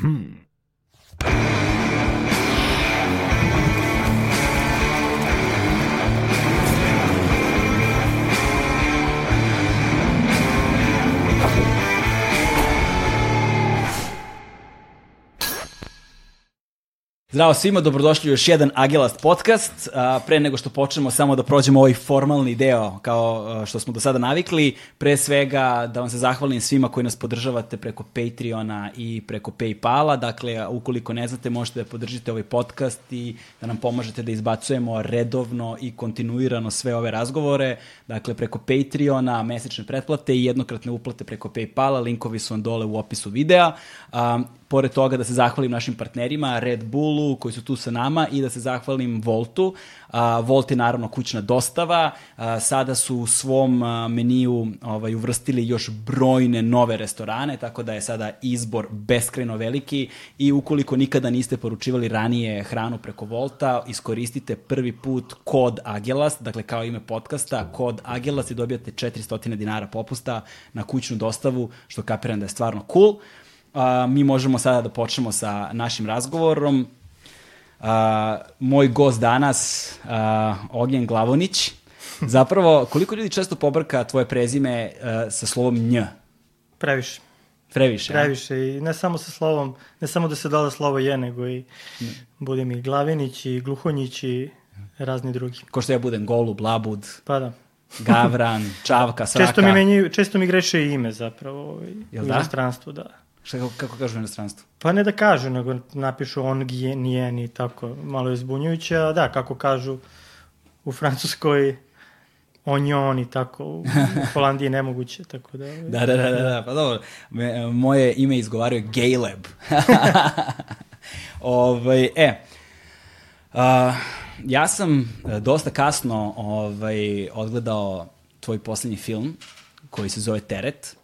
Hmm. Zdravo svima, dobrodošli u još jedan Agilast podcast. Pre nego što počnemo, samo da prođemo ovaj formalni deo kao što smo do sada navikli. Pre svega da vam se zahvalim svima koji nas podržavate preko Patreona i preko Paypala. Dakle, ukoliko ne znate, možete da podržite ovaj podcast i da nam pomožete da izbacujemo redovno i kontinuirano sve ove razgovore. Dakle, preko Patreona, mesečne pretplate i jednokratne uplate preko Paypala. Linkovi su vam dole u opisu videa. Pored toga da se zahvalim našim partnerima, Red Bullu, koji su tu sa nama, i da se zahvalim Voltu. Volt je naravno kućna dostava. Sada su u svom meniju ovaj, uvrstili još brojne nove restorane, tako da je sada izbor beskrajno veliki i ukoliko nikada niste poručivali ranije hranu preko Volta, iskoristite prvi put kod Agelast, dakle kao ime podcasta, kod Agelast i dobijate 400 dinara popusta na kućnu dostavu, što kapiram da je stvarno cool. A, mi možemo sada da počnemo sa našim razgovorom. A, moj gost danas, a, Ognjen Glavonić. Zapravo, koliko ljudi često pobrka tvoje prezime a, sa slovom nj? Previše. Previše, a? Previše i ne samo sa slovom, ne samo da se doda slovo je, nego i bude mi Glavinić i Gluhonjić i razni drugi. Ko što ja budem Golub, Labud, Pa da. Gavran, Čavka, Sraka. Često mi, menjaju, često mi greše i ime zapravo ovaj, Jel u da? inostranstvu, da. Šta, kako, kako kažu u inostranstvu? Pa ne da kažu, nego napišu on, gije, nijen i tako, malo je zbunjujuće, a da, kako kažu u Francuskoj onjon i tako, u Holandiji je nemoguće, tako da... Da, da, da, da, da, pa dobro. Me, moje ime izgovaraju Galeb. ovaj, e, a, ja sam e, dosta kasno ovaj, odgledao tvoj poslednji film koji se zove Teret,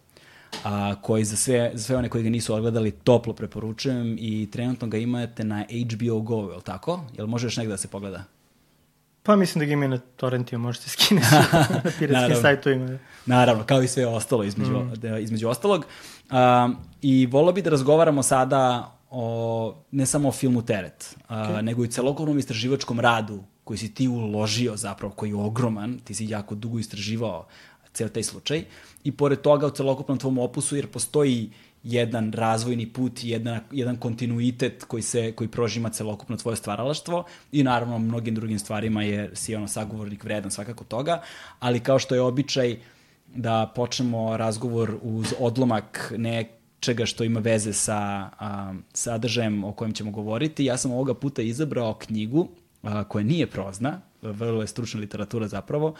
a, koji za sve, za sve one koji ga nisu odgledali toplo preporučujem i trenutno ga imate na HBO Go, je li tako? Jel može još negde da se pogleda? Pa mislim da ga ima na torrentiju, možete skineti na piratskim sajtovima. da. Naravno, kao i sve ostalo između, mm. između ostalog. Um, I volio bi da razgovaramo sada o, ne samo o filmu Teret, okay. nego i celokupnom istraživačkom radu koji si ti uložio zapravo, koji je ogroman, ti si jako dugo istraživao ceo taj slučaj. I pored toga u celokupnom tvom opusu, jer postoji jedan razvojni put, jedan, jedan kontinuitet koji se koji prožima celokupno tvoje stvaralaštvo i naravno mnogim drugim stvarima je si ono sagovornik vredan svakako toga, ali kao što je običaj da počnemo razgovor uz odlomak nečega što ima veze sa a, sadržajem o kojem ćemo govoriti. Ja sam ovoga puta izabrao knjigu a, koja nije prozna, vrlo je stručna literatura zapravo,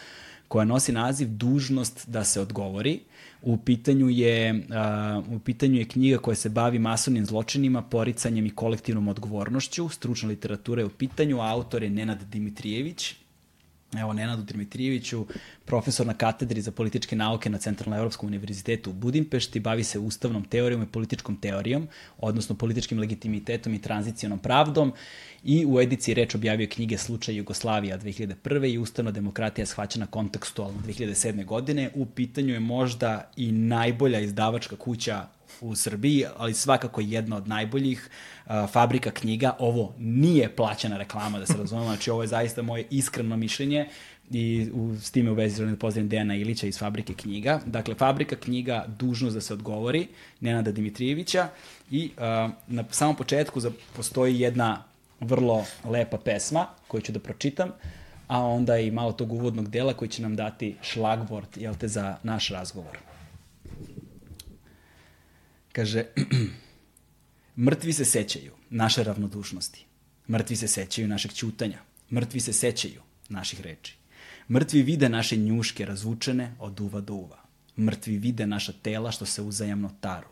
koja nosi naziv Dužnost da se odgovori. U pitanju je, uh, u pitanju je knjiga koja se bavi masovnim zločinima, poricanjem i kolektivnom odgovornošću. Stručna literatura je u pitanju, autor je Nenad Dimitrijević. Evo, Nenadu Dimitrijeviću, profesor na katedri za političke nauke na Centralnom Evropskom univerzitetu u Budimpešti, bavi se ustavnom teorijom i političkom teorijom, odnosno političkim legitimitetom i tranzicijonom pravdom i u ediciji reč objavio knjige Slučaj Jugoslavija 2001. i Ustavna demokratija shvaćena kontekstualno 2007. godine. U pitanju je možda i najbolja izdavačka kuća u Srbiji, ali svakako jedna od najboljih uh, fabrika knjiga. Ovo nije plaćena reklama, da se razumemo, znači ovo je zaista moje iskreno mišljenje i u, s time u vezi želim da pozdravim Dejana Ilića iz Fabrike knjiga. Dakle, Fabrika knjiga Dužnost da se odgovori, Nenada Dimitrijevića i uh, na samom početku za, postoji jedna vrlo lepa pesma koju ću da pročitam, a onda i malo tog uvodnog dela koji će nam dati šlagvort, jel te, za naš razgovor. Kaže, mrtvi se sećaju naše ravnodušnosti. Mrtvi se sećaju našeg ćutanja. Mrtvi se sećaju naših reči. Mrtvi vide naše njuške razvučene od uva do uva. Mrtvi vide naša tela što se uzajamno taru.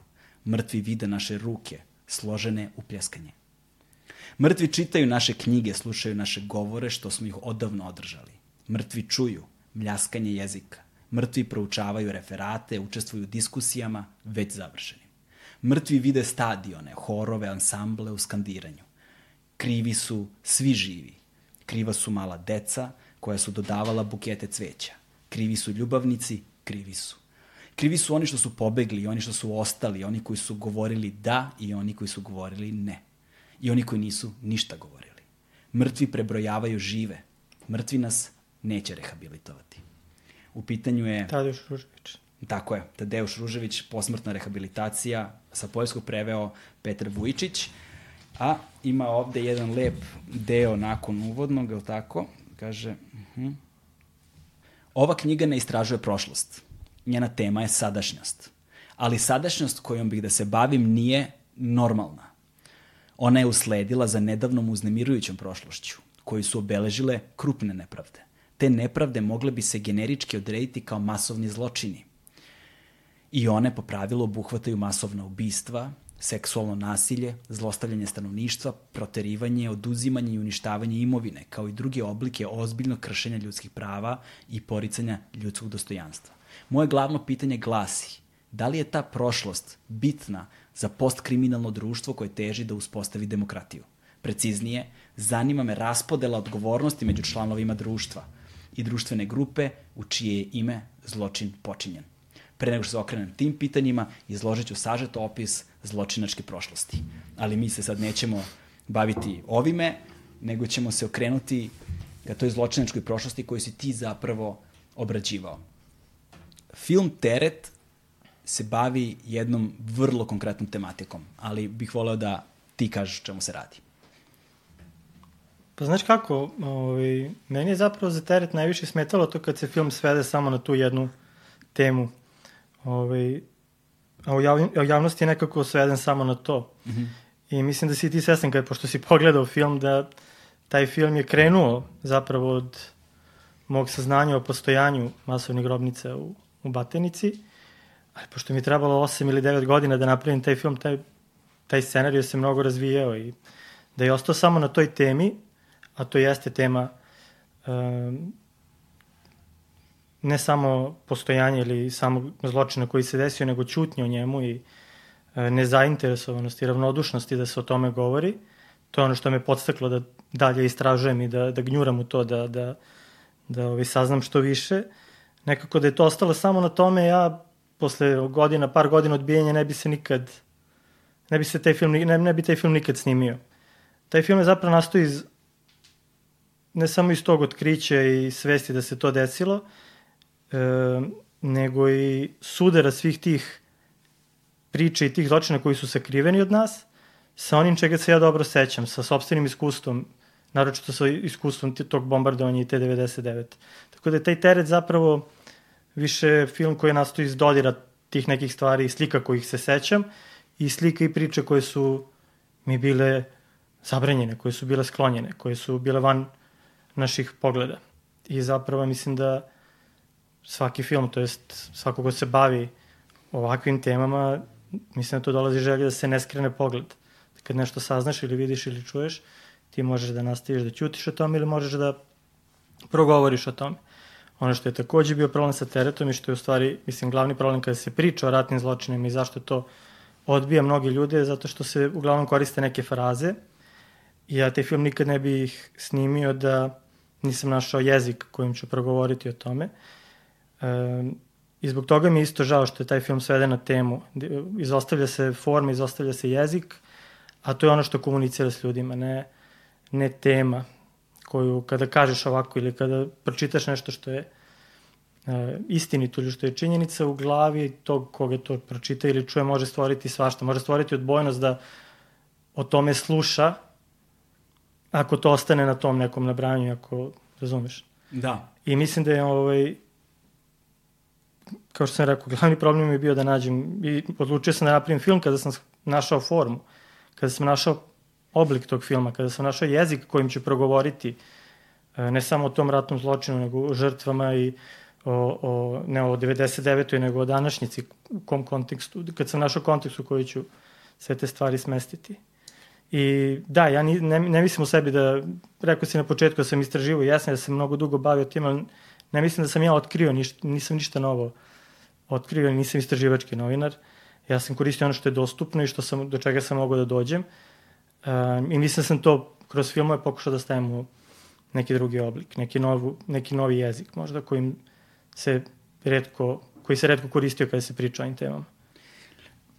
Mrtvi vide naše ruke složene u pljeskanje. Mrtvi čitaju naše knjige, slušaju naše govore što smo ih odavno održali. Mrtvi čuju mljaskanje jezika. Mrtvi proučavaju referate, učestvuju u diskusijama već završenim. Mrtvi vide stadione, horove, ansamble u skandiranju. Krivi su svi živi. Kriva su mala deca koja su dodavala bukete cveća. Krivi su ljubavnici, krivi su. Krivi su oni što su pobegli, oni što su ostali, oni koji su govorili da i oni koji su govorili ne. I oni koji nisu ništa govorili. Mrtvi prebrojavaju žive. Mrtvi nas neće rehabilitovati. U pitanju je... Tadeuš Ružević. Tako je, Tadeuš Ružević, posmrtna rehabilitacija, sa poljskog preveo Petar Vujčić, a ima ovde jedan lep deo nakon uvodnog, je tako? Kaže, uh mhm. -huh. ova knjiga ne istražuje prošlost. Njena tema je sadašnjost. Ali sadašnjost kojom bih da se bavim nije normalna. Ona je usledila za nedavnom uznemirujućom prošlošću, koju su obeležile krupne nepravde. Te nepravde mogle bi se generički odrediti kao masovni zločini. I one po pravilu obuhvataju masovna ubistva, seksualno nasilje, zlostavljanje stanovništva, proterivanje, oduzimanje i uništavanje imovine, kao i druge oblike ozbiljnog kršenja ljudskih prava i poricanja ljudskog dostojanstva. Moje glavno pitanje glasi, da li je ta prošlost bitna za postkriminalno društvo koje teži da uspostavi demokratiju? Preciznije, zanima me raspodela odgovornosti među članovima društva i društvene grupe u čije je ime zločin počinjen. Pre nego što se okrenem tim pitanjima, izložit ću sažet opis zločinačke prošlosti. Ali mi se sad nećemo baviti ovime, nego ćemo se okrenuti ka toj zločinačkoj prošlosti koju si ti zapravo obrađivao. Film Teret se bavi jednom vrlo konkretnom tematikom, ali bih voleo da ti kažeš čemu se radi. Pa znaš kako, ovaj, meni je zapravo za teret najviše smetalo to kad se film svede samo na tu jednu temu. Ovaj, a u, jav, u javnosti je nekako sveden samo na to. Mm -hmm. I mislim da si ti svestan, kada, pošto si pogledao film, da taj film je krenuo zapravo od mog saznanja o postojanju masovnih grobnica u, u Batenici, ali pošto mi je trebalo 8 ili 9 godina da napravim taj film, taj, taj scenarij se mnogo razvijao i da je ostao samo na toj temi, a to jeste tema um, ne samo postojanje ili samog zločina koji se desio, nego čutnje o njemu i e, nezainteresovanosti, ravnodušnosti da se o tome govori. To je ono što me podstaklo da dalje istražujem i da, da gnjuram u to, da, da, da ovaj, saznam što više. Nekako da je to ostalo samo na tome, ja posle godina, par godina odbijenja ne bi se nikad, ne bi se taj film, ne, ne bi taj film nikad snimio. Taj film je zapravo nastao iz, ne samo iz tog otkrića i svesti da se to desilo, e, nego i sudara svih tih priča i tih zločina koji su sakriveni od nas, sa onim čega se ja dobro sećam, sa sobstvenim iskustvom, naročito sa iskustvom tog bombardovanja i te 99. Tako da je taj teret zapravo više film koji nastao iz dodira tih nekih stvari i slika kojih se sećam i slika i priče koje su mi bile zabranjene, koje su bile sklonjene, koje su bile van naših pogleda. I zapravo mislim da svaki film, to jest svako ko se bavi ovakvim temama, mislim da to dolazi želje da se ne skrene pogled. Kad nešto saznaš ili vidiš ili čuješ, ti možeš da nastaviš da ćutiš o tome ili možeš da progovoriš o tome. Ono što je takođe bio problem sa teretom i što je u stvari, mislim, glavni problem kada se priča o ratnim zločinima i zašto to odbija mnogi ljude je zato što se uglavnom koriste neke fraze ja taj film nikad ne bih snimio da nisam našao jezik kojim ću progovoriti o tome. E, I zbog toga mi je isto žao što je taj film sveden na temu. Izostavlja se forma, izostavlja se jezik, a to je ono što komunicira s ljudima, ne, ne tema koju kada kažeš ovako ili kada pročitaš nešto što je e, istinito ili što je činjenica u glavi tog koga to pročita ili čuje može stvoriti svašta. Može stvoriti odbojnost da o tome sluša ako to ostane na tom nekom nabranju, ako razumeš. Da. I mislim da je ovaj, kao što sam rekao, glavni problem je bio da nađem i odlučio sam da napravim film kada sam našao formu, kada sam našao oblik tog filma, kada sam našao jezik kojim ću progovoriti e, ne samo o tom ratnom zločinu, nego o žrtvama i o, o ne o 99. nego o današnjici, u kom kontekstu, kad sam našao kontekst u koji ću sve te stvari smestiti. I da, ja ni, ne, ne mislim u sebi da, rekao si na početku da sam istraživo, jasno da sam mnogo dugo bavio tim, ali ne mislim da sam ja otkrio, niš, nisam ništa novo otkrio, nisam istraživački novinar. Ja sam koristio ono što je dostupno i što sam, do čega sam mogao da dođem. Um, I mislim da sam to kroz filmove pokušao da stavim u neki drugi oblik, neki, novu, neki novi jezik možda kojim se redko koji se redko koristio kada se priča o ovim temama.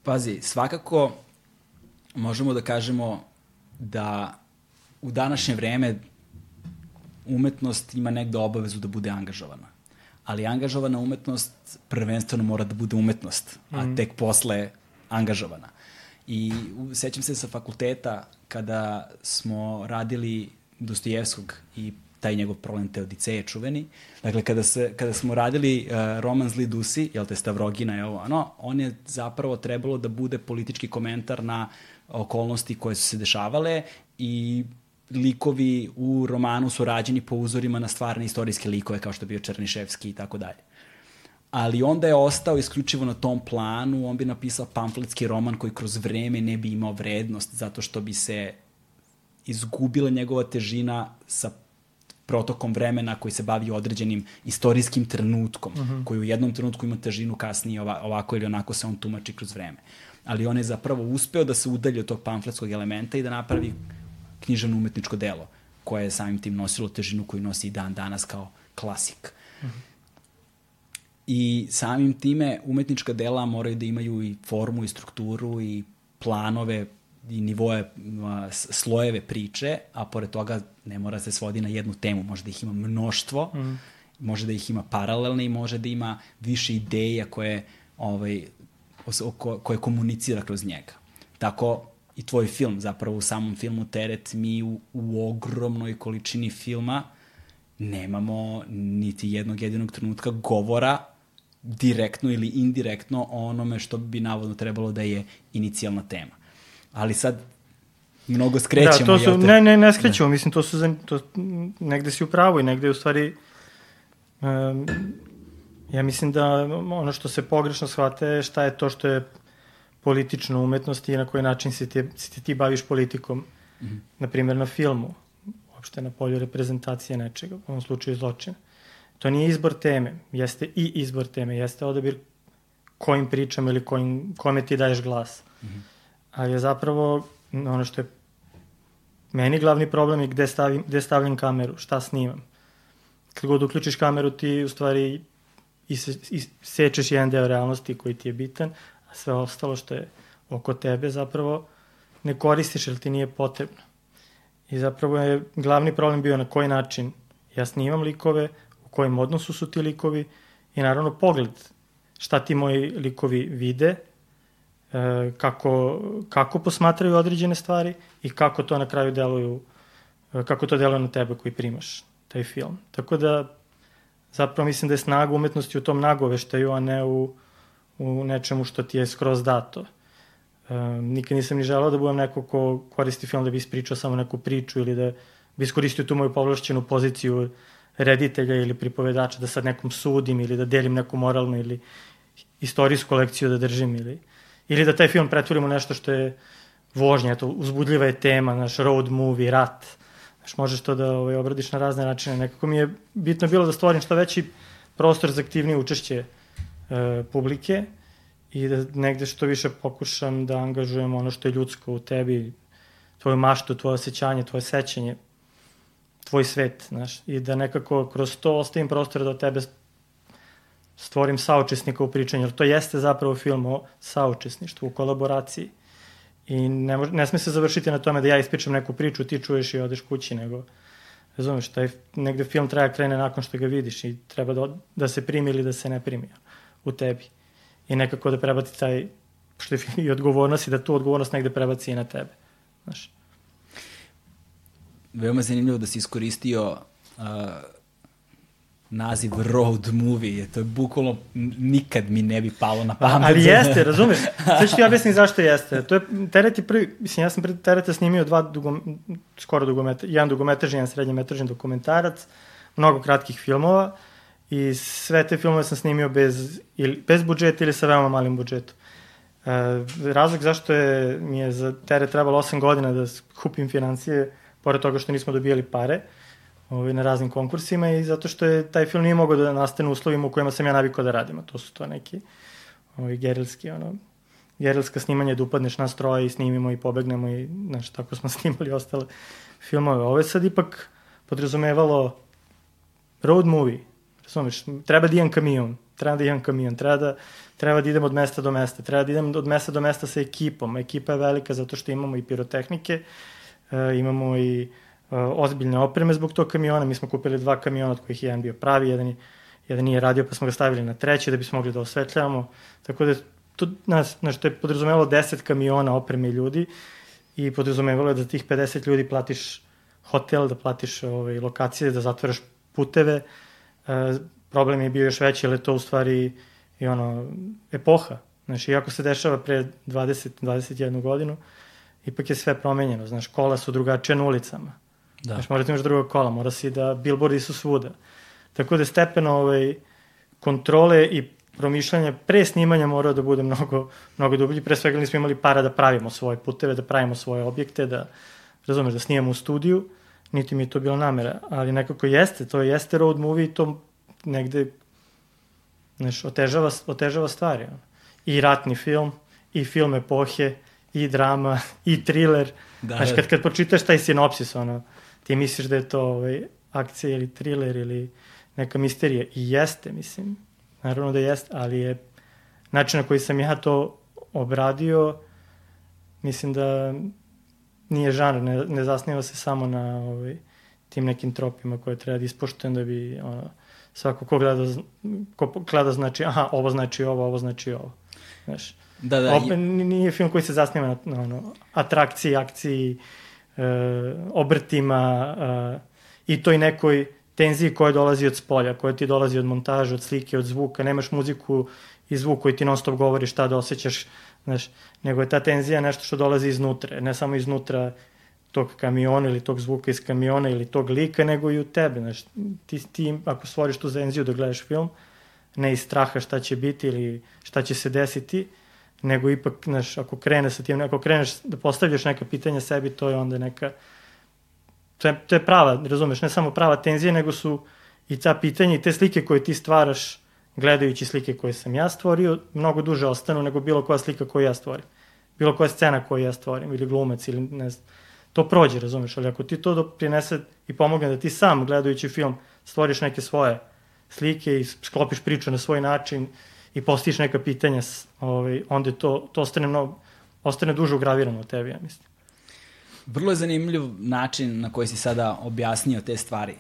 Pazi, svakako možemo da kažemo da u današnje vreme umetnost ima negde obavezu da bude angažovana. Ali angažovana umetnost prvenstveno mora da bude umetnost, a mm. tek posle angažovana. I sećam se sa fakulteta kada smo radili Dostojevskog i taj njegov problem Teodiceje čuveni. Dakle, kada, se, kada smo radili uh, roman Zli Dusi, jel te Stavrogina je ovo, ono, on je zapravo trebalo da bude politički komentar na okolnosti koje su se dešavale i likovi u romanu su rađeni po uzorima na stvarne istorijske likove kao što je bio Černiševski i tako dalje. Ali onda je ostao isključivo na tom planu, on bi napisao pamfletski roman koji kroz vreme ne bi imao vrednost zato što bi se izgubila njegova težina sa protokom vremena koji se bavi određenim istorijskim trenutkom, uh mhm. -huh. koji u jednom trenutku ima težinu, kasnije ovako ili onako se on tumači kroz vreme. Ali on je zapravo uspeo da se udalje od tog pamfletskog elementa i da napravi književno umetničko delo, koje je samim tim nosilo težinu koju nosi i dan danas kao klasik. Mhm. -huh. I samim time umetnička dela moraju da imaju i formu i strukturu i planove i nivoje, slojeve priče, a pored toga ne mora se svodi na jednu temu, može da ih ima mnoštvo, mm. može da ih ima paralelne i može da ima više ideja koje, ovaj, koje komunicira kroz njega. Tako i tvoj film, zapravo u samom filmu Teret, mi u, u ogromnoj količini filma nemamo niti jednog jedinog trenutka govora direktno ili indirektno o onome što bi navodno trebalo da je inicijalna tema ali sad mnogo skrećemo. Da, to su, ne, ne, ne skrećemo, da. mislim, to su, to, negde si u pravu i negde u stvari, um, ja mislim da ono što se pogrešno shvate je šta je to što je politična umetnost i na koji način se ti, se ti, ti baviš politikom, mm -hmm. na primjer na filmu, uopšte na polju reprezentacije nečega, u ovom slučaju zločina. To nije izbor teme, jeste i izbor teme, jeste odabir kojim pričam ili kojim, kome ti daješ glas. Mm -hmm ali je zapravo ono što je meni glavni problem je gde, stavim, gde stavljam kameru, šta snimam. Kad god uključiš kameru ti u stvari sečeš jedan deo realnosti koji ti je bitan, sve ostalo što je oko tebe zapravo ne koristiš jer ti nije potrebno. I zapravo je glavni problem bio na koji način ja snimam likove, u kojem odnosu su ti likovi i naravno pogled šta ti moji likovi vide, E, kako, kako posmatraju određene stvari i kako to na kraju deluju, e, kako to deluje na tebe koji primaš taj film. Tako da zapravo mislim da je snaga umetnosti u tom nagoveštaju, a ne u, u nečemu što ti je skroz dato. E, nikad nisam ni želao da budem neko ko koristi film da bi ispričao samo neku priču ili da bi iskoristio tu moju povlašćenu poziciju reditelja ili pripovedača da sad nekom sudim ili da delim neku moralnu ili istorijsku lekciju da držim ili... Ili da taj film pretvorimo nešto što je vožnja, eto, uzbudljiva je tema, naš road movie, rat. Znaš, možeš to da ovaj, obradiš na razne načine. Nekako mi je bitno bilo da stvorim što veći prostor za aktivnije učešće e, publike i da negde što više pokušam da angažujem ono što je ljudsko u tebi, tvoju maštu, tvoje osjećanje, tvoje sećanje, tvoj svet, znaš, i da nekako kroz to ostavim prostor da tebe stvorim saučesnika u pričanju, jer to jeste zapravo film o saučesništvu, u kolaboraciji. I ne, mož, ne sme se završiti na tome da ja ispričam neku priču, ti čuješ i odeš kući, nego, razumeš, taj negde film treba krene nakon što ga vidiš i treba da, da se primi ili da se ne primi u tebi. I nekako da prebaci taj, što je i odgovornost i da tu odgovornost negde prebaci i na tebe. Znaš. Veoma zanimljivo da si iskoristio uh, naziv road movie, to je bukvalno nikad mi ne bi palo na pamet. Ali jeste, razumeš? Sve ću ti objasniti zašto jeste. To je, teret je prvi, mislim, ja sam pred tereta snimio dva dugo, skoro dugometra, jedan dugometražni, jedan srednjemetražni dokumentarac, mnogo kratkih filmova i sve te filmove sam snimio bez, ili, bez budžeta ili sa veoma malim budžetom. E, razlog zašto je, mi je za teret trebalo 8 godina da kupim financije, pored toga što nismo dobijali pare, ovaj, na raznim konkursima i zato što je taj film nije mogao da nastane u uslovima u kojima sam ja navikao da radim, a to su to neki ovaj, gerilski, ono, gerilska snimanja da upadneš na stroj i snimimo i pobegnemo i, znaš, tako smo snimali ostale filmove. Ovo je sad ipak podrazumevalo road movie, razumeš, treba da imam kamion, treba da imam kamion, treba da, treba da idem od mesta do mesta, treba da idem od mesta do mesta sa ekipom. Ekipa je velika zato što imamo i pirotehnike, e, imamo i e, ozbiljne opreme zbog tog kamiona. Mi smo kupili dva kamiona od kojih jedan bio pravi, jedan, jedan nije radio pa smo ga stavili na treći da bismo mogli da osvetljavamo. Tako da to, nas, znaš, to je podrazumevalo 10 kamiona opreme ljudi i podrazumevalo je da tih 50 ljudi platiš hotel, da platiš ovaj, lokacije, da zatvaraš puteve. E, problem je bio još veći, ali to u stvari i ono, epoha. Znači, iako se dešava pre 20-21 godinu, ipak je sve promenjeno. Znaš, kola su drugačije na ulicama. Da. Znaš, morate imaš druga kola, mora si da, billboardi su svuda. Tako da stepeno ovaj, kontrole i promišljanja pre snimanja mora da bude mnogo, mnogo dublji. Pre svega nismo imali para da pravimo svoje puteve, da pravimo svoje objekte, da, razumeš, da snimamo u studiju, niti mi je to bila namera, ali nekako jeste, to jeste road movie i to negde znaš, otežava, otežava stvari. I ratni film, i film epohe, i drama, i thriller. Da, znaš, kad, kad pročitaš taj sinopsis, ono, ti misliš da je to ovaj, akcija ili thriller ili neka misterija. I jeste, mislim. Naravno da jeste, ali je način na koji sam ja to obradio, mislim da nije žanr, ne, ne zasniva se samo na ovaj, tim nekim tropima koje treba da ispoštujem da bi ono, svako ko gleda, ko gleda znači, aha, ovo znači ovo, ovo znači ovo. Znaš, da, da, Opet, nije film koji se zasniva na, na ono, atrakciji, akciji, e, obrtima e, i toj nekoj tenziji koja dolazi od spolja, koja ti dolazi od montaže, od slike, od zvuka, nemaš muziku i zvuk koji ti non stop govori šta da osjećaš, znaš, nego je ta tenzija nešto što dolazi iznutra, ne samo iznutra tog kamiona ili tog zvuka iz kamiona ili tog lika, nego i u tebe. Znaš, ti, ti ako stvoriš tu zenziju da gledaš film, ne iz straha šta će biti ili šta će se desiti, nego ipak, znaš, ako krene sa tim, ako kreneš da postavljaš neka pitanja sebi, to je onda neka, to je, to je prava, razumeš, ne samo prava tenzija, nego su i ta pitanja i te slike koje ti stvaraš gledajući slike koje sam ja stvorio, mnogo duže ostanu nego bilo koja slika koju ja stvorim. Bilo koja scena koju ja stvorim, ili glumac, ili ne znam to prođe, razumeš, ali ako ti to doprinese i pomogne da ti sam gledajući film stvoriš neke svoje slike i sklopiš priču na svoj način i postiš neka pitanja, ovaj, onda to, to ostane, mnogo, ostane duže ugravirano u tebi, ja mislim. Vrlo je zanimljiv način na koji si sada objasnio te stvari.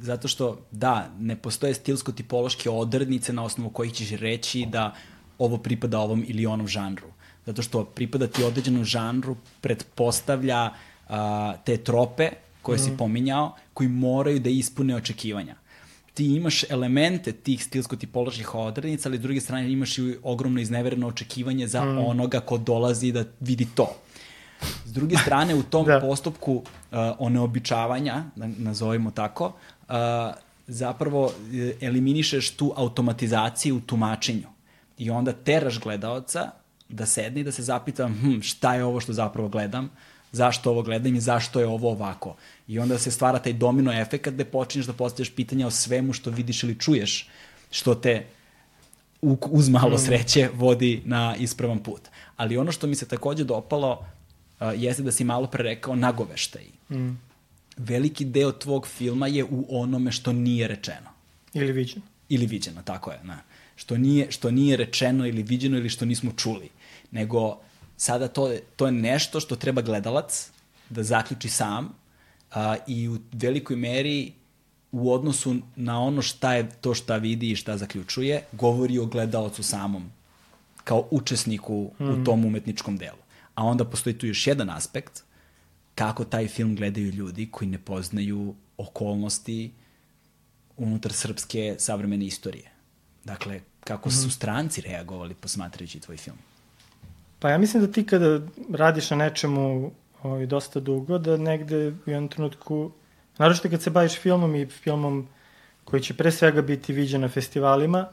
Zato što, da, ne postoje stilsko-tipološke odrednice na osnovu kojih ćeš reći da ovo pripada ovom ili onom žanru. Zato što pripada ti određenom žanru pretpostavlja uh, a, te trope koje mm. si pominjao, koji moraju da ispune očekivanja. Ti imaš elemente tih stilsko-tipoloških odrednica, ali s druge strane imaš i ogromno iznevereno očekivanje za mm. onoga ko dolazi da vidi to. S druge strane, u tom da. postupku uh, oneobičavanja, da nazovimo tako, uh, zapravo e, eliminišeš tu automatizaciju u tumačenju. I onda teraš gledaoca da sedne i da se zapita hm, šta je ovo što zapravo gledam, zašto ovo gledam i zašto je ovo ovako. I onda se stvara taj domino efekt gde počinješ da postavljaš pitanja o svemu što vidiš ili čuješ, što te uz malo mm. sreće vodi na ispravan put. Ali ono što mi se takođe dopalo uh, jeste da si malo pre rekao nagoveštaj. Mm. Veliki deo tvog filma je u onome što nije rečeno. Ili viđeno. Ili viđeno, tako je. Ne. Što, nije, što nije rečeno ili viđeno ili što nismo čuli. Nego sada to, to je nešto što treba gledalac da zaključi sam a, i u velikoj meri u odnosu na ono šta je to šta vidi i šta zaključuje, govori o gledalcu samom kao učesniku mm. u mhm. tom umetničkom delu. A onda postoji tu još jedan aspekt kako taj film gledaju ljudi koji ne poznaju okolnosti unutar srpske savremene istorije. Dakle, kako mm. su stranci reagovali posmatrajući tvoj film. Pa ja mislim da ti kada radiš na nečemu ovaj, dosta dugo, da negde u jednom trenutku, naročito kad se baviš filmom i filmom koji će pre svega biti viđen na festivalima,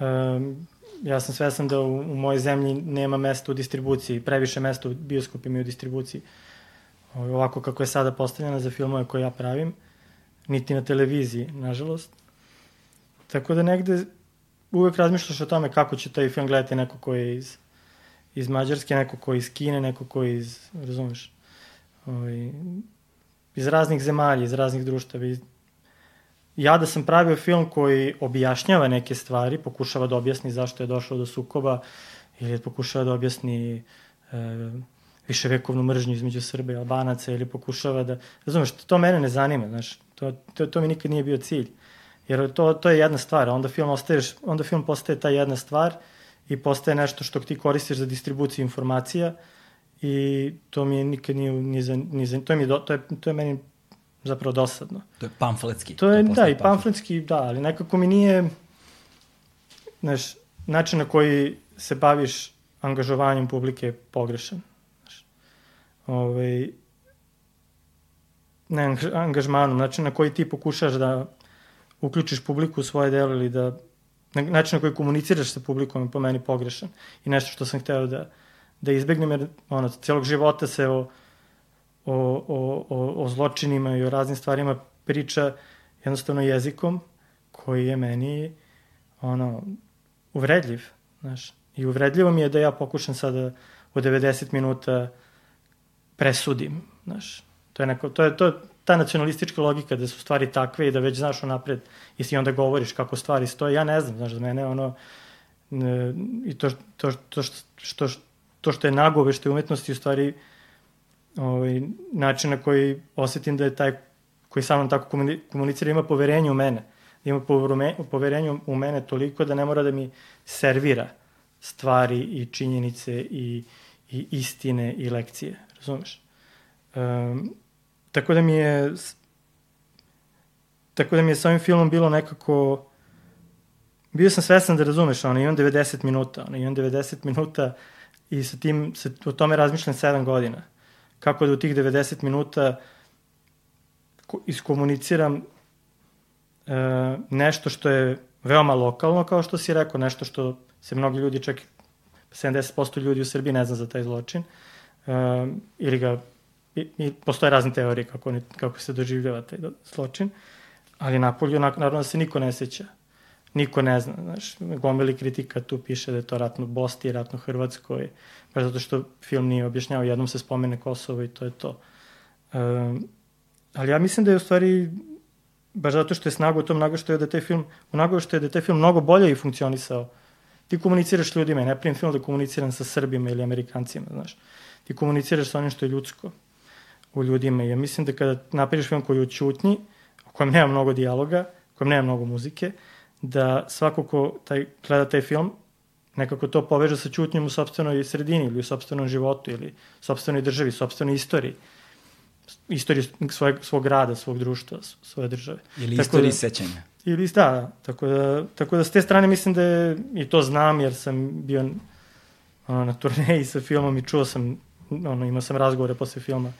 um, ja sam svesan da u, u mojoj zemlji nema mesta u distribuciji, previše mesta u bioskopima i u distribuciji. Ovaj, ovako kako je sada postavljena za filmove koje ja pravim, niti na televiziji, nažalost. Tako da negde uvek razmišljaš o tome kako će taj film gledati neko ko je iz iz Mađarske, neko ko iz Kine, neko ko iz, razumeš, ovaj, iz raznih zemalja, iz raznih društava. Iz, ja da sam pravio film koji objašnjava neke stvari, pokušava da objasni zašto je došlo do sukoba, ili pokušava da objasni e, viševekovnu mržnju između Srba i Albanaca, ili pokušava da... Razumeš, to mene ne zanima, znaš, to, to, to mi nikad nije bio cilj. Jer to, to je jedna stvar, onda film, ostaješ, onda film postaje ta jedna stvar i postaje nešto što ti koristiš za distribuciju informacija i to mi je nikad nije, ni za, ni za, to, mi je, do, to, je, to je meni zapravo dosadno. To je pamfletski. To je, to da, i pamfletski, da, ali nekako mi nije, znaš, način na koji se baviš angažovanjem publike pogrešan. Ovaj, ne angažmanom, način na koji ti pokušaš da uključiš publiku u svoje delo ili da način na koji komuniciraš sa publikom je po meni pogrešan i nešto što sam hteo da, da izbegnem jer ono, celog života se o, o, o, o, o zločinima i o raznim stvarima priča jednostavno jezikom koji je meni ono, uvredljiv. Znaš. I uvredljivo mi je da ja pokušam sada u 90 minuta presudim. Znaš. To je, neko, to je, to, ta nacionalistička logika da su stvari takve i da već znaš unapred i si onda govoriš kako stvari stoje, ja ne znam, znaš, za mene ono, ne, i to, to, to, što, to što je nagovešte umetnosti u stvari ovaj, način na koji osetim da je taj koji sa mnom tako komunicira ima poverenje u mene. Da ima poverenje u mene toliko da ne mora da mi servira stvari i činjenice i, i istine i lekcije. Razumeš? Um, Tako da mi je tako da mi je sa ovim filmom bilo nekako bio sam svesan da razumeš, ono, imam 90 minuta, ono, imam 90 minuta i sa tim, sa, o tome razmišljam 7 godina. Kako da u tih 90 minuta iskomuniciram e, nešto što je veoma lokalno, kao što si rekao, nešto što se mnogi ljudi, čak 70% ljudi u Srbiji ne zna za taj zločin, e, ili ga i, i postoje razne teorije kako, ne, kako se doživljava taj zločin, ali napolju naravno da se niko ne seća. Niko ne zna, znaš, gomeli kritika tu piše da je to ratno Bosti, ratno Hrvatskoj, baš zato što film nije objašnjao, jednom se spomene Kosovo i to je to. Um, ali ja mislim da je u stvari, baš zato što je snaga u tom nagoštaju da taj film, nagoštaju da je taj film mnogo bolje i funkcionisao. Ti komuniciraš ljudima, ne primim film da komuniciram sa Srbima ili Amerikancima, znaš. Ti komuniciraš sa onim što je ljudsko u ljudima. Ja mislim da kada napraviš film koji je u čutnji, u kojem nema mnogo dijaloga, u kojem nema mnogo muzike, da svako ko taj, gleda taj film nekako to poveže sa čutnjom u sobstvenoj sredini ili u sobstvenom životu ili sobstvenoj državi, sobstvenoj istoriji istoriji svojeg, svog rada, svog društva, svoje države. Ili tako istoriji da, sećanja. Ili, da, da, tako da, tako da s te strane mislim da je, i to znam jer sam bio ono, na turneji sa filmom i čuo sam, ono, imao sam razgovore posle filma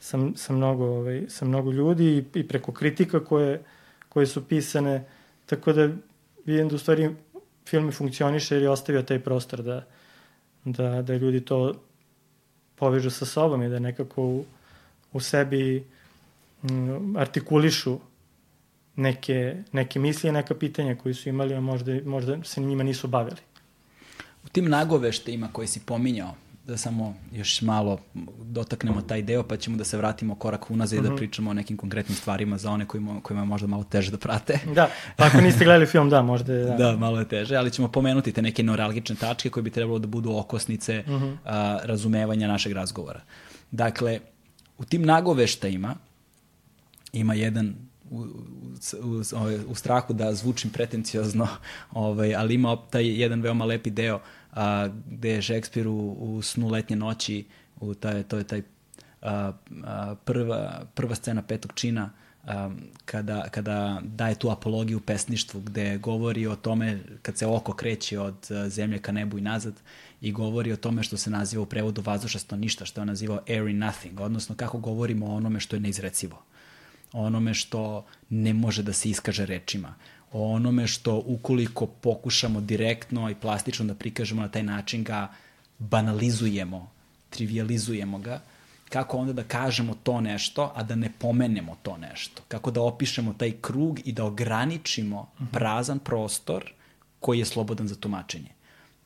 sa, sa, mnogo, ovaj, sa mnogo ljudi i, i preko kritika koje, koje su pisane, tako da vidim da u stvari film funkcioniše jer je ostavio taj prostor da, da, da ljudi to povežu sa sobom i da nekako u, u sebi m, artikulišu neke, neke misli i neka pitanja koji su imali, a možda, možda se njima nisu bavili. U tim nagoveštajima koje si pominjao, da samo još malo dotaknemo taj deo, pa ćemo da se vratimo korak unazad mm -hmm. i da mhm. pričamo o nekim konkretnim stvarima za one kojima, kojima je možda malo teže da prate. Da, pa ako niste gledali film, da, možda je. Da. da, malo je teže, ali ćemo pomenuti te neke neuralgične tačke koje bi trebalo da budu okosnice mm -hmm. a, razumevanja našeg razgovora. Dakle, u tim nagoveštajima ima jedan u, u, u, u strahu da zvučim pretenciozno, ovaj, ali ima taj jedan veoma lepi deo uh, a, gde je Šekspir u, u snu letnje noći, u taj, to je taj a, a, prva, prva scena petog čina, a, kada, kada daje tu apologiju pesništvu, gde govori o tome kad se oko kreće od zemlje ka nebu i nazad i govori o tome što se naziva u prevodu vazdušasto ništa, što je nazivao airy nothing, odnosno kako govorimo o onome što je neizrecivo, o onome što ne može da se iskaže rečima, o onome što ukoliko pokušamo direktno i plastično da prikažemo na taj način ga banalizujemo, trivializujemo ga, kako onda da kažemo to nešto, a da ne pomenemo to nešto. Kako da opišemo taj krug i da ograničimo mhm. prazan prostor koji je slobodan za tumačenje.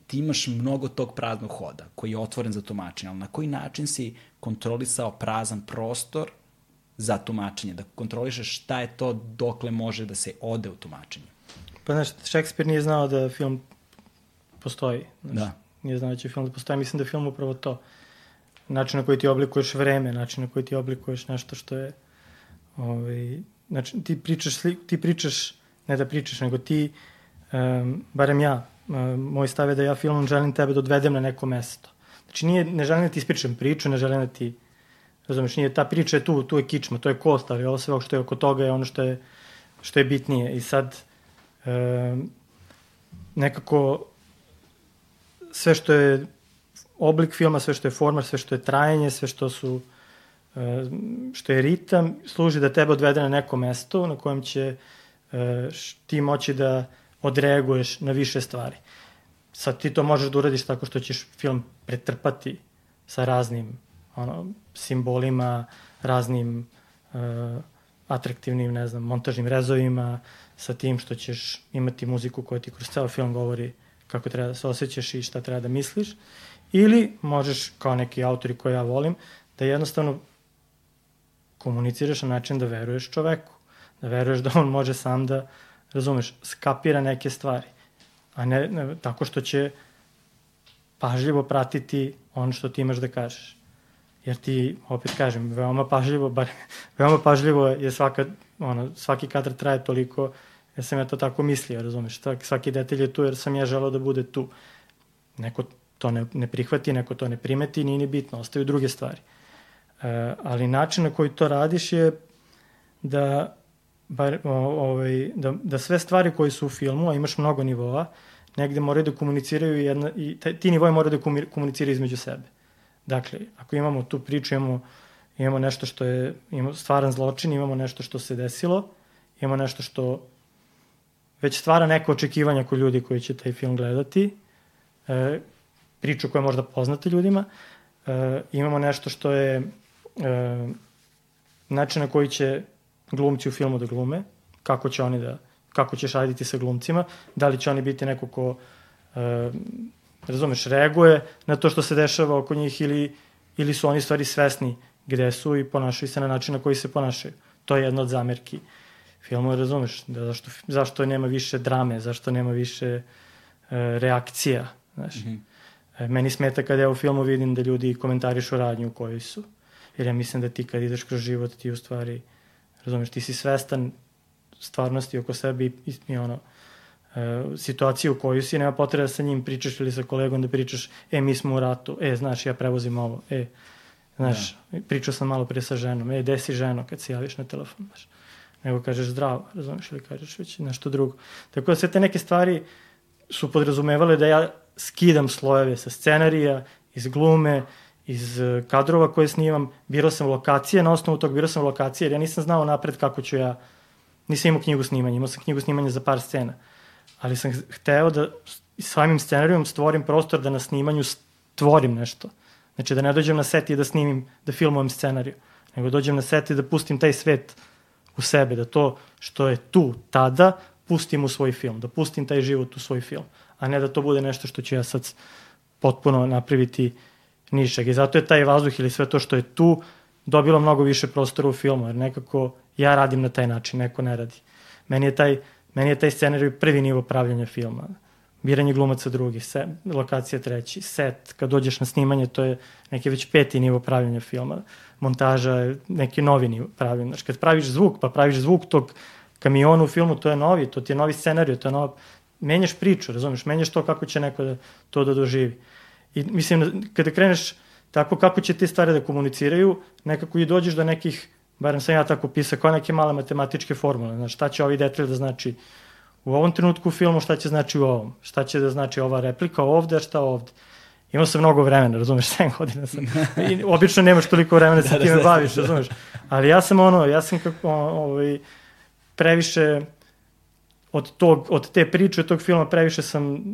Ti imaš mnogo tog praznog hoda koji je otvoren za tumačenje, ali na koji način si kontrolisao prazan prostor za tumačenje, da kontrolišeš šta je to dokle može da se ode u tumačenju. Pa znaš, Šekspir nije znao da film postoji. Znaš, Da. Nije znao da će film da postoji. Mislim da je film upravo to. Način na koji ti oblikuješ vreme, način na koji ti oblikuješ nešto što je... Ovaj, znači, ti pričaš, ti pričaš, ne da pričaš, nego ti, um, barem ja, um, moj stav je da ja filmom želim tebe da odvedem na neko mesto. Znači, nije, ne želim da ti ispričam priču, ne želim da ti Razumeš, nije ta priča je tu, tu je kičma, to je kost, ali ovo sve što je oko toga je ono što je, što je bitnije. I sad, e, nekako, sve što je oblik filma, sve što je forma, sve što je trajanje, sve što su, e, što je ritam, služi da tebe odvede na neko mesto na kojem će e, ti moći da odreaguješ na više stvari. Sad ti to možeš da uradiš tako što ćeš film pretrpati sa raznim ono, simbolima, raznim uh, atraktivnim, ne znam, montažnim rezovima, sa tim što ćeš imati muziku koja ti kroz ceo film govori kako treba da se osjećaš i šta treba da misliš. Ili možeš, kao neki autori koje ja volim, da jednostavno komuniciraš na način da veruješ čoveku. Da veruješ da on može sam da, razumeš, skapira neke stvari. A ne, ne tako što će pažljivo pratiti ono što ti imaš da kažeš. Jer ti, opet kažem, veoma pažljivo, bar, veoma pažljivo je svaka, ono, svaki kadar traje toliko, jer sam ja to tako mislio, razumeš, svaki, svaki detalj je tu jer sam ja želao da bude tu. Neko to ne, ne prihvati, neko to ne primeti, nije ni bitno, ostaju druge stvari. E, ali način na koji to radiš je da, bar, o, ovaj, da, da sve stvari koje su u filmu, a imaš mnogo nivoa, negde moraju da komuniciraju jedna, i taj, ti nivoji moraju da komu- komuniciraju između sebe. Dakle, ako imamo tu priču, imamo, imamo nešto što je imamo stvaran zločin, imamo nešto što se desilo, imamo nešto što već stvara neko očekivanja kod ljudi koji će taj film gledati, e, priču koja je možda poznata ljudima, e, imamo nešto što je e, način na koji će glumci u filmu da glume, kako će oni da, kako ćeš raditi sa glumcima, da li će oni biti neko ko e, razumeš, reaguje na to što se dešava oko njih ili, ili su oni stvari svesni gde su i ponašaju se na način na koji se ponašaju. To je jedna od zamerki filmu, razumeš, da zašto, zašto nema više drame, zašto nema više e, reakcija, znaš. Mm -hmm. e, meni smeta kada ja u filmu vidim da ljudi komentarišu radnju u kojoj su. Jer ja mislim da ti kad ideš kroz život, ti u stvari, razumeš, ti si svestan stvarnosti oko sebe i, i, ono, e, situaciju u kojoj si, nema potrebe da sa njim pričaš ili sa kolegom da pričaš, e, mi smo u ratu, e, znaš, ja prevozim ovo, e, znaš, da. pričao sam malo pre sa ženom, e, gde si ženo kad se javiš na telefon, znaš, nego kažeš zdravo, razumiješ, ili kažeš već nešto drugo. Tako da sve te neke stvari su podrazumevale da ja skidam slojeve sa scenarija, iz glume, iz kadrova koje snimam, birao sam lokacije, na osnovu tog birao sam lokacije, jer ja nisam znao napred kako ću ja, nisam imao knjigu snimanja, imao sam knjigu snimanja za par scena ali sam hteo da samim scenarijom stvorim prostor da na snimanju stvorim nešto. Znači da ne dođem na set i da snimim, da filmujem scenariju, nego dođem na set i da pustim taj svet u sebe, da to što je tu tada pustim u svoj film, da pustim taj život u svoj film, a ne da to bude nešto što ću ja sad potpuno napraviti nišeg. I zato je taj vazduh ili sve to što je tu dobilo mnogo više prostora u filmu, jer nekako ja radim na taj način, neko ne radi. Meni je taj Meni je taj scenarij prvi nivo pravljanja filma. Biranje glumaca drugi, set, lokacija treći, set, kad dođeš na snimanje, to je neki već peti nivo pravljanja filma. Montaža je neki novi nivo pravljanja. Znači, kad praviš zvuk, pa praviš zvuk tog kamiona u filmu, to je novi, to ti je novi scenarij, to je nov... Menjaš priču, razumeš, menjaš to kako će neko da, to da doživi. I mislim, kada kreneš tako kako će te stvari da komuniciraju, nekako i dođeš do nekih barem sam ja tako pisao, kao neke male matematičke formule, znači šta će ovi detalj da znači u ovom trenutku u filmu, šta će znači u ovom, šta će da znači ova replika ovde, šta ovde. Imao sam mnogo vremena, razumeš, 7 godina sam. I obično nemaš toliko vremena da se time baviš, razumeš. Ali ja sam ono, ja sam kako, ovaj, previše od, tog, od te priče, od tog filma, previše sam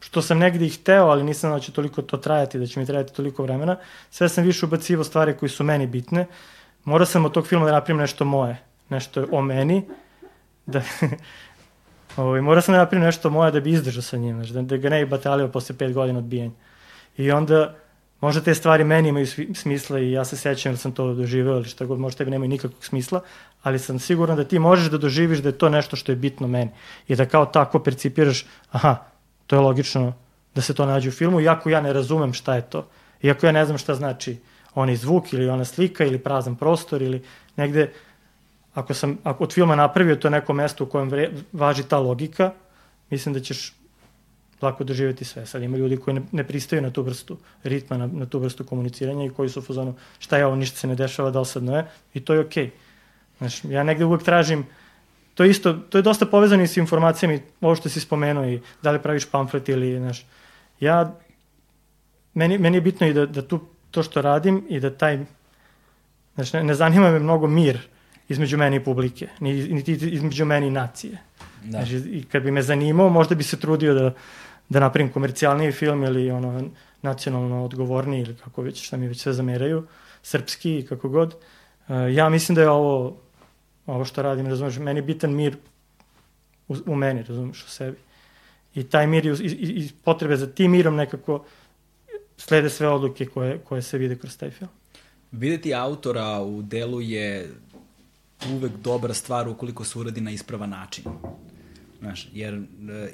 što sam negde i hteo, ali nisam da će toliko to trajati, da će mi trajati toliko vremena. Sve sam više ubacivo stvari koji su meni bitne, morao sam od tog filma da napravim nešto moje, nešto o meni, da, ovaj, morao sam da napravim nešto moje da bi izdržao sa njim, znači, da, da ga ne bi batalio posle pet godina odbijenja. I onda Možda te stvari meni imaju smisla i ja se sećam da sam to doživeo ili šta god, možda tebi nemaju nikakvog smisla, ali sam siguran da ti možeš da doživiš da je to nešto što je bitno meni i da kao tako percipiraš, aha, to je logično da se to nađe u filmu, iako ja ne razumem šta je to. Iako ja ne znam šta znači onaj zvuk ili ona slika ili prazan prostor ili negde, ako sam ako od filma napravio to neko mesto u kojem vre, važi ta logika, mislim da ćeš lako doživjeti sve. Sad ima ljudi koji ne, ne pristaju na tu vrstu ritma, na, na tu vrstu komuniciranja i koji su u fazonu šta je ovo, ništa se ne dešava, sad ne, i to je okej. Okay. Znaš, ja negde uvek tražim, to je isto, to je dosta povezano i s informacijama, ovo što si spomenuo i da li praviš pamflet ili, znaš, ja, meni, meni je bitno i da, da tu, to što radim i da taj, znaš, ne, ne zanima me mnogo mir između mene i publike, ni, niti između mene i nacije. Da. Znači, i kad bi me zanimao, možda bi se trudio da, da napravim komercijalniji film ili ono, nacionalno odgovorniji ili kako već, šta mi već sve zameraju, srpski i kako god. Uh, ja mislim da je ovo, ovo što radim, razumeš, meni je bitan mir u, u meni, razumeš, u sebi. I taj mir i, i, i potrebe za tim mirom nekako slede sve odluke koje, koje se vide kroz taj film. Videti autora u delu je uvek dobra stvar ukoliko se uradi na ispravan način. Znaš, jer e,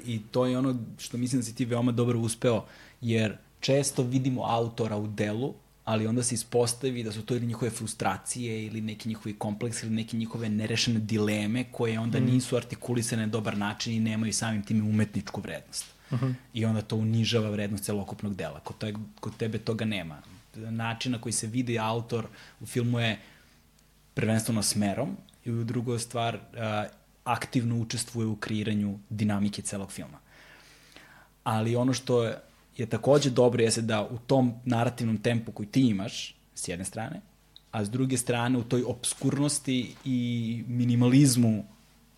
i to je ono što mislim da si ti veoma dobro uspeo, jer često vidimo autora u delu, ali onda se ispostavi da su to ili njihove frustracije ili neki njihovi kompleks ili neke njihove nerešene dileme koje onda mm. nisu artikulisane na dobar način i nemaju samim time umetničku vrednost. -huh. I onda to unižava vrednost celokupnog dela. Kod, to, kod tebe toga nema. Način na koji se vidi autor u filmu je prvenstveno smerom i u drugo stvar aktivno učestvuje u kreiranju dinamike celog filma. Ali ono što je, je takođe dobro jeste da u tom narativnom tempu koji ti imaš, s jedne strane, a s druge strane u toj obskurnosti i minimalizmu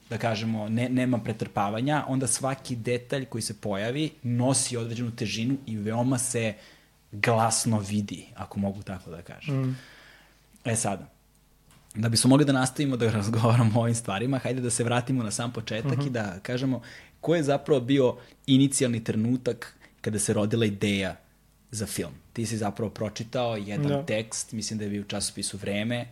da kažemo, ne, nema pretrpavanja, onda svaki detalj koji se pojavi nosi određenu težinu i veoma se glasno vidi, ako mogu tako da kažem. Mm. E sada, da bismo mogli da nastavimo da razgovaramo o ovim stvarima, hajde da se vratimo na sam početak uh -huh. i da kažemo ko je zapravo bio inicijalni trenutak kada se rodila ideja za film. Ti si zapravo pročitao jedan da. tekst, mislim da je bio u časopisu Vreme,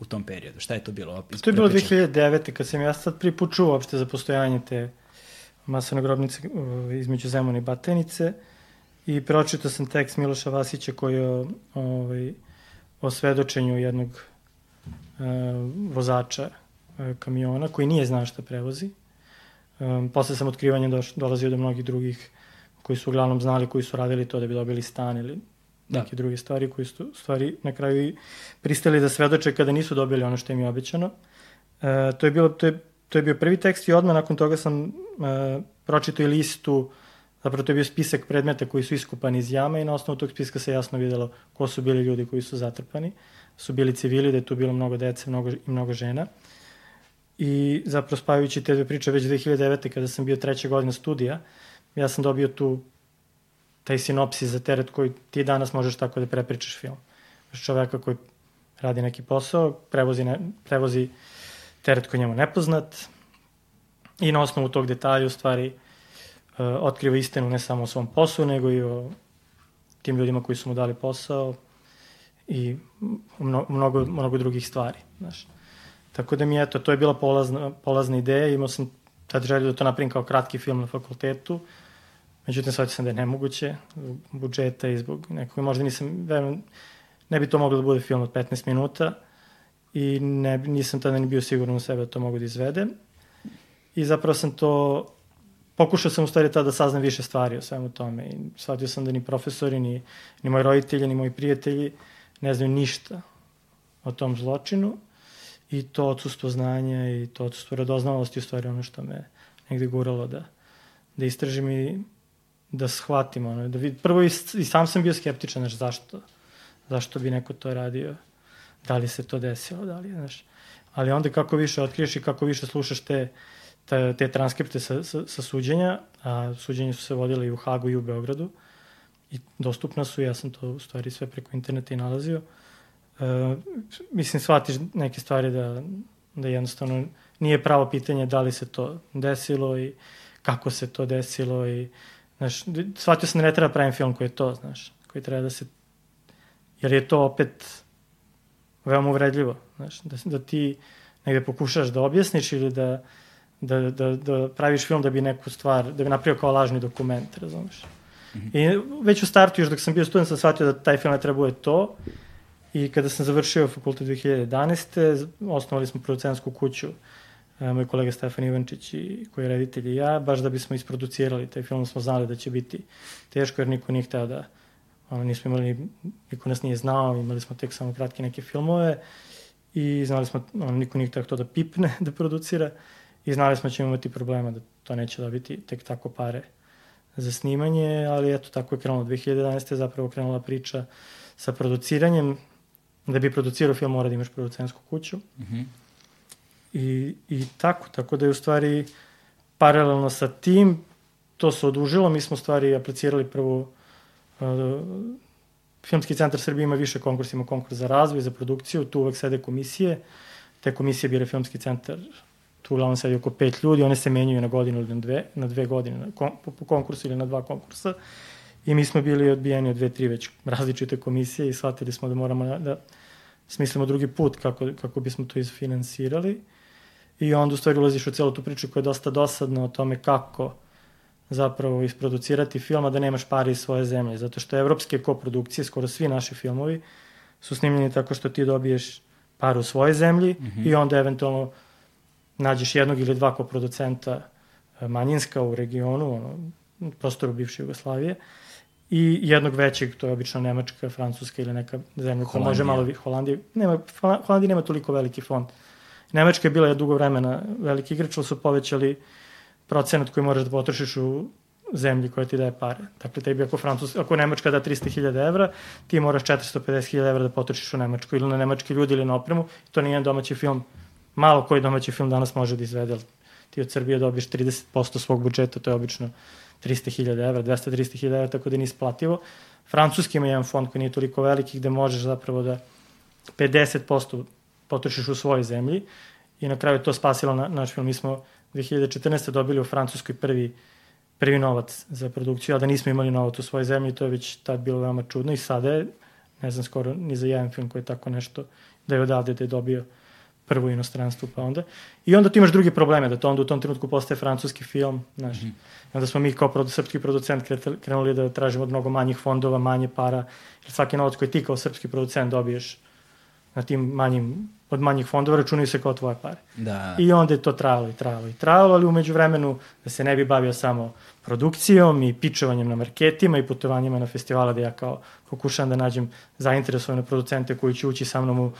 u tom periodu. Šta je to bilo? To je bilo 2009. kad sam ja sad prvi put čuo uopšte za postojanje te masovne grobnice između Zemuna i Batenice i pročitao sam tekst Miloša Vasića koji je ovaj, o svedočenju jednog E, vozača e, kamiona koji nije znao šta prevozi. E, posle sam otkrivanja doš, dolazio do mnogih drugih koji su uglavnom znali, koji su radili to da bi dobili stan ili da. neke druge stvari koji su stvari na kraju pristali da svedoče kada nisu dobili ono što im je obećano. E, to, je bilo, to, je, to je bio prvi tekst i odmah nakon toga sam e, pročitao i listu Zapravo to je bio spisak predmeta koji su iskupani iz jama i na osnovu tog spiska se jasno videlo ko su bili ljudi koji su zatrpani. Su bili civili, da je tu bilo mnogo dece mnogo, i mnogo žena. I zapravo spavajući te dve priče već 2009. kada sam bio treća godina studija, ja sam dobio tu taj sinopsis za teret koji ti danas možeš tako da prepričaš film. Čoveka koji radi neki posao, prevozi, ne, prevozi teret koji njemu nepoznat i na osnovu tog detalja u stvari uh, otkriva istinu ne samo o svom poslu, nego i o tim ljudima koji su mu dali posao, i mnogo, mnogo drugih stvari. Znaš. Tako da mi, eto, to je bila polazna, polazna ideja, imao sam tad želio da to napravim kao kratki film na fakultetu, međutim shvatio sam da je nemoguće, zbog budžeta i zbog nekog, možda nisam, verujem, ne bi to moglo da bude film od 15 minuta i ne, nisam tada ni bio siguran u sebe da to mogu da izvedem. I zapravo sam to, pokušao sam u stvari tada da saznam više stvari o svemu tome i shvatio sam da ni profesori, ni, ni moji roditelji, ni moji prijatelji, ne znaju ništa o tom zločinu i to odsustvo znanja i to odsustvo radoznalosti u stvari ono što me negde guralo da, da istražim i da shvatim ono, da vid, prvo i, i sam sam bio skeptičan, znaš, zašto, zašto bi neko to radio, da li se to desilo, da li, znaš, ali onda kako više otkriješ i kako više slušaš te, te, te transkripte sa, sa, sa suđenja, a suđenje su se vodile i u Hagu i u Beogradu, i dostupna su, ja sam to u stvari sve preko interneta i nalazio. E, mislim, shvatiš neke stvari da, da jednostavno nije pravo pitanje da li se to desilo i kako se to desilo i znaš, shvatio sam da ne treba pravim film koji je to, znaš, koji treba da se jer je to opet veoma uvredljivo, znaš, da, da ti negde pokušaš da objasniš ili da, da, da, da praviš film da bi neku stvar, da bi napravio kao lažni dokument, razumeš? Mm -hmm. I već u startu, još dok sam bio student, sam shvatio da taj film ne treba to i kada sam završio fakultet 2011. osnovali smo producentsku kuću e, moj kolega Stefan Ivančić i koji je reditelj i ja, baš da bismo isproducirali taj film, smo znali da će biti teško jer niko nije hteo da ono, nismo imali, niko nas nije znao, imali smo tek samo kratke neke filmove i znali smo, ono, niko nije hteo to da pipne, da producira i znali smo da ćemo imati problema, da to neće dobiti tek tako pare za snimanje, ali eto, tako je krenulo. 2011. je zapravo krenula priča sa produciranjem. Da bi producirao film mora da imaš producentsku kuću. Mm -hmm. I, I tako, tako da je u stvari paralelno sa tim to se odužilo. Mi smo stvari aplicirali prvo uh, Filmski centar Srbije ima više konkursa, ima konkurs za razvoj, za produkciju, tu uvek sede komisije. Te komisije bire Filmski centar tu uglavnom sedi oko pet ljudi, one se menjaju na godinu ili na dve, na dve godine, na kon, po, po konkursu ili na dva konkursa. I mi smo bili odbijeni od dve, tri već različite komisije i shvatili smo da moramo da, smislimo drugi put kako, kako bismo to isfinansirali. I onda u stvari ulaziš u celu tu priču koja je dosta dosadna o tome kako zapravo isproducirati film, a da nemaš pari iz svoje zemlje. Zato što evropske koprodukcije, skoro svi naši filmovi, su snimljeni tako što ti dobiješ par u svojoj zemlji mm -hmm. i onda eventualno nađeš jednog ili dva koproducenta e, manjinska u regionu, ono, prostoru bivše Jugoslavije, i jednog većeg, to je obično Nemačka, Francuska ili neka zemlja koja može malo... Holandija, nema, Holandija nema toliko veliki fond. Nemačka je bila dugo vremena veliki igrač, ali su povećali procenat koji moraš da potrošiš u zemlji koja ti daje pare. Dakle, tebi ako, Francus, ako Nemačka da 300.000 evra, ti moraš 450.000 evra da potrošiš u Nemačku ili na nemački ljudi ili na opremu. To nije domaći film malo koji domaći film danas može da izvede, ti od Srbije dobiješ 30% svog budžeta, to je obično 300.000 evra, 200-300.000 evra, tako da nije isplativo. Francuski ima jedan fond koji nije toliko veliki gde možeš zapravo da 50% potrošiš u svojoj zemlji i na kraju to spasilo na, naš film. Mi smo 2014. dobili u Francuskoj prvi, prvi novac za produkciju, a da nismo imali novac u svojoj zemlji, to je već tad bilo veoma čudno i sada je, ne znam skoro ni za jedan film koji je tako nešto, da je odavde da je dobio prvo inostranstvu, pa onda. I onda tu imaš drugi probleme, da to onda u tom trenutku postaje francuski film, znaš. Mm -hmm. onda smo mi kao produ, srpski producent krenuli da tražimo od mnogo manjih fondova, manje para, jer svaki novac koji ti kao srpski producent dobiješ na tim manjim, od manjih fondova računaju se kao tvoje pare. Da. I onda je to trajalo i trajalo i trajalo, ali umeđu vremenu da se ne bi bavio samo produkcijom i pičovanjem na marketima i putovanjima na festivala da ja kao pokušam da nađem zainteresovane producente koji će ući sa mnom u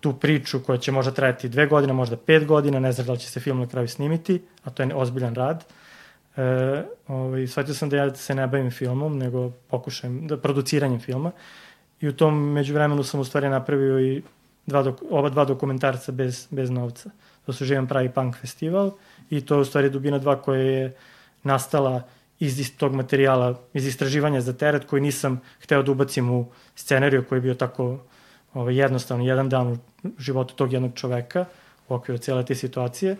tu priču koja će možda trajati dve godine, možda pet godina, ne znam da li će se film na kraju snimiti, a to je ozbiljan rad. E, ovaj, shvatio sam da ja se ne bavim filmom, nego pokušajem, da, produciranjem filma. I u tom međuvremenu sam u stvari napravio i dva dok, oba dva dokumentarca bez, bez novca. To su Živan pravi punk festival i to je u stvari Dubina 2 koja je nastala iz tog materijala, iz istraživanja za teret koji nisam hteo da ubacim u scenariju koji je bio tako ovaj, jednostavno jedan dan u životu tog jednog čoveka u okviru cijele te situacije.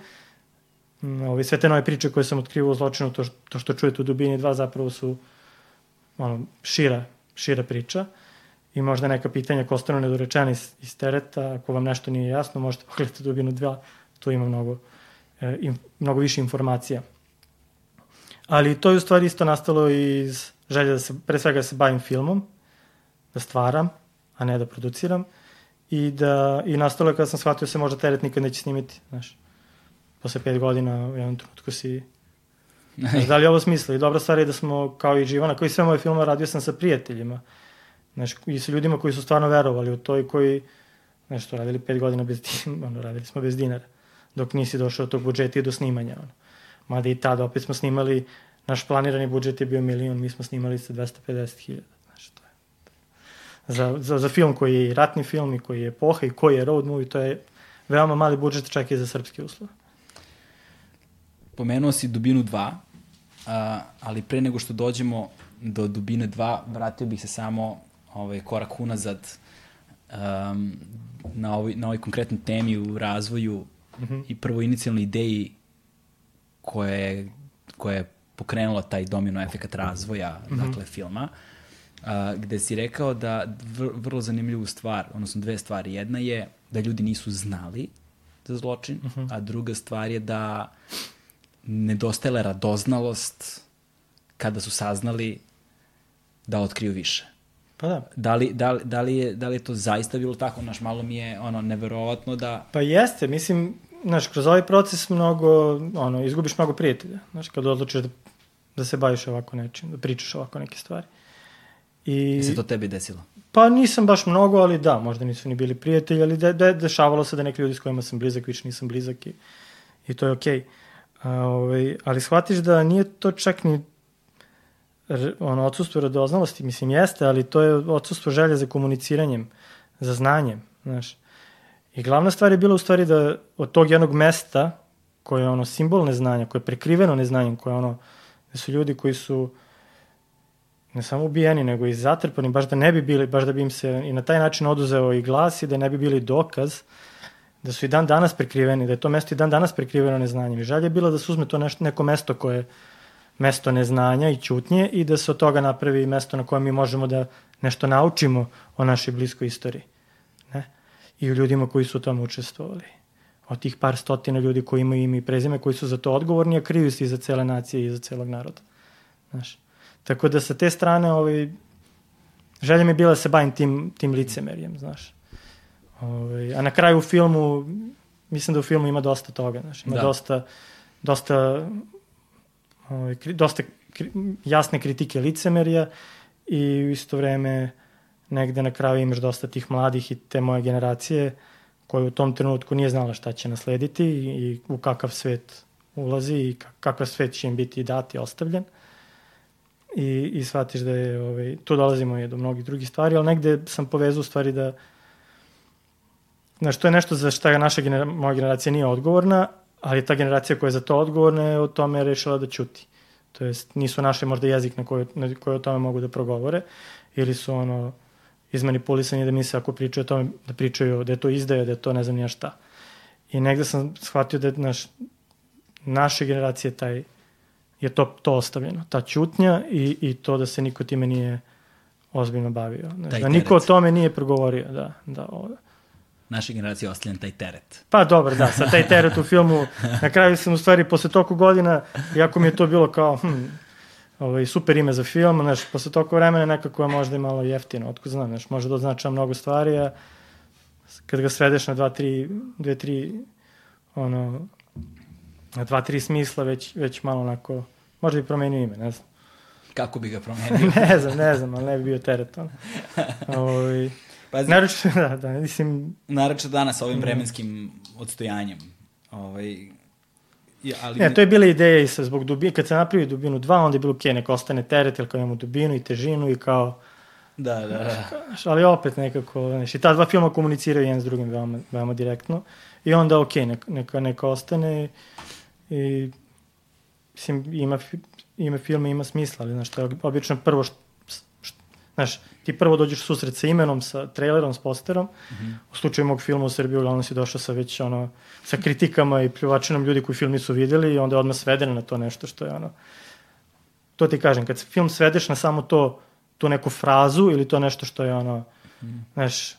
Mm, ovaj, sve te nove priče koje sam otkrivao u zločinu, to, to što čujete u Dubini 2 zapravo su ono, šira, šira priča i možda neka pitanja koja ostanu nedorečena iz, iz tereta, ako vam nešto nije jasno, možete pogledati Dubinu 2, tu ima mnogo, e, im, mnogo više informacija. Ali to je u stvari isto nastalo iz želje da se, pre svega da se bavim filmom, da stvaram, a ne da produciram. I, da, i nastalo je kada sam shvatio da se možda teret nikad neće snimiti, znaš. Posle pet godina u jednom trenutku si... Znaš, da li ovo smisla? I dobra stvar je da smo, kao i Živana, kao i sve moje filme, radio sam sa prijateljima. Znaš, i sa ljudima koji su stvarno verovali u to i koji, znaš, to radili pet godina bez, ono, radili smo bez dinara, dok nisi došao do tog budžeta i do snimanja, ono. Mada i tada opet smo snimali, naš planirani budžet je bio milion, mi smo snimali sa 250.000 za, za, za film koji je ratni film i koji je epoha i koji je road movie, to je veoma mali budžet čak i za srpske uslove. Pomenuo si Dubinu 2, a, ali pre nego što dođemo do Dubine 2, vratio bih se samo ovaj, korak unazad um, na, ovoj, na ovoj konkretnoj temi u razvoju mm -hmm. i prvo inicijalnoj ideji koja je, koja je pokrenula taj domino efekat razvoja, mm -hmm. dakle, filma. a, gde si rekao da vr, vrlo zanimljivu stvar, odnosno dve stvari. Jedna je da ljudi nisu znali za zločin, uh -huh. a druga stvar je da nedostajala radoznalost kada su saznali da otkriju više. Pa da. Da li, da, li, da, li je, da li je to zaista bilo tako? Naš malo mi je ono, neverovatno da... Pa jeste, mislim, znaš, kroz ovaj proces mnogo, ono, izgubiš mnogo prijatelja. Znaš, kad odlučiš da, da se baviš ovako nečim, da pričaš ovako neke stvari. I... Je se to tebi desilo? Pa nisam baš mnogo, ali da, možda nisu ni bili prijatelji, ali de, de, dešavalo se da neki ljudi s kojima sam blizak, više nisam blizak i, i to je okej. Okay. A, ovaj, ali shvatiš da nije to čak ni ono, odsustvo radoznalosti, mislim, jeste, ali to je odsustvo želje za komuniciranjem, za znanjem, znaš. I glavna stvar je bila u stvari da od tog jednog mesta, koje je ono simbol neznanja, koje je prekriveno neznanjem, koje je ono, da su ljudi koji su ne samo ubijeni, nego i zatrpani, baš da ne bi bili, baš da bi im se i na taj način oduzeo i glas i da ne bi bili dokaz da su i dan danas prekriveni, da je to mesto i dan danas prekriveno neznanjem. I žalje je bila da se uzme to nešto, neko mesto koje je mesto neznanja i ćutnje i da se od toga napravi mesto na kojem mi možemo da nešto naučimo o našoj bliskoj istoriji. Ne? I o ljudima koji su u tom učestvovali. Od tih par stotina ljudi koji imaju ime i prezime, koji su za to odgovorni, a kriju se i za cele nacije i za celog naroda. Znaš. Tako da sa te strane ovaj, želja mi je bila da se bavim tim, tim licemerjem, znaš. Ovaj, a na kraju u filmu, mislim da u filmu ima dosta toga, znaš. Ima da. dosta, dosta, ovaj, dosta kri, jasne kritike licemerja i u isto vreme negde na kraju imaš dosta tih mladih i te moje generacije koje u tom trenutku nije znala šta će naslediti i, u kakav svet ulazi i kakav svet će im biti dati ostavljen. I, i shvatiš da je, ovaj, tu dolazimo je do mnogih drugih stvari, ali negde sam povezao stvari da, znaš, to je nešto za šta naša genera, moja generacija nije odgovorna, ali ta generacija koja je za to odgovorna je o tome rešila da ćuti. To jest, nisu našli možda jezik na koji, na koji o tome mogu da progovore, ili su ono, izmanipulisani da misle ako pričaju o tome, da pričaju da je to izdaja, da je to ne znam nija šta. I negde sam shvatio da je naš, naše generacije taj je to, to ostavljeno. Ta ćutnja i, i to da se niko time nije ozbiljno bavio. Znači, da niko o tome nije progovorio. Da, da, ovo. Naša generacija je ostavljen taj teret. Pa dobro, da, sa taj teret u filmu, na kraju sam u stvari posle toliko godina, iako mi je to bilo kao, hm, ovaj, super ime za film, znaš, posle toliko vremena nekako je možda i malo jeftino, otko znam, znaš, može da označa mnogo stvari, a kad ga svedeš na dva, tri, dve, tri, ono, na dva, tri smisla, već, već malo onako Možda bi promenio ime, ne znam. Kako bi ga promenio? ne znam, ne znam, ali ne bi bio teret. Ono. Ovaj, pa, naravno, da, da, mislim... Naravno danas ovim vremenskim odstojanjem. Ovaj, Ja, ali... Ne, to je bila ideja i sa, zbog dubine, kad se napravi dubinu 2, onda je bilo ok, neka ostane teret, jer kao imamo dubinu i težinu i kao... Da, da, da. Ali opet nekako, znaš, i ta dva filma komuniciraju jedan s drugim veoma, veoma direktno. I onda ok, neka, neka, neka ostane i mislim, ima, ima filma, ima smisla, ali, znaš, to je obično prvo, što, što, znaš, ti prvo dođeš susret sa imenom, sa trailerom, s posterom, mm -hmm. u slučaju mog filma u Srbiji, uglavnom si došao sa već, ono, sa kritikama i pljuvačinom ljudi koji film nisu videli i onda je odmah sveden na to nešto što je, ono, to ti kažem, kad film svedeš na samo to, tu neku frazu ili to nešto što je, ono, mm. znaš,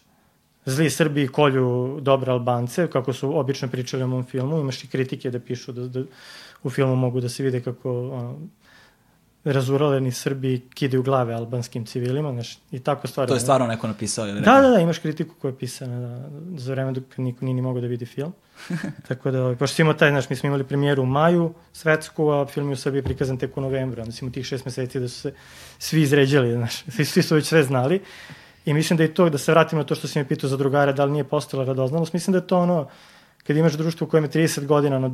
zli Srbi kolju dobre Albance, kako su obično pričali o mom filmu, imaš i kritike da pišu da, da u filmu mogu da se vide kako ono, razuraleni Srbi kidaju glave albanskim civilima, znaš, i tako stvari. To je stvarno neko napisao ili Da, da, da, imaš kritiku koja je pisana da, za vreme dok niko nije ni mogao da vidi film. tako da, ovaj, pošto imamo taj, znaš, mi smo imali premijeru u maju svetsku, a film je u Srbiji prikazan tek u novembru, onda smo tih šest meseci da su se svi izređali, znaš, svi, svi su već sve znali. I mislim da je to, da se vratimo na to što si mi pitao za drugare, da li nije postala radoznalost, mislim da je to ono, kad imaš društvo u kojem je 30 godina ono,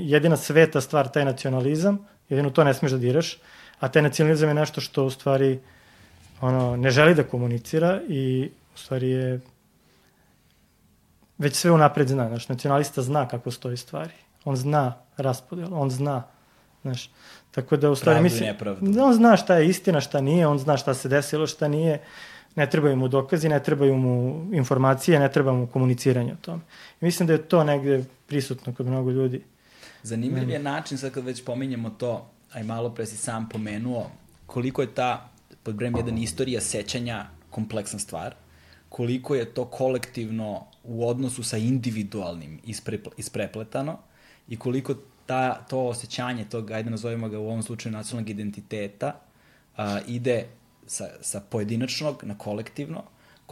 jedina sveta stvar taj nacionalizam, jedino to ne smeš da diraš, a taj nacionalizam je nešto što u stvari ono, ne želi da komunicira i u stvari je već sve unapred zna. Znaš, nacionalista zna kako stoji stvari. On zna raspodel, on zna. Znaš, tako da u stvari mislim, on zna šta je istina, šta nije, on zna šta se desilo, šta nije ne trebaju mu dokazi, ne trebaju mu informacije, ne treba mu komuniciranje o tome. I mislim da je to negde prisutno kod mnogo ljudi. Zanimljiv je način, sad kad već pominjemo to, a i malo pre si sam pomenuo, koliko je ta pod brojem jedan istorija sećanja kompleksna stvar, koliko je to kolektivno u odnosu sa individualnim ispre, isprepletano i koliko ta, to osjećanje tog, ajde nazovemo ga u ovom slučaju nacionalnog identiteta, a, ide sa, sa pojedinačnog na kolektivno,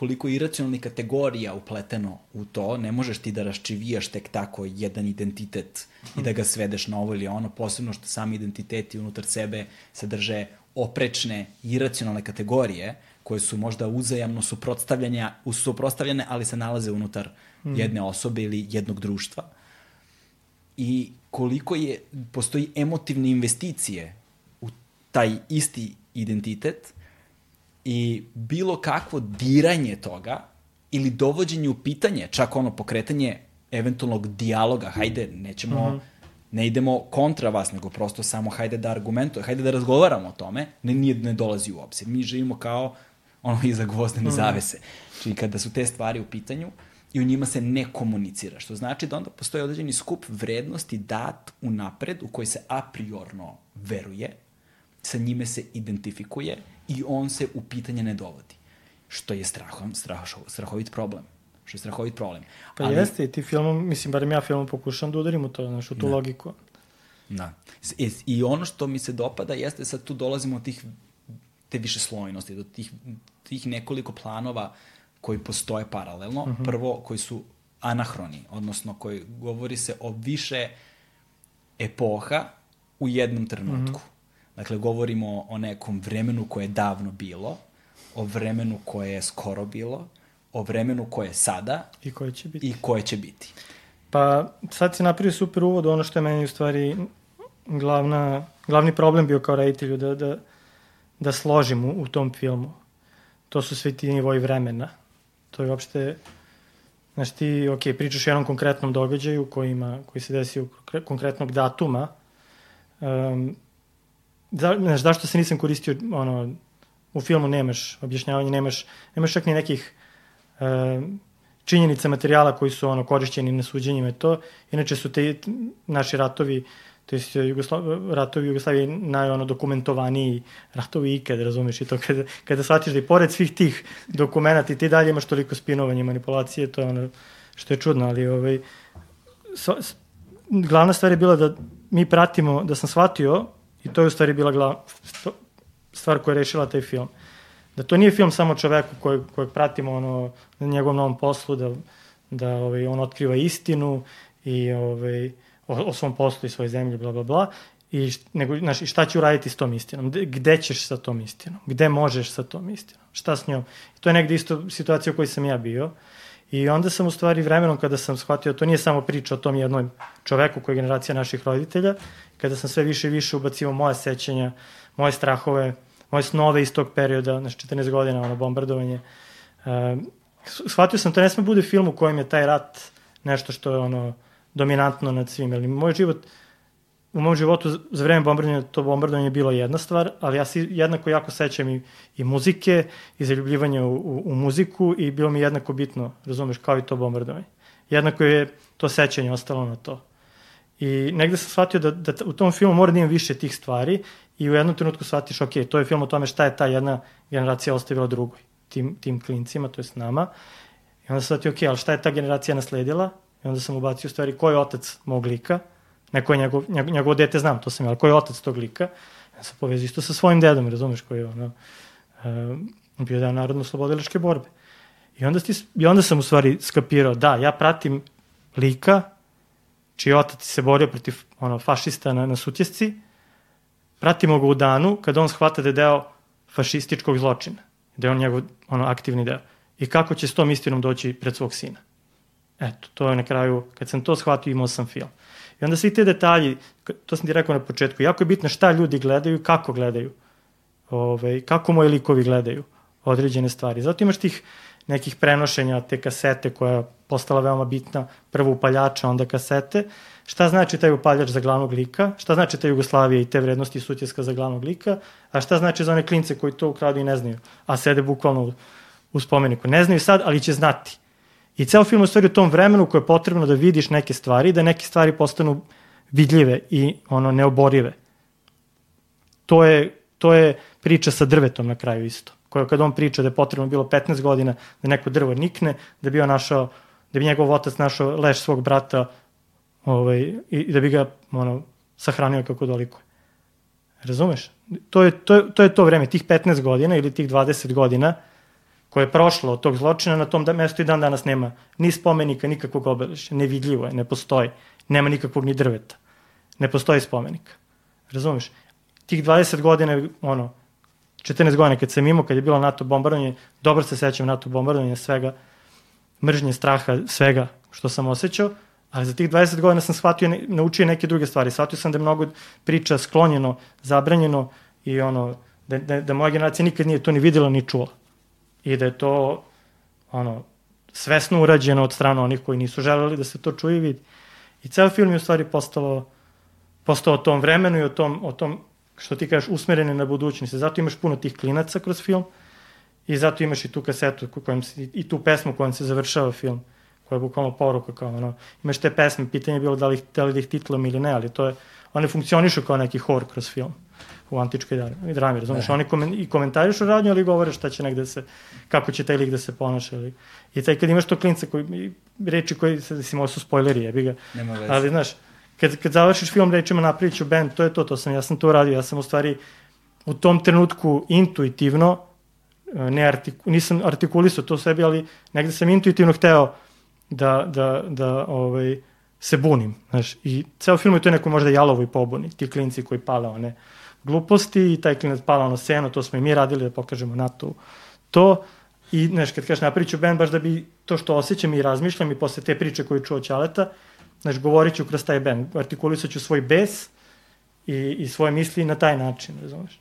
koliko je iracionalnih kategorija upleteno u to, ne možeš ti da raščivijaš tek tako jedan identitet i da ga svedeš na ovo ili ono, posebno što sami identiteti unutar sebe sadrže oprečne iracionalne kategorije koje su možda uzajamno suprotstavljanja, suprotstavljene, ali se nalaze unutar mm. jedne osobe ili jednog društva. I koliko je, postoji emotivne investicije u taj isti identitet i bilo kakvo diranje toga ili dovođenje u pitanje, čak ono pokretanje eventualnog dijaloga, hajde, nećemo, mm -hmm. ne idemo kontra vas, nego prosto samo hajde da argumentujemo, hajde da razgovaramo o tome, ne, nije, ne dolazi u obzir. Mi živimo kao ono iza gvozdene mm -hmm. zavese. Znači kada su te stvari u pitanju i u njima se ne komunicira, što znači da onda postoji određeni skup vrednosti dat u napred u koji se a priorno veruje, sa njime se identifikuje i on se u pitanje ne dovodi. Što je strahom, strah, strahovit problem. Što je strahovit problem. Pa Ali, jeste, ti filmom, mislim, barem ja filmom pokušam da udarim u to, znaš, u tu da. logiku. Da. I, I ono što mi se dopada jeste, sad tu dolazimo od tih, te više slojnosti, do tih, tih nekoliko planova koji postoje paralelno. Uh mhm. -huh. Prvo, koji su anahroni, odnosno koji govori se o više epoha u jednom trenutku. Uh -huh. Dakle, govorimo o nekom vremenu koje je davno bilo, o vremenu koje je skoro bilo, o vremenu koje je sada i koje će biti. I koje će biti. Pa sad si napravio super uvod ono što je meni u stvari glavna, glavni problem bio kao reditelju da, da, da složim u, u tom filmu. To su sve ti nivoji vremena. To je uopšte, znaš ti, ok, pričaš o jednom konkretnom događaju koji, ima, koji se desi u konkretnog datuma, um, da, znaš, zašto se nisam koristio, ono, u filmu nemaš objašnjavanje, nemaš, nemaš čak ni nekih uh, činjenica materijala koji su ono korišćeni na suđenjima i to. Inače su te naši ratovi, to je Jugosla, ratovi Jugoslavije naj ono dokumentovaniji ratovi ikad, razumeš i to kada, kada shvatiš da i pored svih tih dokumenta ti dalje imaš toliko spinovanja i manipulacije, to je ono što je čudno, ali ovaj, so, glavna stvar je bila da mi pratimo, da sam shvatio I to je u stvari bila glav, stvar koja je rešila taj film. Da to nije film samo čoveku kojeg, kojeg pratimo ono, na njegovom novom poslu, da, da ovaj, on otkriva istinu i ovaj, o, o svom poslu i svojoj zemlji, bla, bla, bla. I, nego, znaš, šta će uraditi s tom istinom? Gde ćeš sa tom istinom? Gde možeš sa tom istinom? Šta s njom? I to je negde isto situacija u kojoj sam ja bio. I onda sam u stvari vremenom kada sam shvatio, to nije samo priča o tom jednom čoveku koji je generacija naših roditelja, kada sam sve više i više ubacio moje sećanja, moje strahove, moje snove iz tog perioda, znači 14 godina, ono, bombardovanje. Uh, shvatio sam, to ne sme bude film u kojem je taj rat nešto što je ono dominantno nad svim, ali moj život, u mom životu za vreme bombardovanja to bombardovanje je bilo jedna stvar, ali ja se jednako jako sećam i, i muzike, i zaljubljivanja u, u, u muziku i bilo mi jednako bitno, razumeš, kao i to bombardovanje. Jednako je to sećanje ostalo na to. I negde sam shvatio da, da u tom filmu mora da imam više tih stvari i u jednom trenutku shvatiš, ok, to je film o tome šta je ta jedna generacija ostavila drugoj, tim, tim klincima, to je s nama. I onda sam shvatio, ok, ali šta je ta generacija nasledila? I onda sam ubacio stvari ko je otac mog lika, neko je njegov, njegov, njegov dete znam, to sam ja, ali ko je otac tog lika? Ja sam povezio isto sa svojim dedom, razumeš, koji je ono, uh, bio da narodno-slobodilačke borbe. I onda, sti, I onda sam u stvari skapirao, da, ja pratim lika čiji otac se borio protiv ono, fašista na, na sutjesci, pratimo ga u danu kada on shvata da je deo fašističkog zločina, da je on njegov ono, aktivni deo. I kako će s tom istinom doći pred svog sina. Eto, to je na kraju, kad sam to shvatio, imao sam film. I onda svi te detalji, to sam ti rekao na početku, jako je bitno šta ljudi gledaju i kako gledaju. Ove, ovaj, kako moji likovi gledaju određene stvari. Zato imaš tih nekih prenošenja te kasete koja je postala veoma bitna, prvo upaljača, onda kasete. Šta znači taj upaljač za glavnog lika? Šta znači ta Jugoslavija i te vrednosti sutjeska za glavnog lika? A šta znači za one klince koji to ukradu i ne znaju, a sede bukvalno u, spomeniku? Ne znaju sad, ali će znati. I ceo film u stvari u tom vremenu koje je potrebno da vidiš neke stvari, da neke stvari postanu vidljive i ono neoborive. To je, to je priča sa drvetom na kraju isto. Koja kad on priča da je potrebno bilo 15 godina da neko drvo nikne, da bi on našao, da bi njegov otac našao leš svog brata ovaj, i da bi ga ono, sahranio kako doliko. Razumeš? To je, to, je, to je to vreme, tih 15 godina ili tih 20 godina koje je prošlo od tog zločina, na tom da, mestu i dan danas nema ni spomenika, nikakvog obeležja, nevidljivo je, ne postoji, nema nikakvog ni drveta, ne postoji spomenika. Razumeš? Tih 20 godina, ono, 14 godina kad sam imao, kad je bilo NATO bombardovanje, dobro se sećam NATO bombardovanja, svega, mržnje, straha, svega što sam osjećao, ali za tih 20 godina sam shvatio, naučio neke druge stvari. Shvatio sam da je mnogo priča sklonjeno, zabranjeno i ono, da, da, da moja generacija nikad nije to ni videla ni čula. I da je to ono, svesno urađeno od strana onih koji nisu želeli da se to čuje i vidi. I ceo film je u stvari postalo, postao o tom vremenu i o tom, o tom što ti kažeš, usmerene na budućnost. Zato imaš puno tih klinaca kroz film i zato imaš i tu kasetu kojom se, i tu pesmu kojom se završava film, koja je bukvalno poruka kao ono, imaš te pesme, pitanje je bilo da li, da li da ih titlam ili ne, ali to je, one funkcionišu kao neki hor kroz film u antičkoj drami, razumiješ? Oni komen, i komentarišu radnju, ali govore šta će negde se, kako će taj lik da se ponaša. Ali, I taj kad imaš to klinca koji, reči koji, se, da si su spoileri, jebi ga. Nema veze. Ali, znaš, kad, kad završiš film rečima napravit ću band, to je to, to sam, ja sam to radio, ja sam u stvari u tom trenutku intuitivno, e, ne artiku, nisam artikulisao to sebi, ali negde sam intuitivno hteo da, da, da ovaj, se bunim, znaš, i ceo film je to neko možda jalovo i pobuni, ti klinci koji pale one gluposti i taj klinac pala na scenu, to smo i mi radili da pokažemo na to, i, znaš, kad kažeš napravit ću band, baš da bi to što osjećam i razmišljam i posle te priče koju čuo Ćaleta, Znaš, govorit ću kroz taj band, artikulisat ću svoj bes i, i svoje misli na taj način, razumeš?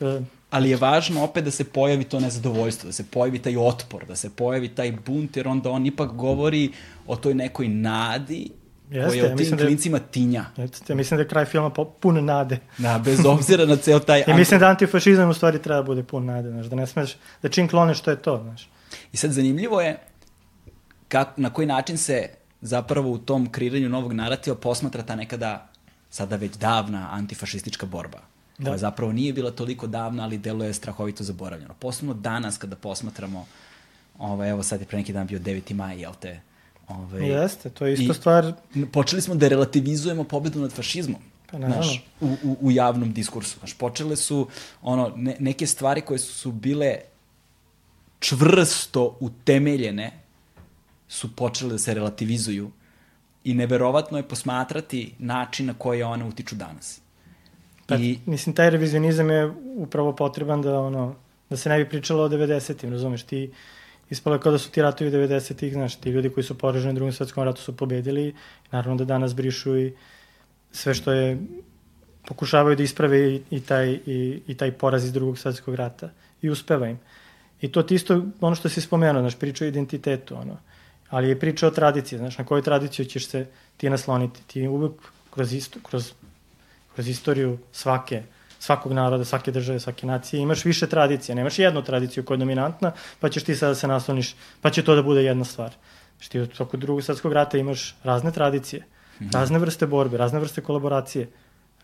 E, Ali je važno opet da se pojavi to nezadovoljstvo, da se pojavi taj otpor, da se pojavi taj bunt, jer onda on ipak govori o toj nekoj nadi Jeste, koja je u tim da klincima tinja. Jeste, mislim da je kraj filma pun nade. Da, bez obzira na ceo taj... I mislim da antifašizam u stvari treba da bude pun nade, znaš, da ne smeš, da čim kloneš što je to, znaš. I sad zanimljivo je kak, na koji način se zapravo u tom kreiranju novog narativa posmatra ta nekada sada već davna antifašistička borba. Da. Koja zapravo nije bila toliko davna, ali deluje strahovito zaboravljeno. Posebno danas kada posmatramo, ovaj, evo sad je pre neki dan bio 9. maj, jel te? Ovaj, Jeste, to je isto stvar... Počeli smo da relativizujemo pobedu nad fašizmom. Pa Znaš, u, u, u javnom diskursu. Znaš, počele su ono, ne, neke stvari koje su bile čvrsto utemeljene su počele da se relativizuju i neverovatno je posmatrati način na koji one utiču danas. Pa, I, mislim, taj revizionizam je upravo potreban da, ono, da se ne bi pričalo o 90-im, razumeš, ti ispalo kao da su ti ratovi 90-ih, znaš, ti ljudi koji su poraženi u drugom svetskom ratu su pobedili, naravno da danas brišu i sve što je, pokušavaju da isprave i, i, taj, i, i taj poraz iz drugog svetskog rata i uspeva im. I to ti isto, ono što si spomenuo, znaš, priča o identitetu, ono, ali je priča o tradiciji, znaš, na koju tradiciju ćeš se ti nasloniti. Ti uvek kroz, isto, kroz, kroz istoriju svake, svakog naroda, svake države, svake nacije, imaš više tradicije, nemaš jednu tradiciju koja je dominantna, pa ćeš ti sada da se nasloniš, pa će to da bude jedna stvar. Što ti u toku drugog svetskog rata imaš razne tradicije, mm -hmm. razne vrste borbe, razne vrste kolaboracije,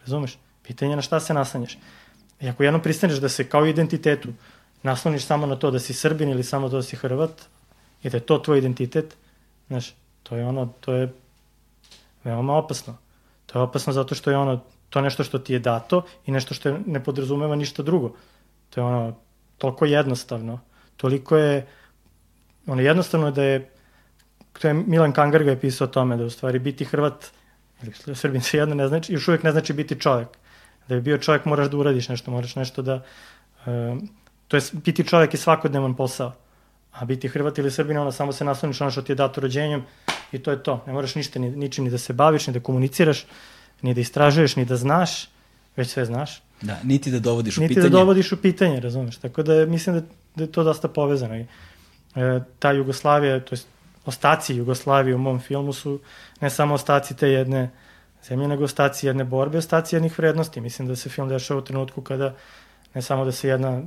razumeš? Pitanje na šta se naslanjaš. I ako jednom pristaneš da se kao identitetu nasloniš samo na to da si Srbin ili samo to da si Hrvat, i da je to tvoj identitet, znaš, to je ono, to je veoma opasno. To je opasno zato što je ono, to nešto što ti je dato i nešto što je, ne podrazumeva ništa drugo. To je ono, toliko jednostavno, toliko je, ono, jednostavno da je, to je Milan Kangarga je pisao o tome, da u stvari biti Hrvat ili Srbin se jedno ne znači, još uvijek ne znači biti čovjek. Da bi bio čovjek moraš da uradiš nešto, moraš nešto da, um, to je, biti čovjek je svakodnevan posao. A biti Hrvat ili Srbina, ono samo se nasloniš ono što ti je dato rođenjem i to je to. Ne moraš ništa, ni, ničim ni da se baviš, ni da komuniciraš, ni da istražuješ, ni da znaš, već sve znaš. Da, niti da dovodiš u niti pitanje. Niti da dovodiš u pitanje, razumeš. Tako da mislim da, da je to dosta povezano. I, e, ta Jugoslavija, to je ostaci Jugoslavije u mom filmu su ne samo ostaci te jedne zemlje, nego ostaci jedne borbe, ostaci jednih vrednosti. Mislim da se film dešava u trenutku kada ne samo da se jedna,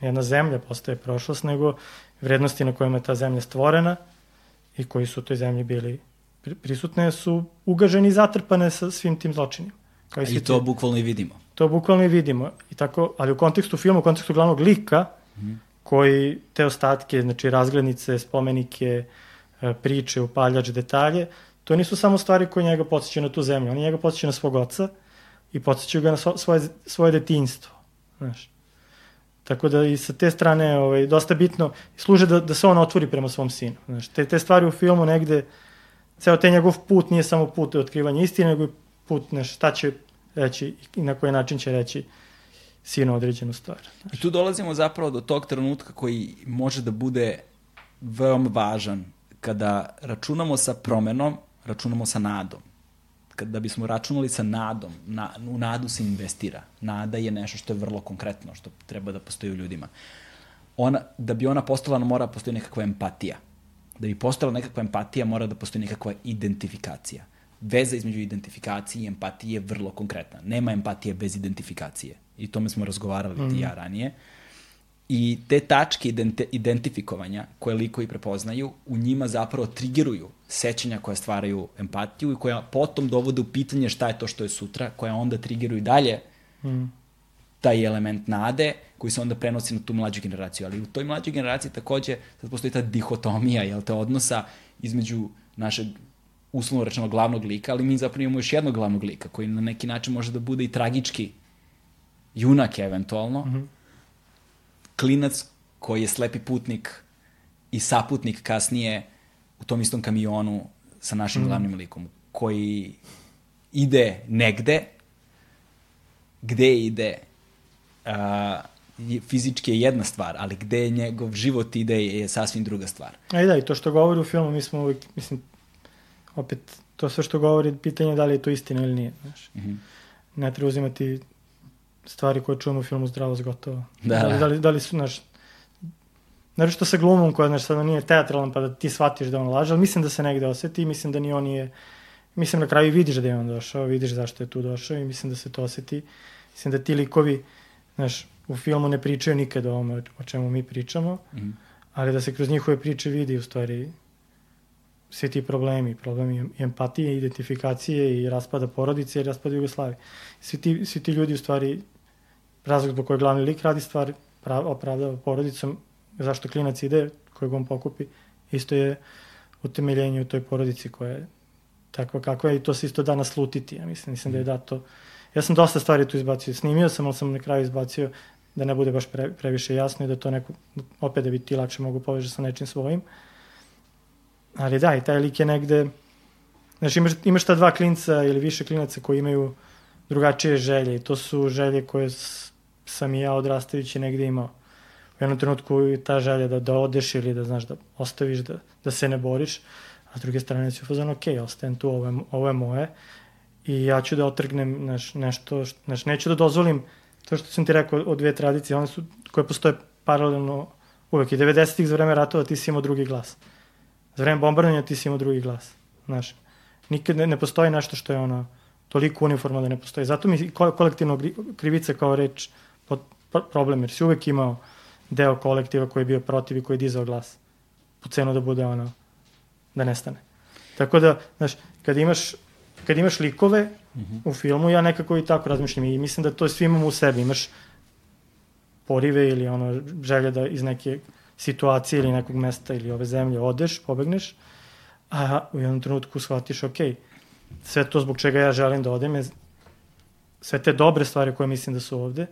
jedna zemlja postaje prošlost, nego vrednosti na kojima je ta zemlja stvorena i koji su u toj zemlji bili prisutne su ugaženi i zatrpane sa svim tim zločinima. Kao i, I to bukvalno i vidimo. to bukvalno i vidimo. I tako, ali u kontekstu filma, u kontekstu glavnog lika, mm. koji te ostatke, znači razglednice, spomenike, e, priče, upaljač, detalje, to nisu samo stvari koje njega podsjećaju na tu zemlju. Oni njega podsjećaju na svog oca i podsjećaju ga na svoje, svoje detinjstvo. Znaš. Tako da i sa te strane ovaj, dosta bitno služe da, da se on otvori prema svom sinu. Znaš, te, te stvari u filmu negde, ceo te njegov put nije samo put otkrivanja istine, nego i put znaš, šta će reći i na koji način će reći sinu određenu stvar. Znaš. I tu dolazimo zapravo do tog trenutka koji može da bude veoma važan kada računamo sa promenom, računamo sa nadom da bismo računali sa nadom, na, u nadu se investira. Nada je nešto što je vrlo konkretno, što treba da postoji u ljudima. Ona, da bi ona postala, mora da postoji nekakva empatija. Da bi postala nekakva empatija, mora da postoji nekakva identifikacija. Veza između identifikacije i empatije je vrlo konkretna. Nema empatije bez identifikacije. I tome smo razgovarali mm. ti ja ranije. Uh, I te tačke identi identifikovanja koje likovi prepoznaju, u njima zapravo trigeruju sećanja koja stvaraju empatiju i koja potom dovode u pitanje šta je to što je sutra, koja onda trigeruju dalje mm. Taj element nade koji se onda prenosi na tu mlađu generaciju. Ali u toj mlađoj generaciji takođe sad postoji ta dihotomija, jel te, odnosa između našeg uslovno rečeno glavnog lika, ali mi zapravo imamo još jednog glavnog lika koji na neki način može da bude i tragički junak eventualno, mm -hmm klinac koji je slepi putnik i saputnik kasnije u tom istom kamionu sa našim mm. glavnim likom, koji ide negde, gde ide, uh, fizički je jedna stvar, ali gde njegov život ide je sasvim druga stvar. A i da, i to što govori u filmu, mi smo uvijek, mislim, opet, to sve što govori, pitanje da li je to istina ili nije, znaš. Mm -hmm. Ne treba uzimati stvari koje čujemo u filmu zdravo gotovo. Da, da, li, da, li, da li su, znaš, Znači što sa glumom koja, znaš, sada nije teatralan pa da ti shvatiš da on laže, ali mislim da se negde oseti, mislim da ni on nije, mislim na kraju vidiš da je on došao, vidiš zašto je tu došao i mislim da se to oseti. Mislim da ti likovi, znaš, u filmu ne pričaju nikad o ovome o čemu mi pričamo, mm. ali da se kroz njihove priče vidi u stvari svi ti problemi, problemi empatije, identifikacije i raspada porodice i raspada Jugoslavije. Svi ti, svi ti ljudi u stvari razlog zbog koje glavni lik radi stvar prav, opravdava porodicom, zašto klinac ide, kojeg on pokupi, isto je utemeljenje u toj porodici koja je takva kakva je i to se isto da naslutiti, ja mislim, mislim da je dato. Ja sam dosta stvari tu izbacio, snimio sam, ali sam na kraju izbacio da ne bude baš pre, previše jasno i da to neko, opet da bi ti lakše mogu poveže sa nečim svojim. Ali da, i taj lik je negde, znači imaš, imaš ta dva klinca ili više klinaca koji imaju drugačije želje i to su želje koje sam i ja odrastajući negde imao. U jednom trenutku je ta želja da, da odeš ili da znaš da ostaviš, da, da se ne boriš, a s druge strane si ufazan, ok, ostajem tu, ovo je, ovo je moje i ja ću da otrgnem znaš, nešto, znaš, neću da dozvolim to što sam ti rekao o dve tradicije, one su, koje postoje paralelno uvek. I 90-ih za vreme ratova ti si imao drugi glas. Za vreme bombardovanja ti si imao drugi glas. Znaš, nikad ne, ne postoji nešto što je ono, toliko uniforma da ne postoji. Zato mi kolektivno krivica kao reč pod problem, jer si uvek imao deo kolektiva koji je bio protiv i koji je dizao glas. Po cenu da bude ono, da nestane. Tako da, znaš, kad imaš, kad imaš likove mm -hmm. u filmu, ja nekako i tako razmišljam i mislim da to svi imamo u sebi. Imaš porive ili ono, želje da iz neke situacije ili nekog mesta ili ove zemlje odeš, pobegneš, a u jednom trenutku shvatiš, okay, sve to zbog čega ja želim da odem je sve te dobre stvari koje mislim da su ovde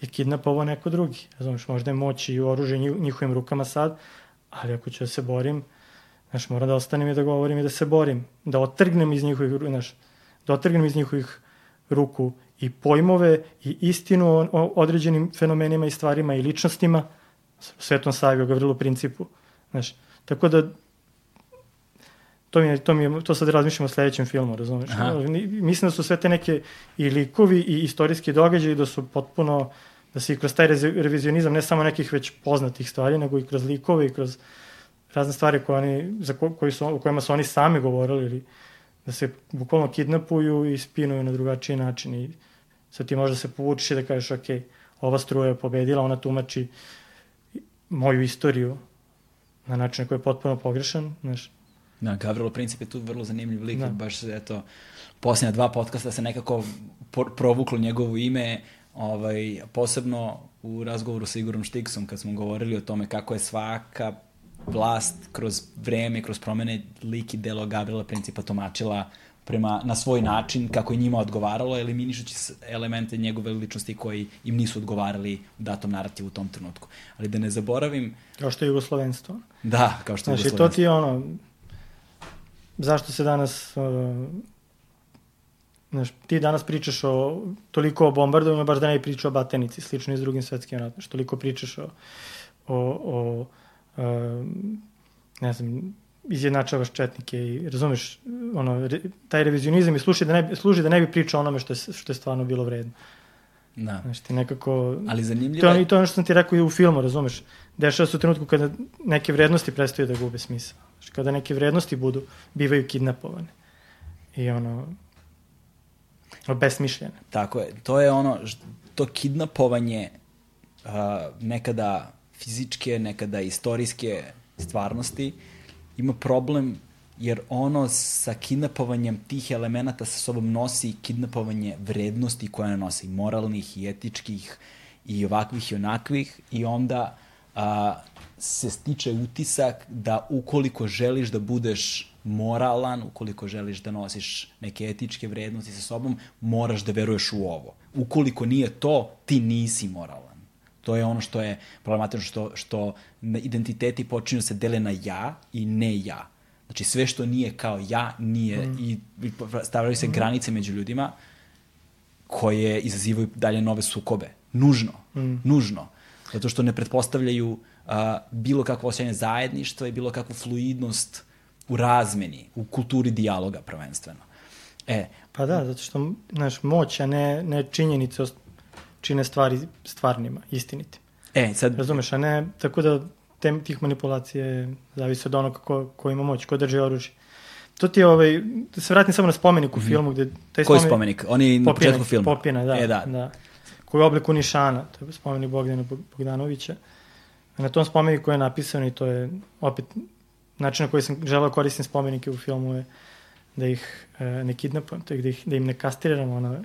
je kidnapovao neko drugi. Znaš, možda je moć i oružje njihovim rukama sad, ali ako ću da se borim, znaš, moram da ostanem i da govorim i da se borim. Da otrgnem iz njihovih, znaš, da otrgnem iz njihovih ruku i pojmove i istinu o, o određenim fenomenima i stvarima i ličnostima, Svetom Savi, o Gavrilu principu. Znaš, tako da to mi je, to mi je, to sad razmišljamo o sledećem filmu, razumeš? Aha. Mislim da su sve te neke i likovi i istorijski događaji da su potpuno, da se i kroz taj revizionizam ne samo nekih već poznatih stvari, nego i kroz likove i kroz razne stvari koje oni, za ko, koji su, o kojima su oni sami govorili ili da se bukvalno kidnapuju i spinuju na drugačiji način i sad ti možda se povučiš i da kažeš ok, ova struja je pobedila, ona tumači moju istoriju na način koji je potpuno pogrešan, znaš, Da, Gavrilo Princip je tu vrlo zanimljiv lik, da. baš eto, posljednja dva podcasta se nekako provuklo njegovo ime, ovaj, posebno u razgovoru sa Igorom Štiksom kad smo govorili o tome kako je svaka vlast kroz vreme, kroz promene lik i delo Gabriela Principa tomačila prema, na svoj način, kako je njima odgovaralo, eliminišući elemente njegove ličnosti koji im nisu odgovarali u datom narativu u tom trenutku. Ali da ne zaboravim... Kao što je jugoslovenstvo. Da, kao što je znači, jugoslovenstvo. Znači, to ti je ono... Zašto se danas... Uh, znaš, ti danas pričaš o, toliko o bombardovanju, baš da ne pričaš o Batenici, slično i s drugim svetskim ratom. Što toliko pričaš o, o, o ne znam, izjednačavaš četnike i razumeš, ono, re, taj revizionizam i služi da ne, bi, služi da ne bi pričao onome što je, što je stvarno bilo vredno. Da. Znaš, ti nekako... Ali zanimljivo to, je... To je ono što sam ti rekao i u filmu, razumeš? Dešava se u trenutku kada neke vrednosti prestaju da gube smisla. Znaš, kada neke vrednosti budu, bivaju kidnapovane. I ono, besmišljene. Tako je. To je ono, to kidnapovanje uh, nekada fizičke, nekada istorijske stvarnosti ima problem jer ono sa kidnapovanjem tih elemenata sa sobom nosi kidnapovanje vrednosti koje ne nosi, moralnih i etičkih i ovakvih i onakvih i onda a, se stiče utisak da ukoliko želiš da budeš moralan, ukoliko želiš da nosiš neke etičke vrednosti sa sobom, moraš da veruješ u ovo. Ukoliko nije to, ti nisi moralan. To je ono što je problematično, što, što identiteti počinju se dele na ja i ne ja. Znači sve što nije kao ja, nije mm. i stavljaju se mm. granice među ljudima koje izazivaju dalje nove sukobe. Nužno. Mm. Nužno. Zato što ne pretpostavljaju uh, bilo kakvo osjećanje zajedništva i bilo kakvu fluidnost u razmeni, u kulturi dijaloga prvenstveno. E, pa da, zato što znaš, moć, a ne, ne činjenice čine stvari stvarnima, istinitim. E, sad... Razumeš, a ne, tako da tem, tih manipulacije zavisi od onoga ko, ko ima moć, ko drži oružje. To ti je ovaj, da se vratim samo na spomenik u mm -hmm. filmu gde taj Koji spomenik? Oni na početku filma. Popina, da, e, da. da. Koji je oblik Nišana, to je spomenik Bogdana Bogdanovića. Na tom spomeniku je napisano i to je opet način na koji sam želeo da koristim spomenike u filmu je da ih e, ne kidnapujem, to je da, ih, da im ne kastriram ono,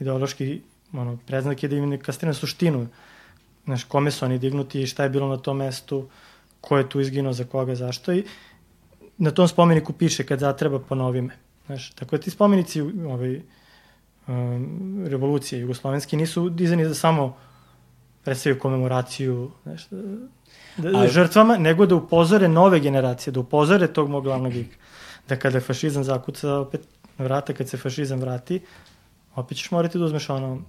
ideološki ono, preznak je da im ne kastriram suštinu znaš, kome su oni dignuti i šta je bilo na tom mestu, ko je tu izginuo, za koga, zašto i na tom spomeniku piše kad zatreba ponovi me. Znaš, tako da ti spomenici ovaj, um, revolucije jugoslovenski nisu dizani za samo predstavljaju komemoraciju znaš, da, da, A... žrtvama, nego da upozore nove generacije, da upozore tog mog glavnog lika. Da kada fašizam zakuca opet na vrata, kad se fašizam vrati, opet ćeš morati da uzmeš ono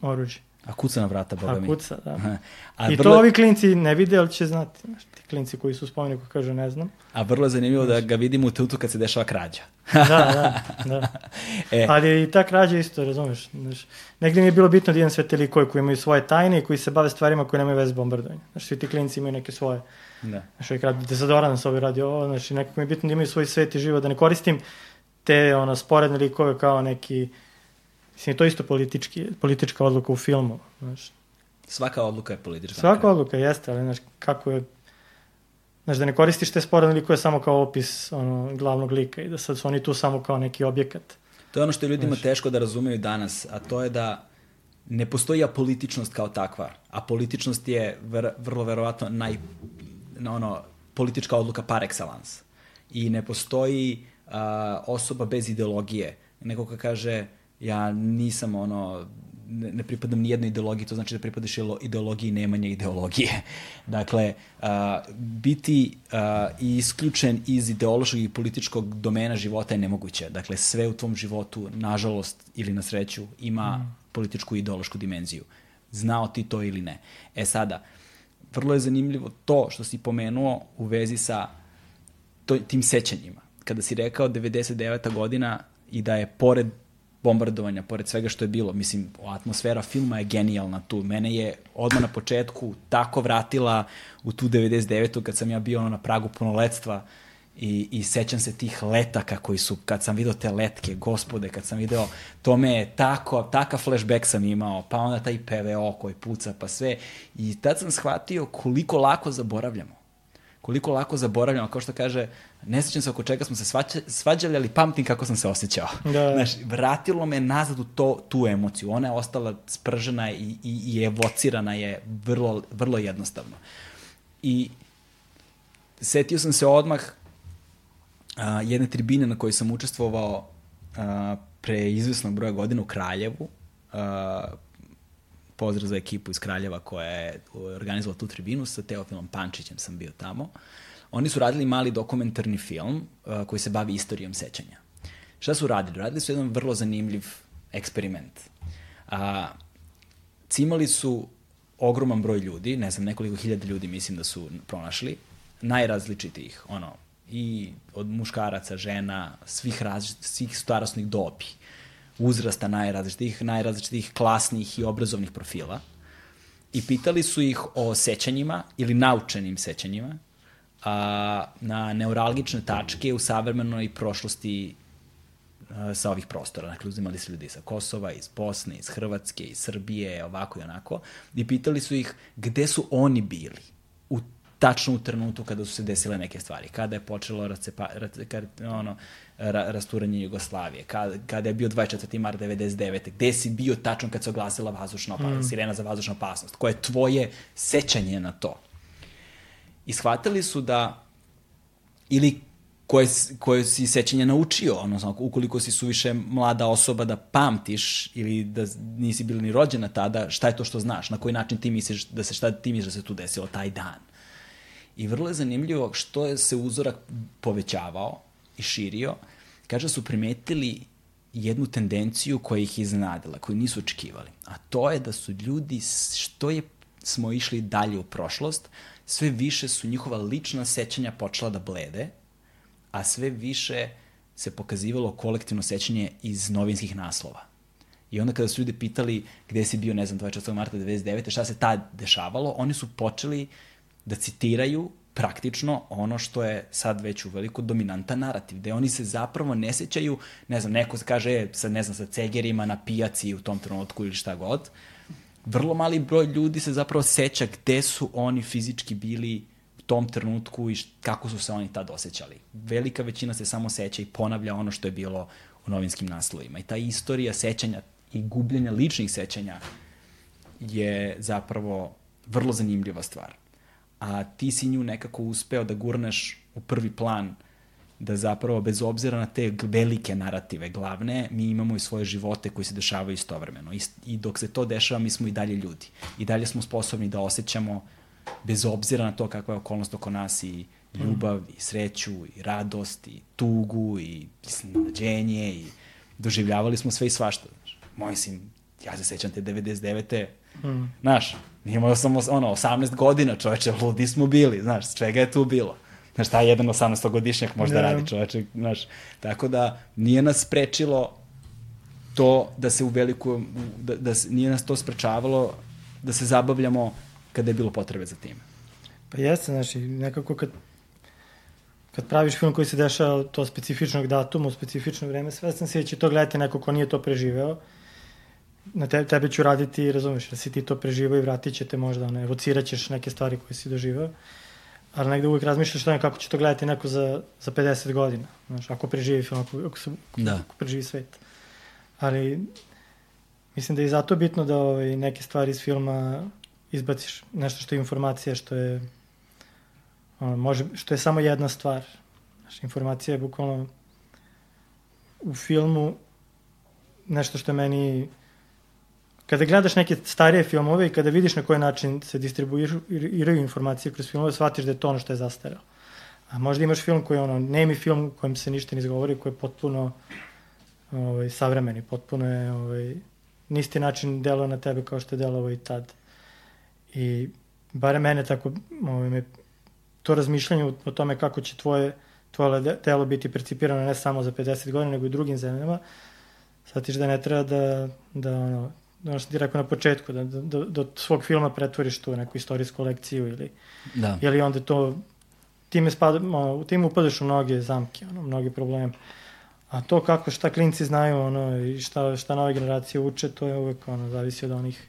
oruđe. A kuca na vrata, boga mi. A kuca, da. A I vrlo... to ovi klinci ne vide, ali će znati. Znaš, ti klinci koji su u spomeniku kažu ne znam. A vrlo je zanimljivo da ga vidimo u tutu kad se dešava krađa. da, da, da. E. Ali i ta krađa isto, razumeš. Znaš, negde mi je bilo bitno da idem sve te likove koji imaju svoje tajne i koji se bave stvarima koje nemaju veze s bombardovanjem. Znaš, svi ti klinci imaju neke svoje. Da. Znaš, ovaj krad, dezodoran se ovaj radi ovo, znaš, nekako mi je bitno da imaju svoj svet i život, da ne koristim te ono, sporedne likove kao neki Mislim, to je isto politički, politička odluka u filmu. Znaš. Svaka odluka je politička. Svaka odluka jeste, ali znaš, kako je... Znaš, da ne koristiš te sporedne likove samo kao opis ono, glavnog lika i da sad su oni tu samo kao neki objekat. To je ono što je ljudima znaš. teško da razumeju danas, a to je da ne postoji apolitičnost kao takva. A političnost je ver, vrlo verovatno naj, ono, politička odluka par excellence. I ne postoji uh, osoba bez ideologije. Neko ka kaže, ja nisam ono, ne, ne pripadam ni jednoj ideologiji, to znači da pripadaš ideologiji nemanja ideologije. Dakle, uh, biti uh, isključen iz ideološkog i političkog domena života je nemoguće. Dakle, sve u tvom životu, nažalost ili na sreću, ima mm. političku i ideološku dimenziju. Znao ti to ili ne. E sada, vrlo je zanimljivo to što si pomenuo u vezi sa to, tim sećanjima. Kada si rekao 99. godina i da je pored bombardovanja, pored svega što je bilo. Mislim, atmosfera filma je genijalna tu. Mene je odmah na početku tako vratila u tu 99. kad sam ja bio ono na pragu punoletstva i, i sećam se tih letaka koji su, kad sam video te letke, gospode, kad sam video, to me je tako, takav flashback sam imao, pa onda taj PVO koji puca, pa sve. I tad sam shvatio koliko lako zaboravljamo koliko lako zaboravljamo, kao što kaže, ne sećam se oko čega smo se svađa, svađali, ali pamtim kako sam se osjećao. Da. Znaš, vratilo me nazad u to, tu emociju. Ona je ostala spržena i, i, i evocirana je vrlo, vrlo jednostavno. I setio sam se odmah a, jedne tribine na kojoj sam učestvovao a, pre izvesnog broja godina u Kraljevu. A, pozdrav za ekipu iz Kraljeva koja je organizovala tu tribinu, sa Teofilom Pančićem sam bio tamo. Oni su radili mali dokumentarni film uh, koji se bavi istorijom sećanja. Šta su radili? Radili su jedan vrlo zanimljiv eksperiment. A, cimali su ogroman broj ljudi, ne znam, nekoliko hiljada ljudi mislim da su pronašli, najrazličitijih, ono, i od muškaraca, žena, svih, svih starostnih dobi uzrasta najrazličitih, najrazličitih klasnih i obrazovnih profila i pitali su ih o sećanjima ili naučenim sećanjima a, na neuralgične tačke u savremenoj prošlosti a, sa ovih prostora. Dakle, uzimali su ljudi sa Kosova, iz Bosne, iz Hrvatske, iz Srbije, ovako i onako. I pitali su ih gde su oni bili u tačno u trenutku kada su se desile neke stvari. Kada je počelo racepa, kada, ono, ra, rasturanje Jugoslavije, kada, kada je bio 24. mart 99. Gde si bio tačno kad se oglasila vazdušna opasnost, mm. sirena za vazdušnu opasnost? Koje je tvoje sećanje na to? I shvatili su da ili koje, koje si sećanje naučio, odnosno ukoliko si suviše mlada osoba da pamtiš ili da nisi bila ni rođena tada, šta je to što znaš, na koji način ti misliš da se šta ti misliš da se tu desilo taj dan. I vrlo je zanimljivo što je se uzorak povećavao i širio, kaže su primetili jednu tendenciju koja ih iznadila, koju nisu očekivali. A to je da su ljudi, što je smo išli dalje u prošlost, sve više su njihova lična sećanja počela da blede, a sve više se pokazivalo kolektivno sećanje iz novinskih naslova. I onda kada su ljudi pitali gde si bio, ne znam, 24. marta 99. šta se tad dešavalo, oni su počeli da citiraju praktično ono što je sad već u veliko dominantan narativ, gde oni se zapravo ne sećaju, ne znam, neko kaže, sa, ne znam, sa cegerima na pijaci u tom trenutku ili šta god, vrlo mali broj ljudi se zapravo seća gde su oni fizički bili u tom trenutku i kako su se oni tad osjećali. Velika većina se samo seća i ponavlja ono što je bilo u novinskim naslovima. I ta istorija sećanja i gubljenja ličnih sećanja je zapravo vrlo zanimljiva stvar a ti si nju nekako uspeo da gurneš u prvi plan da zapravo bez obzira na te velike narative glavne, mi imamo i svoje živote koji se dešavaju istovremeno. I, I dok se to dešava, mi smo i dalje ljudi. I dalje smo sposobni da osjećamo, bez obzira na to kakva je okolnost oko nas, i ljubav, i sreću, i radost, i tugu, i snađenje, i doživljavali smo sve i svašta. Moj sin, ja se sećam te 99. Mm. Znaš, imao sam ono, 18 godina, čoveče, ludi smo bili, znaš, čega je tu bilo? Znaš, taj jedan 18-godišnjak možda yeah. radi, čoveče, znaš. Tako da, nije nas sprečilo to da se u veliku, da, da nije nas to sprečavalo da se zabavljamo kada je bilo potrebe za tim. Pa jeste, znači, nekako kad kad praviš film koji se dešava to specifičnog datuma, u specifično vreme, svestan si da će to gledati neko ko nije to preživeo na te, tebe ću raditi, razumeš, da si ti to preživao i vratit će te možda, ne, evocirat ćeš neke stvari koje si doživao, ali negde uvijek razmišljaš tome kako će to gledati neko za, za 50 godina, znaš, ako preživi film, ako, ako, se, da. ako preživi svet. Ali mislim da je zato bitno da ovaj, neke stvari iz filma izbaciš, nešto što je informacija, što je ono, može, što je samo jedna stvar. Znaš, informacija je bukvalno u filmu nešto što je meni kada gledaš neke starije filmove i kada vidiš na koji način se distribuiraju informacije kroz filmove, shvatiš da je to ono što je zastarao. A možda imaš film koji je ono, nemi film u kojem se ništa ne izgovori, koji je potpuno ovaj, savremeni, potpuno je ovaj, nisti način delo na tebe kao što je delovao i tad. I bare mene tako, ovaj, me, to razmišljanje o, o tome kako će tvoje, tvoje telo biti percipirano ne samo za 50 godina, nego i drugim zemljama, shvatiš da ne treba da, da ono, ono što ti rekao na početku, da, da, da, da svog filma pretvoriš tu neku istorijsku lekciju ili, da. ili onda to time, spada, ono, time upadaš u mnoge zamke, ono, mnoge probleme. A to kako, šta klinci znaju, ono, i šta, šta nove generacije uče, to je uvek, ono, zavisi od onih...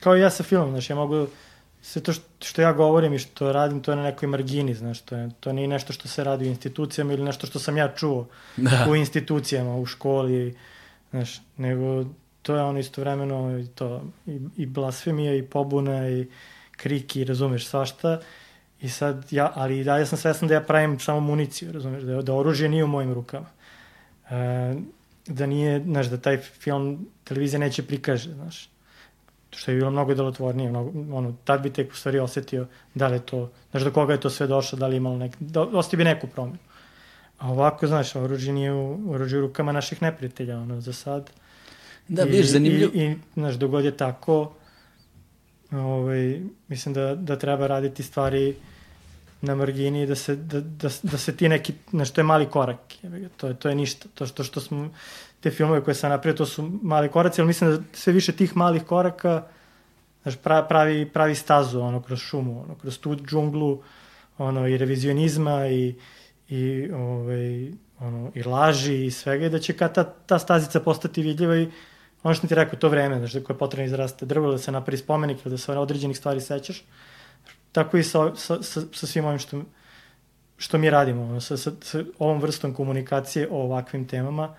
Kao i ja sa filmom, znaš, ja mogu, sve to što, što ja govorim i što radim, to je na nekoj margini, znaš, to, je, to nije nešto što se radi u institucijama ili nešto što sam ja čuo da. u institucijama, u školi, znaš, nego to je ono istovremeno i to, i, i blasfemija, i pobuna, i kriki, razumeš, svašta. I sad ja, ali i dalje sam svestan da ja pravim samo municiju, razumeš, da, da oružje nije u mojim rukama. E, da nije, znaš, da taj film televizija neće prikaže, znaš što je bilo mnogo delotvornije, mnogo, ono, tad bi tek u stvari osetio da li je to, znaš do koga je to sve došlo, da li imalo nek, da, osti bi neku promenu. A ovako, znaš, oružje nije u, oružje u rukama naših neprijatelja, ono, za sad. Da, viš, zanimljivo. I, i, znaš, dogod je tako, ovaj, mislim da, da treba raditi stvari na margini da se, da, da, da se ti neki, znaš, to je mali korak, to je, to je ništa, to što, što smo, te filmove koje sam napravio, to su mali koraci, ali mislim da sve više tih malih koraka znaš, pravi, pravi stazu ono, kroz šumu, ono, kroz tu džunglu ono, i revizionizma i, i, ovaj, ono, i laži i svega i da će kad ta, ta stazica postati vidljiva i ono što ti rekao, to vreme, znaš, koje je potrebno izraste drvo, da se napravi spomenik ili da se određenih stvari sećaš. Tako i sa, sa, sa, sa svim ovim što, što mi radimo, ono, sa, sa, sa ovom vrstom komunikacije o ovakvim temama,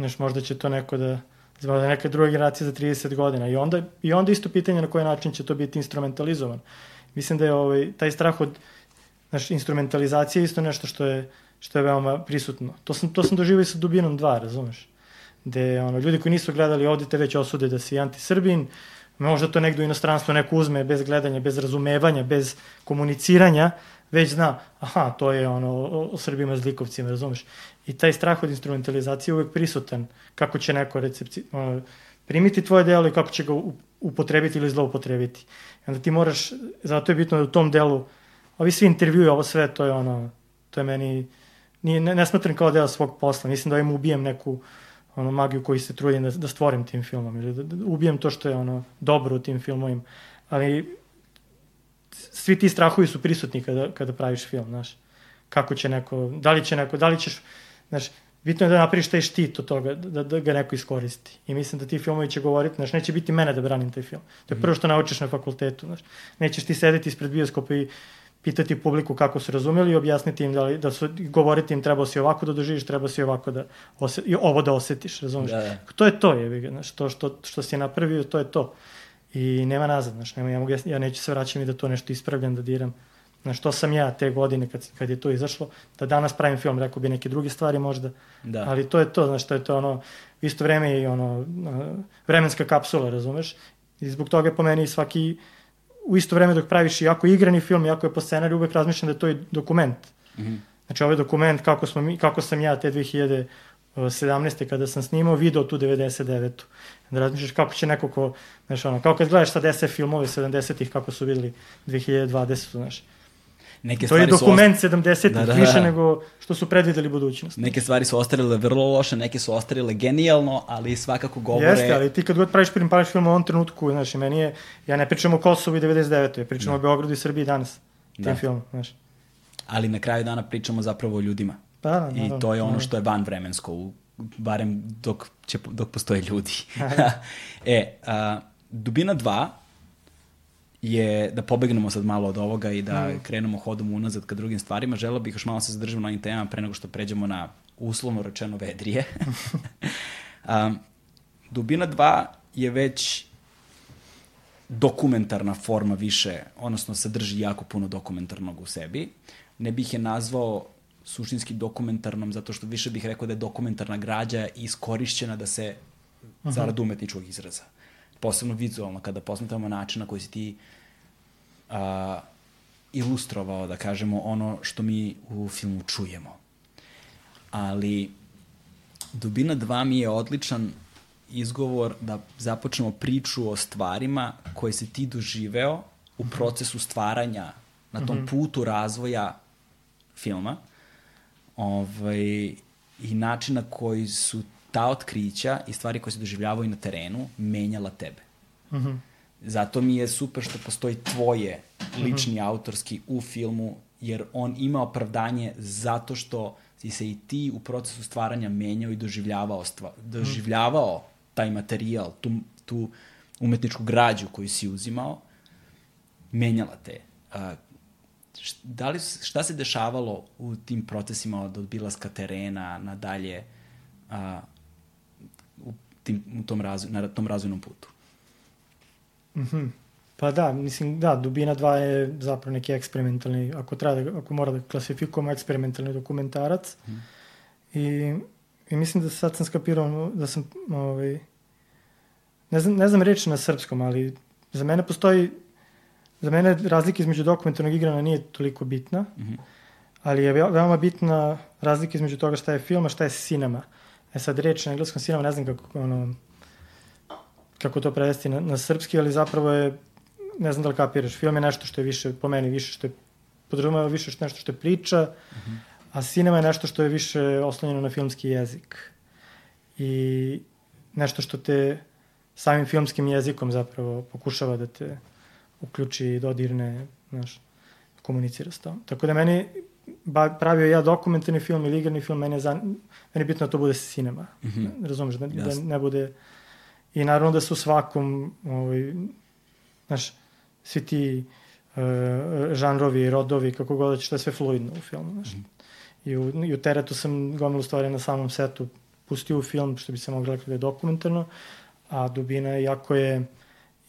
Znaš, možda će to neko da, da neka druga generacija za 30 godina. I onda, I onda isto pitanje na koji način će to biti instrumentalizovan. Mislim da je ovaj, taj strah od znaš, instrumentalizacije isto nešto što je, što je veoma prisutno. To sam, to sam doživio i sa Dubinom 2, razumeš? Gde ono, ljudi koji nisu gledali ovde te već osude da si antisrbin, možda to negde u inostranstvu neko uzme bez gledanja, bez razumevanja, bez komuniciranja, već zna, aha, to je ono o, Srbima zlikovcima, razumeš? I taj strah od instrumentalizacije je uvek prisutan, kako će neko recepci, ono, primiti tvoje delo i kako će ga upotrebiti ili zloupotrebiti. I onda ti moraš, zato je bitno da u tom delu, ovi svi intervjui, ovo sve, to je ono, to je meni, nije, ne, ne smatram kao deo svog posla, mislim da ovim ubijem neku ono, magiju koju se trudim da, da stvorim tim filmom, ili da, da ubijem to što je ono dobro u tim filmovima, ali svi ti strahovi su prisutni kada, kada praviš film, znaš. Kako će neko, da li će neko, da li ćeš, znaš, bitno je da napraviš taj štit od toga, da, da ga neko iskoristi. I mislim da ti filmovi će govoriti, znaš, neće biti mene da branim taj film. To je mhm. prvo što naučiš na fakultetu, znaš. Nećeš ti sedeti ispred bioskopa i pitati publiku kako su razumeli i objasniti im da, li, da su, govoriti im treba si ovako da doživiš, treba si ovako da, ose, i ovo da osetiš, razumeš? Da, da. To je to, je, znaš, to što, što si napravio, to je to. I nema nazad, znaš, nema, ja, mogu, ja neću se vraćati da to nešto ispravljam, da diram. Znaš, to sam ja te godine kad, kad je to izašlo, da danas pravim film, rekao bi neke druge stvari možda, da. ali to je to, znaš, to je to ono, isto vreme i ono, vremenska kapsula, razumeš? I zbog toga je po meni svaki, u isto vreme dok praviš i jako igrani film, jako je po scenariju, uvek razmišljam da je to i dokument. Mm -hmm. Znači, ovaj dokument, kako, smo mi, kako sam ja te 2017. kada sam snimao, video tu 99 da razmišljaš kako će neko ko, znaš, ono, kao kad gledaš sad SF filmove 70-ih, kako su videli 2020, znaš. Neke to je dokument ost... 70-ih da, da, da. više nego što su predvideli budućnost. Neke stvari su ostarile vrlo loše, neke su ostarile genijalno, ali svakako govore... Jeste, ali ti kad god praviš prim praviš film u ovom trenutku, znaš, meni je, ja ne pričam o Kosovu i 99. Ja pričam da. o Beogradu i Srbiji danas, tim da. filmom, znaš. Ali na kraju dana pričamo zapravo o ljudima. Pa, da, I to je ono što je vanvremensko u barem dok, će, dok postoje ljudi. e, a, Dubina 2 je, da pobegnemo sad malo od ovoga i da mm. krenemo hodom unazad ka drugim stvarima, želeo bih još malo se zadržati na ovim temama pre nego što pređemo na uslovno rečeno vedrije. a, Dubina 2 je već dokumentarna forma više, odnosno sadrži jako puno dokumentarnog u sebi. Ne bih je nazvao suštinski dokumentarnom, zato što više bih rekao da je dokumentarna građa iskorišćena da se zarad umetničkog izraza. Posebno vizualno, kada posmetamo način na koji si ti a, ilustrovao, da kažemo, ono što mi u filmu čujemo. Ali Dubina 2 mi je odličan izgovor da započnemo priču o stvarima koje si ti doživeo u procesu stvaranja na tom putu razvoja filma. Ovaj, i način na koji su ta otkrića i stvari koje se doživljavaju na terenu menjala tebe. Mm -hmm. Zato mi je super što postoji tvoje lični mm -hmm. autorski u filmu, jer on ima opravdanje zato što si se i ti u procesu stvaranja menjao i doživljavao, stva, doživljavao mm. taj materijal, tu, tu umetničku građu koju si uzimao menjala te? A, da li, šta se dešavalo u tim procesima od odbilaska terena nadalje a, tim, u tom razvoj, na tom razvojnom putu? Mm pa da, mislim, da, Dubina 2 je zapravo neki eksperimentalni, ako, treba da, ako mora da klasifikujemo, eksperimentalni dokumentarac. Mm. I, I mislim da sad sam skapirao da sam, ovaj, ne znam, ne znam reći na srpskom, ali za mene postoji Za mene razlika između dokumentarnog igrana nije toliko bitna, mm -hmm. ali je veoma bitna razlika između toga šta je film, a šta je sinema. E sad reč na engleskom sinema, ne znam kako, ono, kako to prevesti na, na srpski, ali zapravo je, ne znam da li kapiraš, film je nešto što je više, po meni, više što je, podrazumeva više što nešto što je priča, mm -hmm. a sinema je nešto što je više oslonjeno na filmski jezik. I nešto što te samim filmskim jezikom zapravo pokušava da te uključi dodirne, znaš, komunicira s tom. Tako da meni, ba, pravio ja dokumentarni film ili igrani film, meni je, za, meni je bitno da to bude cinema. Mm -hmm. Razumeš, da, da ne bude... I naravno da su svakom, ovaj, znaš, svi ti uh, žanrovi, rodovi, kako god da će, to je sve fluidno u filmu, znaš. Mm -hmm. I u, I u teretu sam gomilu stvari na samom setu pustio u film, što bi se moglo rekli da je dokumentarno, a dubina, jako je,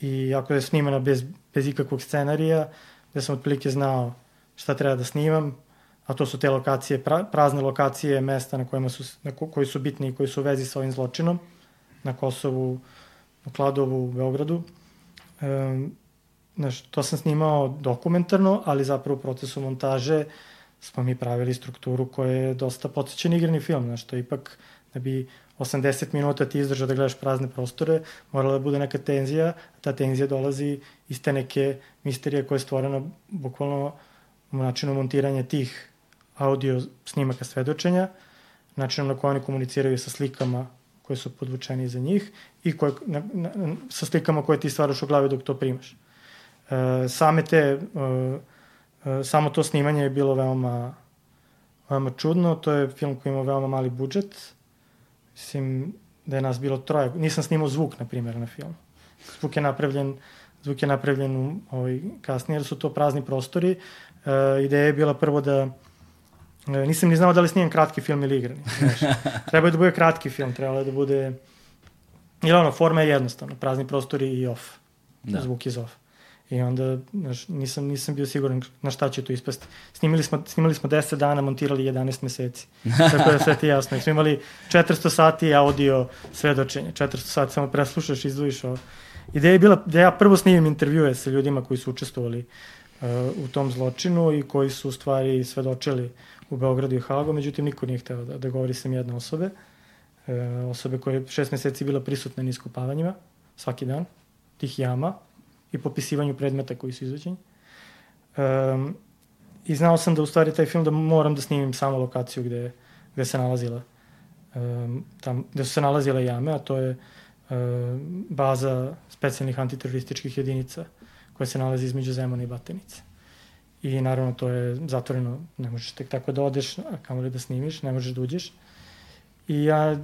i jako je snimana bez, bez ikakvog scenarija, gde sam otprilike znao šta treba da snimam, a to su te lokacije, pra, prazne lokacije, mesta na kojima su, na ko, koji su bitni i koji su u vezi sa ovim zločinom, na Kosovu, u Kladovu, u Beogradu. E, znaš, to sam snimao dokumentarno, ali zapravo u procesu montaže smo mi pravili strukturu koja je dosta podsjećen igrani film, znaš, to ipak da bi 80 minuta ti izdržao da gledaš prazne prostore, morala da bude neka tenzija, ta tenzija dolazi iz te neke misterije koja je stvorena bukvalno u načinu montiranja tih audio snimaka svedočenja, načinom na koje oni komuniciraju sa slikama koje su podvučeni za njih i koje, na, na, sa slikama koje ti stvaraš u glavi dok to primaš. E, same te, e, e, samo to snimanje je bilo veoma, veoma čudno, to je film koji ima veoma mali budžet, Mislim da je nas bilo troje. Nisam snimao zvuk, na primjer, na film. Zvuk je napravljen, zvuk je napravljen ovaj, kasnije, jer su to prazni prostori. E, ideja je bila prvo da nisam ni znao da li snijem kratki film ili igrani. treba je da bude kratki film, trebalo je da bude... Ili ono, forma je jednostavna, prazni prostori i off. Da. Zvuk iz off. I onda, znaš, nisam, nisam bio siguran na šta će to ispasti. Snimili smo, snimali smo 10 dana, montirali 11 meseci. Tako da sve ti jasno. I smo imali 400 sati audio svedočenja. 400 sati samo preslušaš, izdvojiš ovo. Ideja je bila da ja prvo snimim intervjue sa ljudima koji su učestvovali uh, u tom zločinu i koji su u stvari svedočili u Beogradu i Hagu, međutim niko nije hteo da, da govori sam jedne osobe. Uh, osobe koje je šest meseci bila prisutna na iskupavanjima svaki dan, tih jama, i popisivanju predmeta koji su izveđeni. Um, I znao sam da u stvari taj film da moram da snimim samo lokaciju gde, gde se nalazila um, tam, gde su se nalazile jame, a to je um, baza specijalnih antiterorističkih jedinica koja se nalazi između Zemona i Batenice. I naravno to je zatvoreno, ne možeš tek tako da odeš, a kamo li da snimiš, ne možeš da uđeš. I ja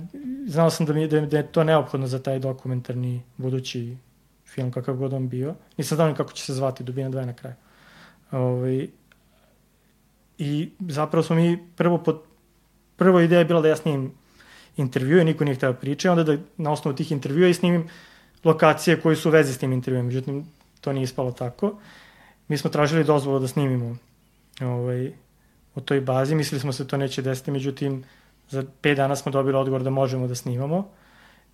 znao sam da, mi, da, da je to neophodno za taj dokumentarni budući film kakav god on bio. Nisam znao kako će se zvati Dubina 2 na kraju. Ovaj, I zapravo smo mi prvo pod, prvo ideja je bila da ja snimim intervjue, niko nije htio priča, onda da na osnovu tih intervjua i snimim lokacije koje su u vezi s tim intervjuom. Međutim, to nije ispalo tako. Mi smo tražili dozvolu da snimimo ovaj, u toj bazi. Mislili smo se to neće desiti, međutim, za 5 dana smo dobili odgovor da možemo da snimamo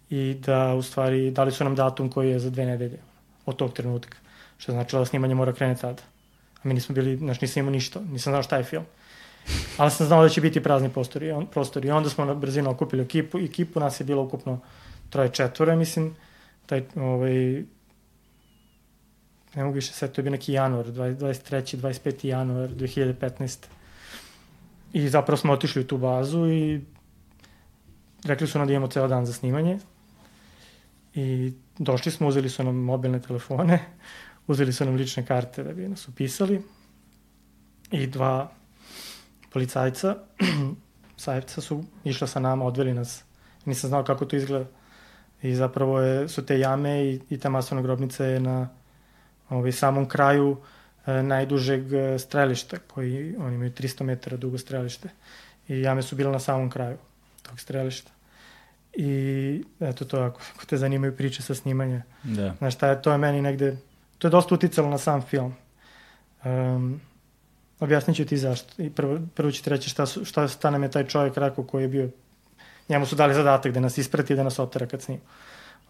i da u stvari dali su nam datum koji je za dve nedelje od tog trenutka. Što znači da snimanje mora krenuti tada. A mi nismo bili, znači nisam imao ništa, nisam znao šta je film. Ali sam znao da će biti prazni prostori. On, prostori. I onda smo na brzinu okupili ekipu. Ekipu nas je bilo ukupno troje četvore, mislim. Taj, ovaj, ne mogu više sve, to je bio neki januar, 23. 25. januar 2015. I zapravo smo otišli u tu bazu i rekli su nam da imamo ceo dan za snimanje. I došli smo, uzeli su nam mobilne telefone, uzeli su nam lične karte da bi nas upisali i dva policajca sajevca su išla sa nama, odveli nas. Nisam znao kako to izgleda. I zapravo je, su te jame i, i ta masovna grobnica je na ovaj, samom kraju e, najdužeg e, strelišta, koji oni imaju 300 metara dugo strelište. I jame su bile na samom kraju tog strelišta. I eto to, ako, ako te zanimaju priče sa snimanja. Da. Znaš, šta je, to je meni negde, to je dosta uticalo na sam film. Um, objasnit ću ti zašto. I prvo, prvo ću ti reći šta, su, šta, šta nam je taj čovjek rekao koji je bio, njemu su dali zadatak da nas isprati i da nas otera kad snima.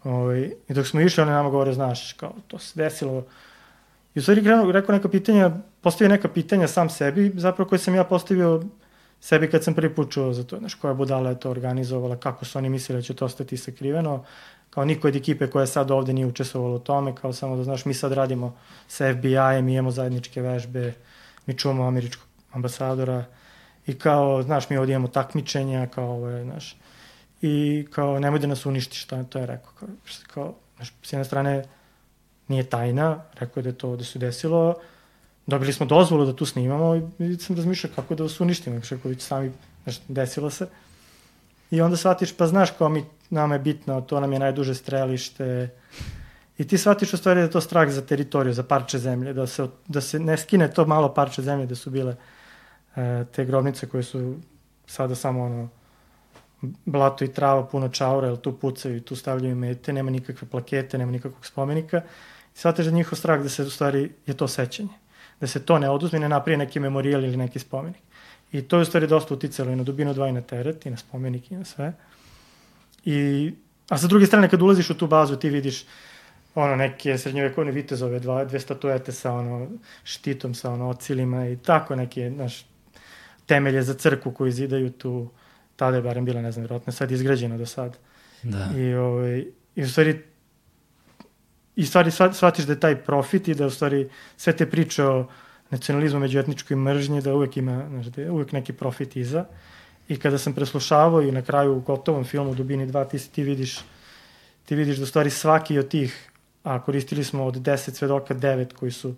Ovaj, I dok smo išli, on je nama govore, znaš, kao, to se desilo. I u stvari krenuo, rekao neka pitanja, postavio neka pitanja sam sebi, zapravo koje sam ja postavio sebi kad sam prvi put čuo za to, znaš, koja budala je to organizovala, kako su oni mislili da će to ostati sakriveno, kao niko od ekipe koja je sad ovde nije učestvovalo u tome, kao samo da, znaš, mi sad radimo sa FBI-em, imamo zajedničke vežbe, mi čuvamo američkog ambasadora. I kao, znaš, mi ovdje imamo takmičenja, kao, ovo je, znaš, i kao, nemoj da nas uništi, šta to je rekao, kao, kao znaš, s jedne strane, nije tajna, rekao je da je to da se desilo, dobili smo dozvolu da tu snimamo i sam razmišljao kako da vas uništimo, Šeković sami, znaš, desilo se. I onda shvatiš, pa znaš kao mi, nama je bitno, to nam je najduže strelište, I ti shvatiš u stvari da je to strah za teritoriju, za parče zemlje, da se, da se ne skine to malo parče zemlje da su bile e, te grobnice koje su sada samo ono, blato i trava, puno čaura, jer tu pucaju i tu stavljaju mete, nema nikakve plakete, nema nikakvog spomenika. I shvatiš da njihov strah da se u stvari je to sećanje. Da se to ne oduzme ne naprije neki memorijal ili neki spomenik. I to je u stvari dosta uticalo i na dubinu dva i na teret, i na spomenik i na sve. I, a sa druge strane, kad ulaziš u tu bazu, ti vidiš ono neke srednjovekovne vitezove, dva, dve statuete sa ono štitom, sa ono ocilima i tako neke, znaš, temelje za crku koju zidaju tu, tada je barem bila, ne znam, vjerojatno sad izgrađena do sad. Da. I, ovaj, i u stvari i stvari shvatiš da je taj profit i da u stvari sve te priče o nacionalizmu, međuetničkoj mržnji, da uvek ima, znaš, da je uvek neki profit iza. I kada sam preslušavao i na kraju u gotovom filmu Dubini 2, ti, ti vidiš ti vidiš da u stvari svaki od tih a koristili smo od 10 svedoka 9 koji su uh,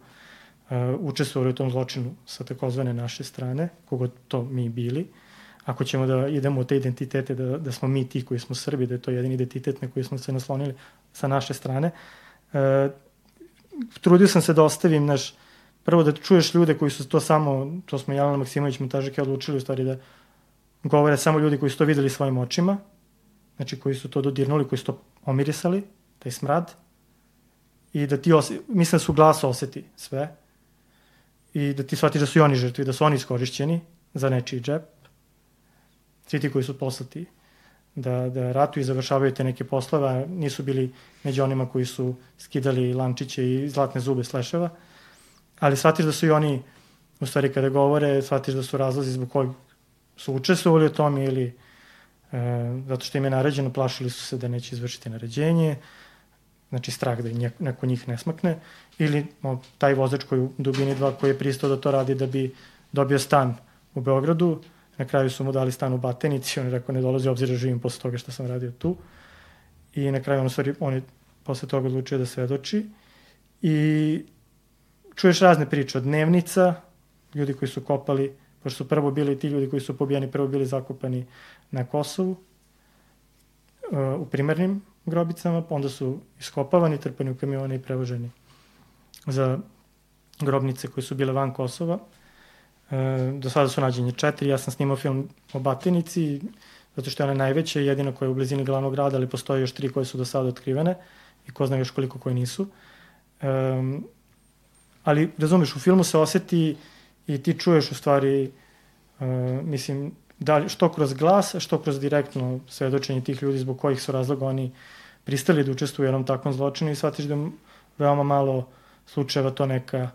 učestvovali u tom zločinu sa takozvane naše strane, kogo to mi bili. Ako ćemo da idemo u te identitete, da, da smo mi ti koji smo Srbi, da je to jedini identitet na koji smo se naslonili sa naše strane, uh, trudio sam se da ostavim naš, prvo da čuješ ljude koji su to samo, to smo Jelena Maksimović Montažek odlučili u stvari da govore samo ljudi koji su to videli svojim očima, znači koji su to dodirnuli, koji su to omirisali, taj smrad, i da ti, ose, mislim da su glas oseti sve i da ti shvatiš da su i oni žrtvi, da su oni iskorišćeni za nečiji džep. Svi ti koji su poslati da, da ratuju i završavaju te neke poslove, nisu bili među onima koji su skidali lančiće i zlatne zube s leševa, ali shvatiš da su i oni, u stvari kada govore, shvatiš da su razlozi zbog kojeg su učestvovali u tom ili e, zato što im je naređeno, plašili su se da neće izvršiti naređenje, znači strah da neko njih ne smakne, ili o, taj vozač koji u dubini 2 koji je pristao da to radi da bi dobio stan u Beogradu, na kraju su mu dali stan u Batenici, on je rekao ne dolazi obzir da živim posle toga što sam radio tu, i na kraju on, stvari, on je posle toga odlučio da svedoči, i čuješ razne priče od dnevnica, ljudi koji su kopali, pošto su prvo bili ti ljudi koji su pobijani, prvo bili zakopani na Kosovu, uh, u primarnim grobicama, onda su iskopavani, trpani u kamione i prevoženi za grobnice koje su bile van Kosova. E, do sada su nađenje četiri, ja sam snimao film o Batinici, zato što je ona najveća i jedina koja je u blizini glavnog grada, ali postoje još tri koje su do sada otkrivene i ko zna još koliko koje nisu. E, ali, razumeš, u filmu se oseti i ti čuješ u stvari, e, mislim, da li, što kroz glas, što kroz direktno svedočenje tih ljudi zbog kojih su razloga oni pristali da učestvuju u jednom takvom zločinu i shvatiš da veoma malo slučajeva to neka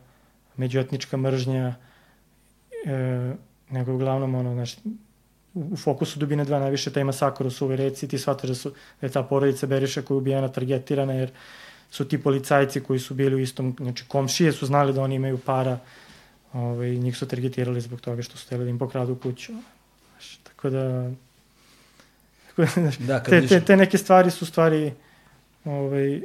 međuetnička mržnja, e, nego uglavnom ono, znaš, u, fokusu dubine dva najviše taj masakar u Suve reci, ti shvataš da, su, da je ta porodica Beriša koja je ubijena targetirana, jer su ti policajci koji su bili u istom, znači komšije su znali da oni imaju para, ovaj, njih su targetirali zbog toga što su hteli da im pokradu kuću. Znaš, tako da, da, te, te, te neke stvari su stvari ovaj,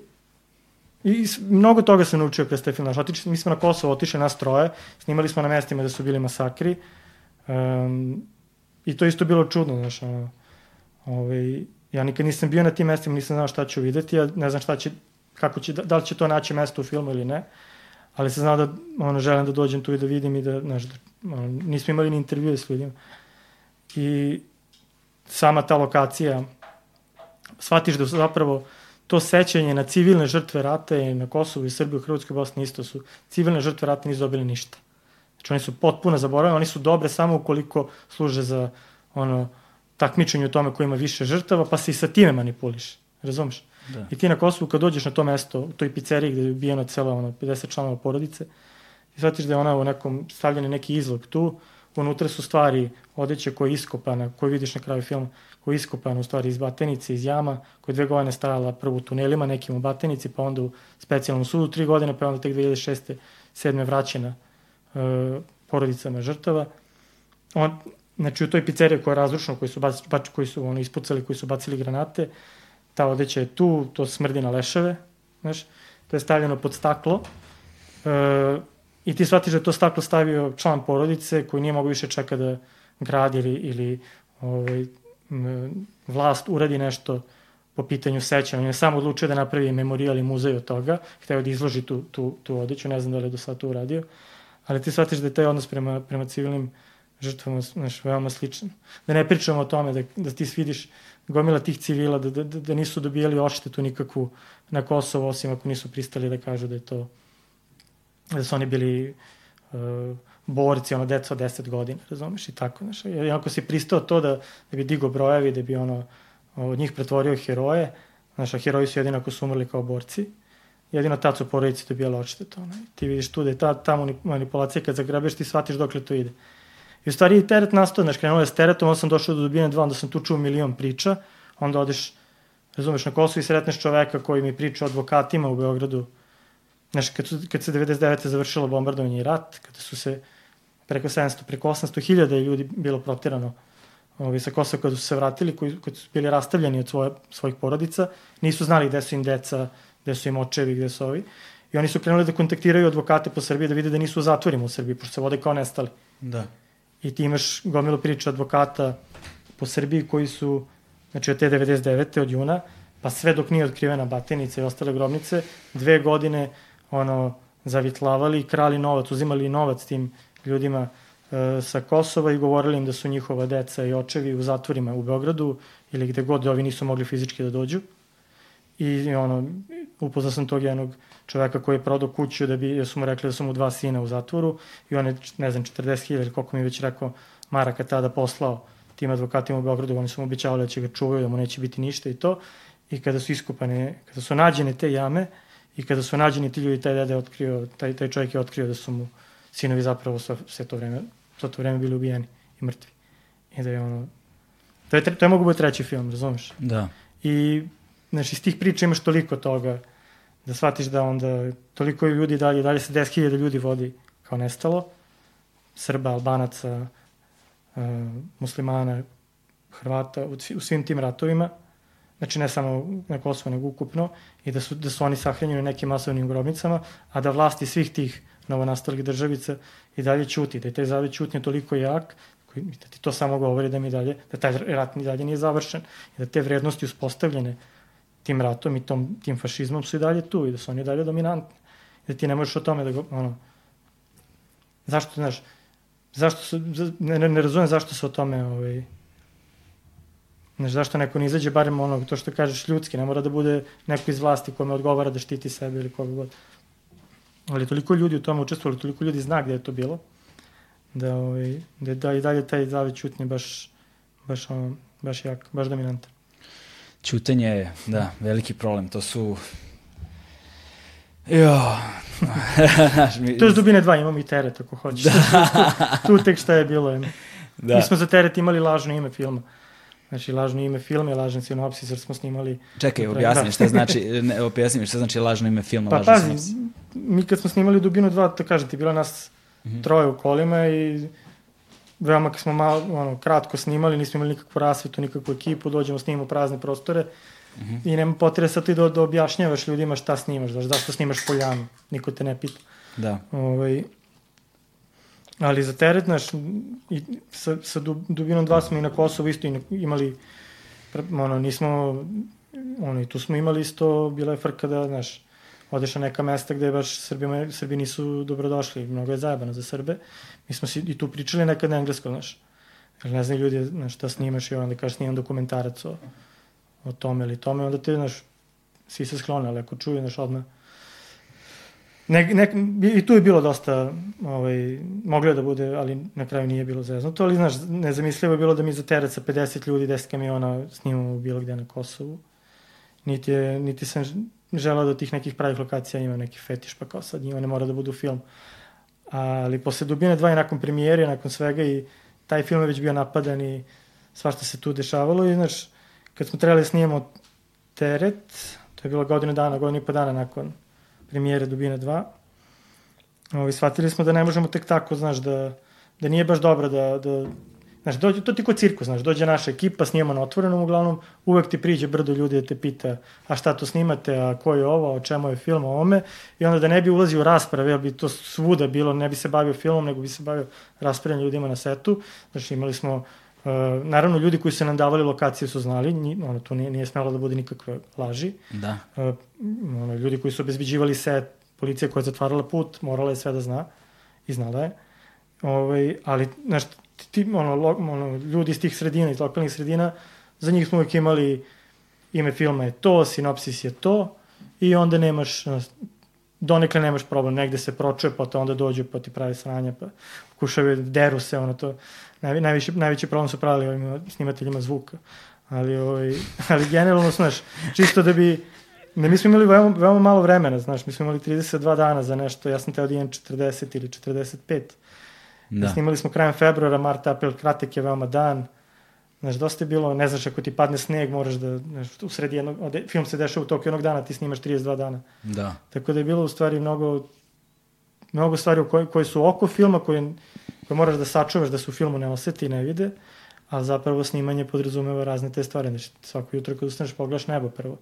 I mnogo toga sam naučio kroz te film. Znaš, mi smo na Kosovo otišli nas troje, snimali smo na mestima da su bili masakri. Um, I to isto bilo čudno, znaš. Ono, ovaj, ja nikad nisam bio na tim mestima, nisam znao šta ću videti, ja ne znam šta će, kako će, da, da li će to naći mesto u filmu ili ne. ali se zna da ono, želim da dođem tu i da vidim i da, znaš, da, ono, nismo imali ni intervjue s ljudima. I sama ta lokacija, shvatiš da zapravo to sećanje na civilne žrtve rata i na Kosovu i Srbiju, Hrvatskoj i Bosni isto su, civilne žrtve rata nisu dobili ništa. Znači oni su potpuno zaboravljeni, oni su dobre samo ukoliko služe za ono, takmičenje u tome ko ima više žrtava, pa se i sa time manipuliš. Razumeš? Da. I ti na Kosovu kad dođeš na to mesto, u toj pizzeriji gde je ubijeno cela ono, 50 članova porodice, i shvatiš da je ona u nekom stavljeni neki izlog tu, unutra su stvari odeće koja je iskopana, koju vidiš na kraju filma, koja je iskopana u stvari iz batenice, iz jama, koja je dve godine stajala prvo u tunelima, nekim u batenici, pa onda u specijalnom sudu tri godine, pa onda tek 2006. sedme vraćena uh, porodicama žrtava. On, znači u toj pizzeriji koja je razrušena, koji su, bac, bač, koji su ono, ispucali, koji su bacili granate, ta odeća je tu, to smrdi na leševe, znaš, to je stavljeno pod staklo, e, i ti shvatiš da to staklo stavio član porodice koji nije mogo više čeka da grad ili, ili ovaj, vlast uradi nešto po pitanju sećanja. On je samo odlučio da napravi memorijal i muzej od toga, hteo da izloži tu, tu, tu odeću, ne znam da li je do sada to uradio, ali ti shvatiš da je taj odnos prema, prema civilnim žrtvama znaš, veoma sličan. Da ne pričamo o tome da, da ti svidiš gomila tih civila, da, da, da nisu dobijali oštetu nikakvu na Kosovo, osim ako nisu pristali da kažu da je to, da su oni bili uh, borci, ono, deca od 10 godina, razumeš, i tako, znaš. I ako si pristao to da, da bi digo brojevi, da bi ono, od njih pretvorio heroje, znaš, a heroji su jedino ako su umrli kao borci, jedino tad su porodici dobijali odštetu, ono. Ti vidiš tu da je ta, ta manipulacija kad zagrabeš, ti shvatiš dokle to ide. I u stvari teret nastao, znaš, krenuo je s teretom, onda sam došao do dubine dva, onda sam tu čuo milion priča, onda odeš, razumeš, na Kosovo i sretneš čoveka koji mi priča o advokatima u Beogradu, znaš, kad, su, kad se 99. završilo bombardovanje i rat, kada su se preko 700, preko 800 hiljada ljudi bilo protirano ovi, sa Kosova kada su se vratili, koji, koji su bili rastavljeni od svoje, svojih porodica, nisu znali gde su im deca, gde su im očevi, gde su ovi. I oni su krenuli da kontaktiraju advokate po Srbiji da vide da nisu u zatvorima u Srbiji, pošto se vode kao nestali. Da i ti imaš gomilu priča advokata po Srbiji koji su, znači od te 99. od juna, pa sve dok nije otkrivena batenica i ostale grobnice, dve godine ono, zavitlavali, krali novac, uzimali novac tim ljudima e, sa Kosova i govorili im da su njihova deca i očevi u zatvorima u Beogradu ili gde god ovi nisu mogli fizički da dođu. I ono, upoznao sam tog jednog čoveka koji je prodao kuću da bi, jer su mu rekli da su mu dva sina u zatvoru i on je, ne znam, 40.000 ili koliko mi već rekao Maraka tada poslao tim advokatima u Beogradu, oni su mu običavali da će ga čuvaju, da mu neće biti ništa i to. I kada su iskupane, kada su nađene te jame i kada su nađeni ti ljudi, taj dede otkrio, taj, taj čovjek je otkrio da su mu sinovi zapravo sve, sve to vreme, sve to vreme bili ubijeni i mrtvi. I da je ono, to je, to je mogu biti treći film, razumeš? Da. I, znači, iz tih priča imaš toliko toga da shvatiš da onda toliko ljudi dalje, dalje se 10.000 ljudi vodi kao nestalo, Srba, Albanaca, uh, muslimana, Hrvata, u, u svim tim ratovima, znači ne samo na Kosovo, nego ukupno, i da su, da su oni sahranjeni u nekim masovnim grobnicama, a da vlasti svih tih novonastalih državica i dalje ćuti, da je taj zavod ćutnje toliko jak, koji, da ti to samo govori da mi dalje, da taj rat ni dalje nije završen i da te vrednosti uspostavljene tim ratom i tom, tim fašizmom su i dalje tu i da su oni dalje dominantni. I da ti ne možeš o tome da go, ono, zašto, znaš, zašto su, ne, ne, ne razumem zašto se o tome, ovaj, znaš, zašto neko ne izađe, barem ono, to što kažeš ljudski, ne mora da bude neko iz vlasti kome odgovara da štiti sebe ili koga god. Ali toliko ljudi u tome učestvovali, toliko ljudi zna gde je to bilo, da, ovaj, da, da i dalje taj zave čutnje baš, baš, ono, baš jak, baš dominantan. Ćutenje je, da, veliki problem. To su... Jo. to je dubine dva, imamo i teret ako hoćeš. Da. tu tek šta je bilo. Da. Mi smo za teret imali lažno ime filma. Znači, lažno ime filma i lažan sinopsis, jer smo snimali... Čekaj, objasni da. šta znači, ne, objasni mi šta znači lažno ime filma, pa, lažan pazi, sinopsis. mi kad smo snimali Dubinu 2, to kažete, bilo nas mm -hmm. troje u kolima i veoma kad smo malo, ono, kratko snimali, nismo imali nikakvu rasvetu, nikakvu ekipu, dođemo, snimamo prazne prostore mm -hmm. i nema potrebe sad ti da, da objašnjavaš ljudima šta snimaš, znaš, zašto snimaš poljanu, niko te ne pita. Da. Ovaj, ali za teret, znaš, i sa, sa dubinom 2 smo i na Kosovu isto imali, ono, nismo, ono, i tu smo imali isto, bila je frka da, znaš, odeš na neka mesta gde baš Srbima, Srbi nisu dobrodošli, mnogo je zajebano za Srbe. Mi smo si i tu pričali nekad na engleskom, znaš. Jer ne znaju ljudi, znaš, šta snimaš i onda kažeš snimam dokumentarac o, o tome ili tome, onda te, znaš, svi se sklone, ali ako čuju, znaš, odmah Ne, ne, I tu je bilo dosta, ovaj, moglo je da bude, ali na kraju nije bilo zeznuto, ali znaš, nezamislivo je bilo da mi za teret sa 50 ljudi, 10 kamiona snimamo bilo gde na Kosovu. Niti, je, niti sam želao da tih nekih pravih lokacija ima neki fetiš, pa kao sad njima ne mora da budu film. Ali posle Dubine 2 i nakon premijere, nakon svega i taj film je već bio napadan i svašta se tu dešavalo i znaš, kad smo trebali da snimamo teret, to je bilo godinu dana, godinu i po dana nakon premijere Dubine 2. Ovi, shvatili smo da ne možemo tek tako, znaš, da, da nije baš dobro da, da Znaš, dođe, to ti ko cirkus, znaš, dođe naša ekipa, snijemo na otvorenom uglavnom, uvek ti priđe brdo ljudi da te pita a šta to snimate, a ko je ovo, o čemu je film, o ome, i onda da ne bi ulazio u rasprave, jer bi to svuda bilo, ne bi se bavio filmom, nego bi se bavio raspravljanjem ljudima na setu, znači imali smo Uh, naravno, ljudi koji su nam davali lokacije su znali, nji, ono, to nije, nije smelo da bude nikakve laži. Da. Uh, ono, ljudi koji su obezbeđivali set, policija koja je zatvarala put, morala je sve da zna i znala je. Ovaj, ali, znaš, ti, ono, lo, ono, ljudi iz tih sredina, iz lokalnih sredina, za njih smo uvijek imali ime filma je to, sinopsis je to i onda nemaš, donekle nemaš problem, negde se pročuje, pa to onda dođu, pa ti pravi sranja, pa pokušaju, deru se, ono to, Naj, najviše, najveći problem su pravili ovim snimateljima zvuka. Ali, ovaj, ali generalno, znaš, čisto da bi... Ne, mi smo imali veoma, veoma malo vremena, znaš, mi smo imali 32 dana za nešto, ja sam teo da imam 40 ili 45. Da. Snimali smo krajem februara, mart, april, kratek je veoma dan. Znaš, dosta je bilo, ne znaš, ako ti padne sneg, moraš da, znaš, u sredi jednog, film se dešava u toku jednog dana, ti snimaš 32 dana. Da. Tako da je bilo u stvari mnogo, mnogo stvari koje, koje su oko filma, koje koje moraš da sačuvaš da se u filmu ne oseti i ne vide, a zapravo snimanje podrazumeva razne te stvari. Znači, svako jutro kad ustaneš pogledaš nebo prvo.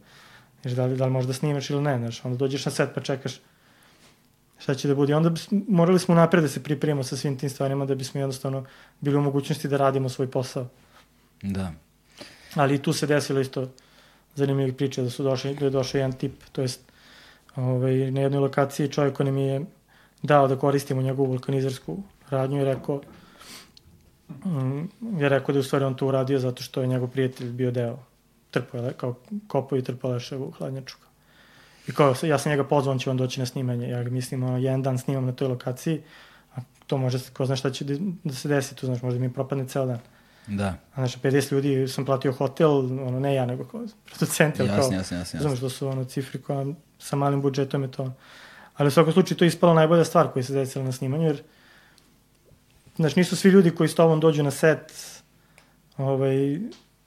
Znači, da li, da li možda snimaš ili ne, znači, onda dođeš na set pa čekaš šta će da bude. Onda morali smo napred da se pripremimo sa svim tim stvarima da bismo jednostavno bili u mogućnosti da radimo svoj posao. Da. Ali i tu se desilo isto zanimljivih priča da su došli, da je došao jedan tip, to jest ovaj, na jednoj lokaciji čovjek koji mi je dao da koristimo njegovu vulkanizarsku radnju i rekao mm, je rekao da je u stvari on to uradio zato što je njegov prijatelj bio deo trpale, kao kopao i trpao leševu hladnjaču. I kao, ja sam njega pozvao, on će vam doći na snimanje. Ja ga mislim, ono, jedan dan snimam na toj lokaciji, a to može, ko zna šta će da, se desi, tu znaš, možda mi propadne ceo dan. Da. A znaš, 50 ljudi sam platio hotel, ono, ne ja, nego kao producent, jasne, kao, jasne, jasne, Znaš, da su ono cifri koja sa malim budžetom je to. Ali u svakom slučaju to je ispala najbolja stvar koja se desila na snimanju, jer Znaš, nisu svi ljudi koji s tobom dođu na set ovaj,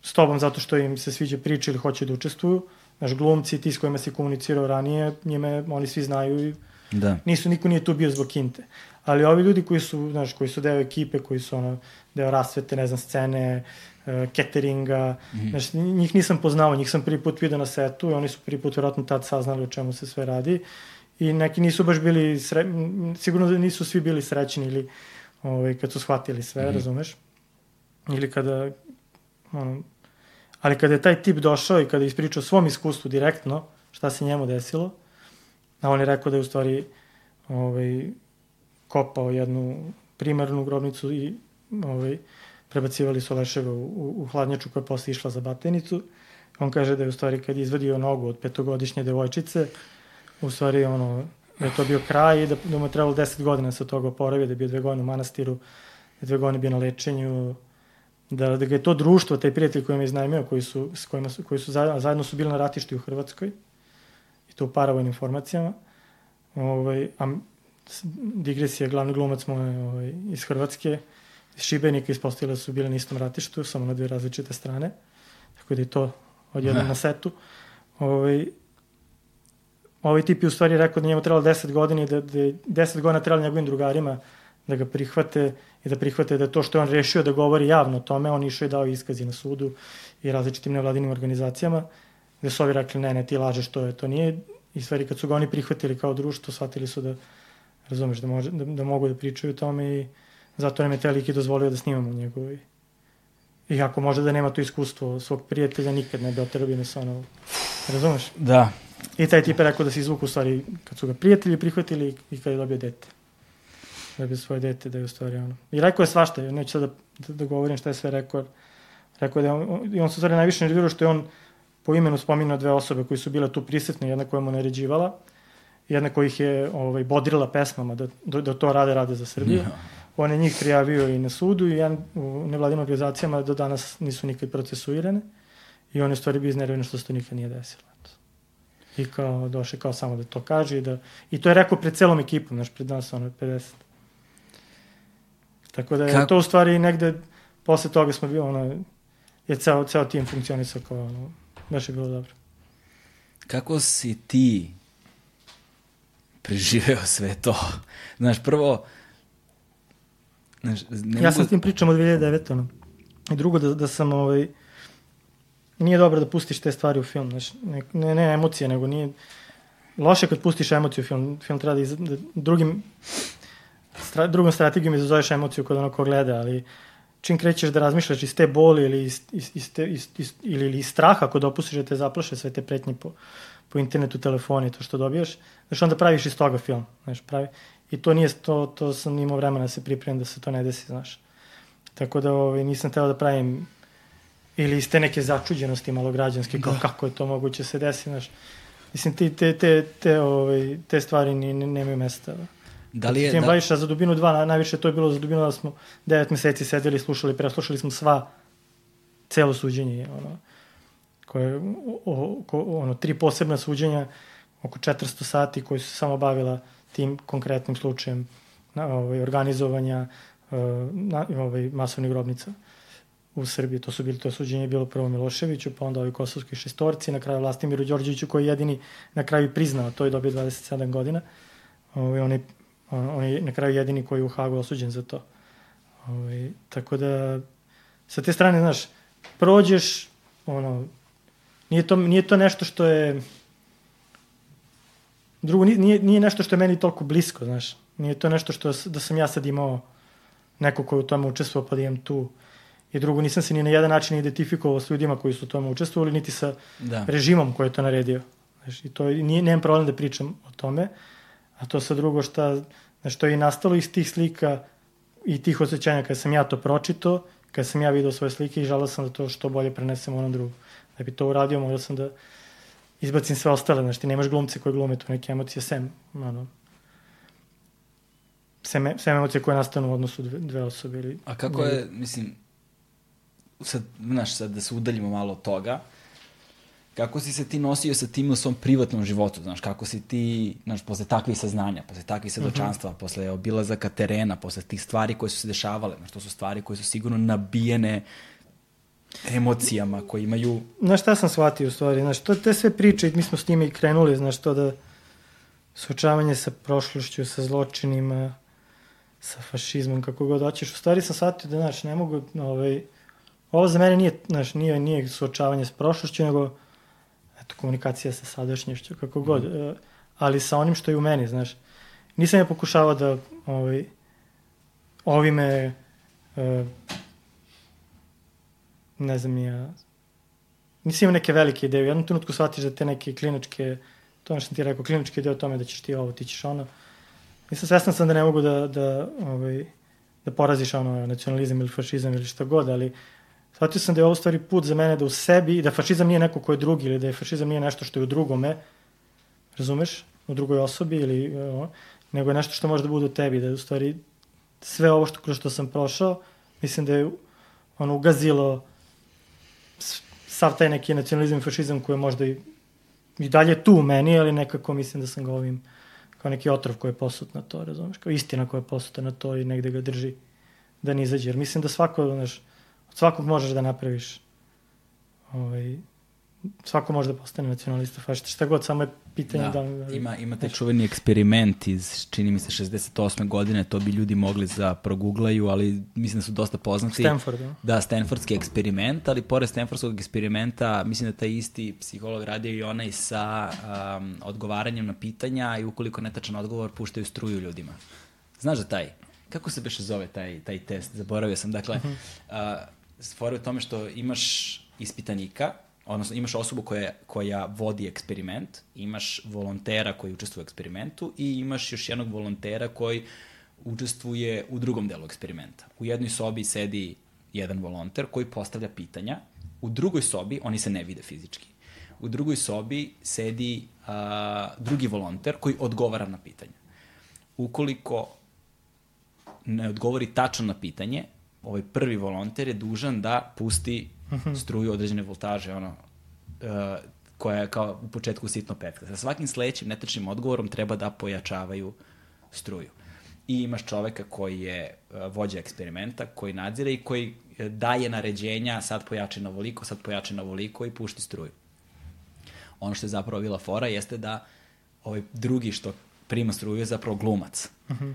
s tobom zato što im se sviđa priča ili hoće da učestvuju. Znaš, glumci, ti s kojima si komunicirao ranije, njime oni svi znaju i da. nisu, niko nije tu bio zbog kinte. Ali ovi ljudi koji su, znaš, koji su deo ekipe, koji su ono, deo rasvete, ne znam, scene, uh, cateringa, mm -hmm. znaš, njih nisam poznao, njih sam prvi put vidio na setu i oni su prvi put vjerojatno tad saznali o čemu se sve radi. I neki nisu baš bili, sre... sigurno da nisu svi bili srećni ili ovaj, kad su shvatili sve, mm -hmm. razumeš? Ili kada, ono, ali kada je taj tip došao i kada je ispričao svom iskustvu direktno, šta se njemu desilo, a on je rekao da je u stvari ovaj, kopao jednu primarnu grobnicu i ovaj, prebacivali su leševe u, u, u hladnjaču koja je posle išla za batenicu. On kaže da je u stvari kad je izvadio nogu od petogodišnje devojčice, u stvari ono, da je to bio kraj i da, da mu je trebalo 10 godina da se od toga oporavio, da je bio dve godine u manastiru, da je dve godine bio na lečenju, da, da ga je to društvo, taj prijatelj koji me iznajmio, koji su, s kojima su, koji su zajedno, zajedno su bili na ratišti u Hrvatskoj, i to u paravojnim informacijama, ovaj, a digresija, glavni glumac mu je ovaj, iz Hrvatske, iz Šibenika ispostavila da su bili na istom ratištu, samo na dve različite strane, tako da je to odjednom na setu. Ovaj, ovaj tip je u stvari rekao da njemu trebalo 10 godina i da, da 10 godina trebalo njegovim drugarima da ga prihvate i da prihvate da to što je on rešio da govori javno o tome, on išao i dao iskazi na sudu i različitim nevladinim organizacijama, gde su ovi rekli ne, ne, ti lažeš, to je, to nije. I stvari kad su ga oni prihvatili kao društvo, shvatili su da, razumeš, da, može, da, da mogu da pričaju o tome i zato nam je te lik i dozvolio da snimamo njegovi. Ako može da nema to iskustvo svog prijatelja, nikad ne bi oterao bi me sa ono, razumeš? Da, I taj tip je rekao da se izvuku u stvari kad su ga prijatelji prihvatili i kad je dobio dete. Dobio svoje dete da je u stvari ono. I rekao je svašta, neću sad da, da, da govorim šta je sve rekao. Rekao je da on, i on se u stvari najviše nervirao što je on po imenu spominao dve osobe koji su bile tu prisutne, jedna koja mu naređivala, jedna koja ih je ovaj, bodrila pesmama da, da, da to rade, rade za Srbiju. Yeah. On je njih prijavio i na sudu i jedan, u nevladinim organizacijama do danas nisu nikad procesuirane i on je stvari bio iznervio što se to nikad nije desilo. I kao došli kao samo da to kaže i da i to je rekao pred celom ekipom, znaš, pred nas ono 50. Tako da je Kako? to u stvari negde posle toga smo bili ono je ceo ceo tim funkcionisao kao ono baš je bilo dobro. Kako si ti preživeo sve to? Znaš, prvo, znaš, ne ja sam s tim pričam od 2009. Ono. I drugo, da, da sam, ovaj, nije dobro da pustiš te stvari u film, znaš, ne, ne, ne emocije, nego nije, loše kad pustiš emociju u film, film treba da, iz, da drugim, stra, drugom strategijom izazoveš emociju kod onog ko gleda, ali čim krećeš da razmišljaš iz te boli ili iz, iz, iz, te, iz, iz, ili, ili iz straha ako dopustiš da te zaplaše sve te pretnje po, po internetu, telefoni, to što dobijaš, znaš, onda praviš iz toga film, znaš, pravi. I to nije, to, to sam imao vremena da se pripremim da se to ne desi, znaš. Tako da ovaj, nisam teo da pravim ili iz te neke začuđenosti malo građanske, kao da. kako je to moguće se desi, znaš. Mislim, te, te, te, te, ovaj, te stvari ni, ne, nemaju mesta. Da li je... Tim da... za dubinu 2, najviše to je bilo za dubinu da smo 9 meseci sedeli, slušali, preslušali smo sva, celo suđenje, ono, koje, o, o, ono, tri posebna suđenja, oko 400 sati koji su samo bavila tim konkretnim slučajem na, ovaj, organizovanja uh, na, ovaj, masovnih grobnica u Srbiji. To su bili, to suđenje je bilo prvo Miloševiću, pa onda ovi kosovski šestorci, na kraju Vlastimiru Đorđeviću koji je jedini na kraju priznao, to je dobio 27 godina. Ovaj, on, je, on je na kraju jedini koji je u Hagu osuđen za to. Ovaj, tako da, sa te strane, znaš, prođeš, ono, nije to, nije to nešto što je, drugo, nije, nije nešto što je meni toliko blisko, znaš, nije to nešto što da sam ja sad imao neko ko je u tome učestvovao pa da imam tu I drugo, nisam se ni na jedan način identifikovao s ljudima koji su u tome učestvovali, niti sa da. režimom koji je to naredio. Znaš, I to nije, nemam problem da pričam o tome. A to sa drugo šta, znaš, to je i nastalo iz tih slika i tih osjećanja kada sam ja to pročito, kada sam ja video svoje slike i želao sam da to što bolje prenesem onom drugu. Da bi to uradio, morao sam da izbacim sve ostale, znaš, ti nemaš glumce koji glume tu neke emocije, sem, ono, sem, sem emocije koje nastanu u odnosu dve, dve osobe. Ili, A kako je, mislim, sad, znaš, sad da se udaljimo malo od toga, kako si se ti nosio sa tim u svom privatnom životu, znaš, kako si ti, znaš, posle takvih saznanja, posle takvih svedočanstva, uh mhm. -huh. posle obilazaka terena, posle tih stvari koje su se dešavale, znaš, to su stvari koje su sigurno nabijene emocijama koje imaju... Znaš šta sam shvatio u stvari, znaš, to, te sve priče, mi smo s njima i krenuli, znaš, to da suočavanje sa prošlošću, sa zločinima, sa fašizmom, kako god hoćeš, u stvari sam shvatio da, znaš, ne mogu, ovaj, Ovo za mene nije, znaš, nije, nije suočavanje s prošlošću, nego eto, komunikacija sa sadašnjošću, kako god. Mm. Ali sa onim što je u meni, znaš. Nisam ja pokušavao da ovaj, ovime uh, ne znam ja nisam imao neke velike ideje. U jednom trenutku shvatiš da te neke kliničke, to ono što sam ti rekao, kliničke ideje o tome da ćeš ti ovo, ti ćeš ono. Nisam svestan sam da ne mogu da, da, ovaj, da poraziš ono nacionalizam ili fašizam ili šta god, ali Shvatio sam da je ovo stvari put za mene da u sebi, da fašizam nije neko ko je drugi, ili da je fašizam nije nešto što je u drugome, razumeš, u drugoj osobi, ili, o, nego je nešto što može da bude u tebi, da je u stvari sve ovo što, kroz što sam prošao, mislim da je ono ugazilo sav taj neki nacionalizam i fašizam koji je možda i, i dalje tu u meni, ali nekako mislim da sam ga ovim kao neki otrov koji je posut na to, razumeš, kao istina koja je posuta na to i negde ga drži da ne izađe. Jer mislim da svako, znaš, svakog možeš da napraviš ovaj, svako može da postane nacionalista, fašista, šta god, samo je pitanje da, da. Ima, ima taj čuveni eksperiment iz, čini mi se, 68. godine, to bi ljudi mogli za proguglaju, ali mislim da su dosta poznati. Stanford, da. Da, Stanfordski eksperiment, ali pored Stanfordskog eksperimenta, mislim da taj isti psiholog radio i onaj sa um, odgovaranjem na pitanja i ukoliko netačan odgovor, puštaju struju ljudima. Znaš da taj? Kako se beše zove taj, taj test? Zaboravio sam. Dakle, uh -huh. uh, stvore u tome što imaš ispitanika, odnosno imaš osobu koja, koja vodi eksperiment, imaš volontera koji učestvuje u eksperimentu i imaš još jednog volontera koji učestvuje u drugom delu eksperimenta. U jednoj sobi sedi jedan volonter koji postavlja pitanja, u drugoj sobi, oni se ne vide fizički, u drugoj sobi sedi a, drugi volonter koji odgovara na pitanja. Ukoliko ne odgovori tačno na pitanje, ovaj prvi volonter je dužan da pusti mhm. struju određene voltaže, ono, uh, koja je kao u početku sitno petka. Sa svakim sledećim netačnim odgovorom treba da pojačavaju struju. I imaš čoveka koji je uh, vođa eksperimenta, koji nadzire i koji uh, daje naređenja, sad pojači na voliko, sad pojači na voliko i pušti struju. Ono što je zapravo bila fora jeste da ovaj drugi što prima struju je zapravo glumac. Uh mhm. -huh.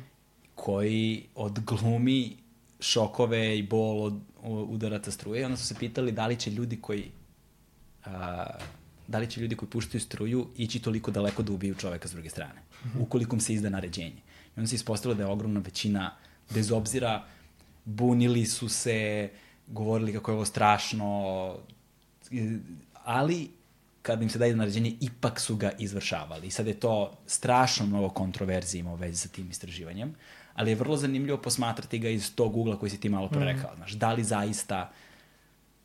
koji odglumi šokove i bol od, udaraca struje i onda su se pitali da li će ljudi koji a, da li će ljudi koji puštaju struju ići toliko daleko da ubiju čoveka s druge strane, mm -hmm. ukoliko se izda naređenje. I onda se ispostavilo da je ogromna većina, bez obzira, bunili su se, govorili kako je ovo strašno, ali kada im se daje naređenje, ipak su ga izvršavali. I sad je to strašno mnogo kontroverzije ima u vezi sa tim istraživanjem, ali je vrlo zanimljivo posmatrati ga iz tog ugla koji si ti malo pre mhm. rekao. Mm. Znaš, da li zaista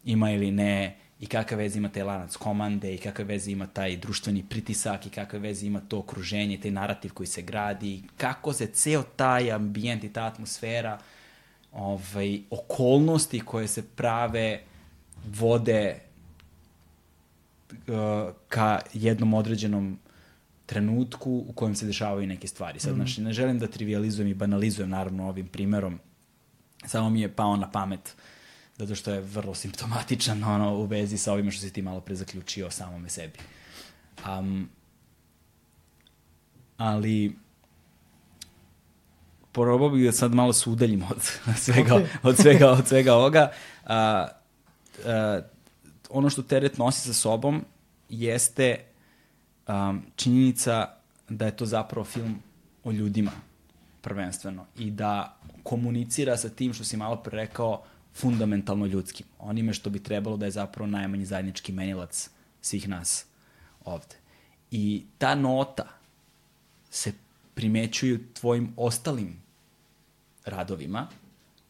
ima ili ne i kakve veze ima taj lanac komande i kakve veze ima taj društveni pritisak i kakve veze ima to okruženje, taj narativ koji se gradi, kako se ceo taj ambijent i ta atmosfera, ovaj, okolnosti koje se prave vode uh, ka jednom određenom trenutku u kojem se dešavaju neke stvari. Sad, mm. znači, ne želim da trivializujem i banalizujem, naravno, ovim primerom. Samo mi je pao na pamet zato što je vrlo simptomatičan ono, u vezi sa ovime što si ti malo pre zaključio samome sebi. Um, ali probao bih da sad malo se udaljim od svega, okay. od svega, od svega ovoga. Uh, uh, ono što teret nosi sa sobom jeste um, činjenica da je to zapravo film o ljudima prvenstveno i da komunicira sa tim što si malo pre rekao fundamentalno ljudskim, onime što bi trebalo da je zapravo najmanji zajednički menilac svih nas ovde. I ta nota se primećuju tvojim ostalim radovima,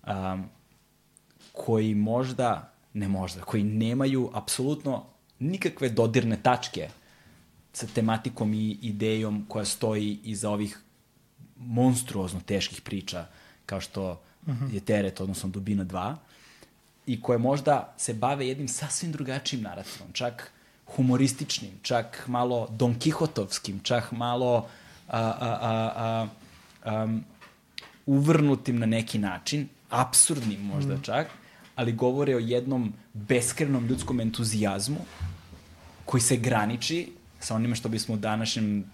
um, koji možda, ne možda, koji nemaju apsolutno nikakve dodirne tačke sa tematikom i idejom koja stoji iza ovih monstruozno teških priča kao što uh mhm. -huh. je Teret, odnosno Dubina 2, i koje možda se bave jednim sasvim drugačijim narativom, čak humorističnim, čak malo Don Kihotovskim, čak malo a, a, a, a, um, uvrnutim na neki način, absurdnim možda mm. čak, ali govore o jednom beskrenom ljudskom entuzijazmu koji se graniči sa onime što bismo u današnjem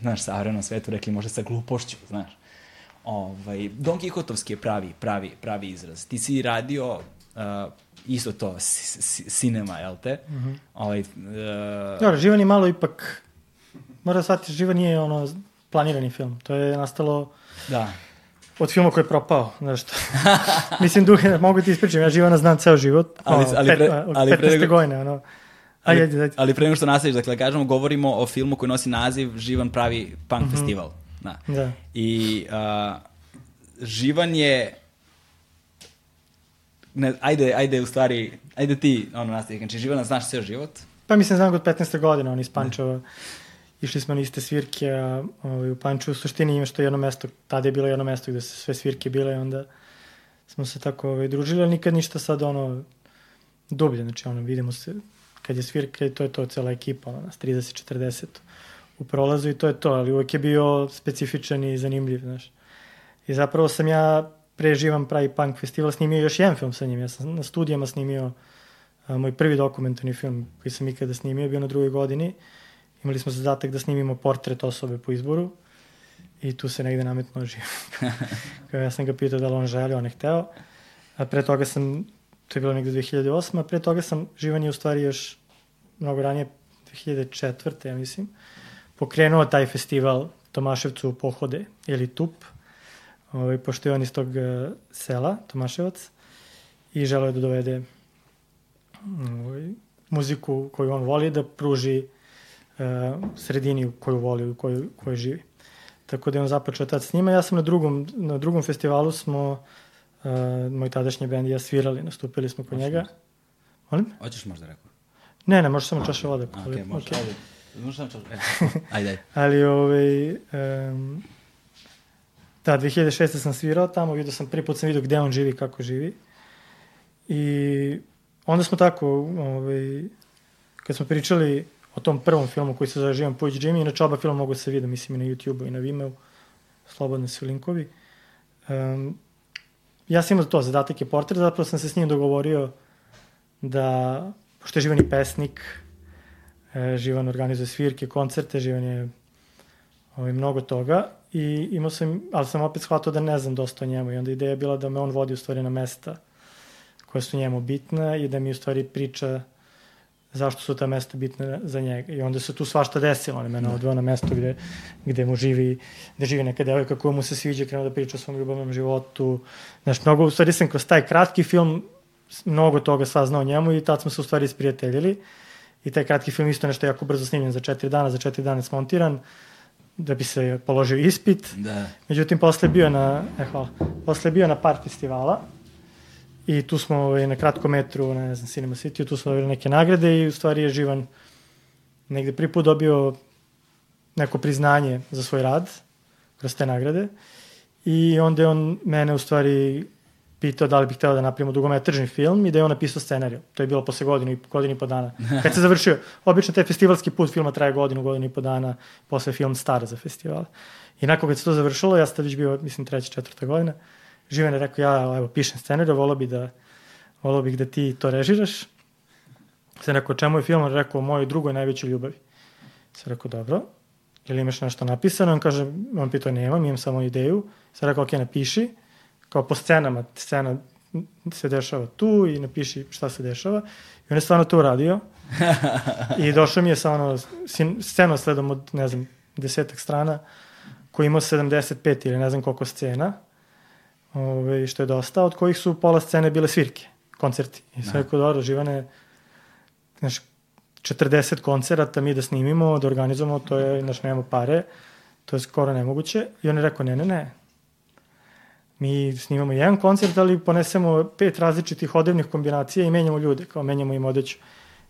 znaš, savremenom svetu rekli možda sa glupošću, znaš. Ovaj, Don Kihotovski je pravi, pravi, pravi izraz. Ti si radio uh, isto to, cinema, jel te? Mm -hmm. ovaj, uh, Dobro, Živan je malo ipak, mora shvatiti, Živan nije ono planirani film. To je nastalo da. od filma koji je propao, znaš što. Mislim, duhe, mogu ti ispričati, ja Živana znam ceo život. Ali, ali, pre, ali, 15. pre, godine, ono. Ali, ajde, ajde. ali pre nego što nastaviš, dakle, kažemo, govorimo o filmu koji nosi naziv Živan pravi punk mm -hmm. festival. Da. da. I uh, Živan je ne, ajde, ajde u stvari, ajde ti, ono, nastavi, znači Živana znaš ceo život? Pa mislim, znam od 15. godina, on iz Pančeva. Išli smo na iste svirke, a ovaj, u Pančevu u suštini ima što jedno mesto, tada je bilo jedno mesto gde se sve svirke bile i onda smo se tako ovaj, družili, ali nikad ništa sad ono dublje, znači ono, vidimo se kad je svirka to je to, cela ekipa, ono, nas 30-40 u prolazu i to je to, ali uvek je bio specifičan i zanimljiv, znaš. I zapravo sam ja preživam pravi punk festival, snimio još jedan film sa njim. Ja sam na studijama snimio a, moj prvi dokumentarni film koji sam ikada snimio, bio na drugoj godini. Imali smo zadatak da snimimo portret osobe po izboru i tu se negde nametno živ. ja sam ga pitao da li on želi, on je hteo. A pre toga sam, to je bilo negde 2008. A pre toga sam, Živan je u stvari još mnogo ranije, 2004. ja mislim, pokrenuo taj festival Tomaševcu u pohode ili TUP, ovaj, pošto je on iz tog uh, sela, Tomaševac, i želeo je da dovede ovaj, muziku koju on voli da pruži uh, sredini koju voli, u kojoj, kojoj živi. Tako da je on započeo tad s njima. Ja sam na drugom, na drugom festivalu smo, uh, moj tadašnji bend i ja svirali, nastupili smo kod njega. Molim? Hoćeš možda rekao? Ne, ne, može samo čaša vode. A, okay, može, okay. ajde. Može samo čaša, ajde, ajde. Ali, ovaj, um, da, 2006. sam svirao tamo, vidio sam, prvi put sam vidio gde on živi, kako živi. I onda smo tako, ovaj, kad smo pričali o tom prvom filmu koji se zove Živan Pujić Jimmy, inače oba filma mogu da se vide, mislim i na YouTube-u i na Vimeo, slobodne su linkovi. Um, ja sam imao to, zadatak je portret, zapravo sam se s njim dogovorio da, pošto je Živan i pesnik, e, Živan organizuje svirke, koncerte, Živan je ovaj, mnogo toga i imao sam, ali sam opet shvatio da ne znam dosta o njemu i onda ideja je bila da me on vodi u stvari na mesta koja su njemu bitna i da mi u stvari priča zašto su ta mesta bitna za njega. I onda se tu svašta desilo. On je mene da. odveo na mesto gde, gde mu živi, gde živi neka devojka koja mu se sviđa, krenuo da priča o svom ljubavnom životu. Znaš, mnogo, u stvari sam kroz taj kratki film mnogo toga saznao njemu i tad smo se u stvari isprijateljili. I taj kratki film isto nešto jako brzo snimljen za četiri dana, za četiri dana smontiran da bi se položio ispit. Da. Međutim, posle bio na, e, hvala, posle bio na par festivala i tu smo ovaj, na kratkom metru, ne znam, Cinema City, tu smo dobili neke nagrade i u stvari je Živan negde prvi put dobio neko priznanje za svoj rad kroz te nagrade i onda je on mene u stvari pitao da li bih hteo da napravimo dugometražni film i da je on napisao scenariju. To je bilo posle godinu i godinu i po dana. Kad se završio, obično taj festivalski put filma traje godinu, godinu i po dana, posle film star za festival. I nakon kad se to završilo, ja sam tad već bio, mislim, treća, četvrta godina, Živan je rekao, ja evo, pišem scenariju, volao bih da, volao bih da ti to režiraš. Sam rekao, čemu je film? On rekao, mojoj drugoj najvećoj ljubavi. Sam rekao, dobro, ili imaš nešto napisano? On kaže, on pitao, nemam, imam samo ideju. Sam rekao, ok, napiši kao po scenama, scena se dešava tu i napiši šta se dešava. I on je stvarno to uradio. I došao mi je sa ono, sledom od, ne znam, desetak strana, koji ima 75 ili ne znam koliko scena, ove, što je dosta, od kojih su pola scene bile svirke, koncerti. I sve da. kod dobro, Živane, znaš, 40 koncerata mi da snimimo, da organizujemo, to je, znaš, nemamo pare, to je skoro nemoguće. I on je rekao, ne, ne, ne, mi snimamo jedan koncert, ali ponesemo pet različitih odevnih kombinacija i menjamo ljude, kao menjamo im odeću.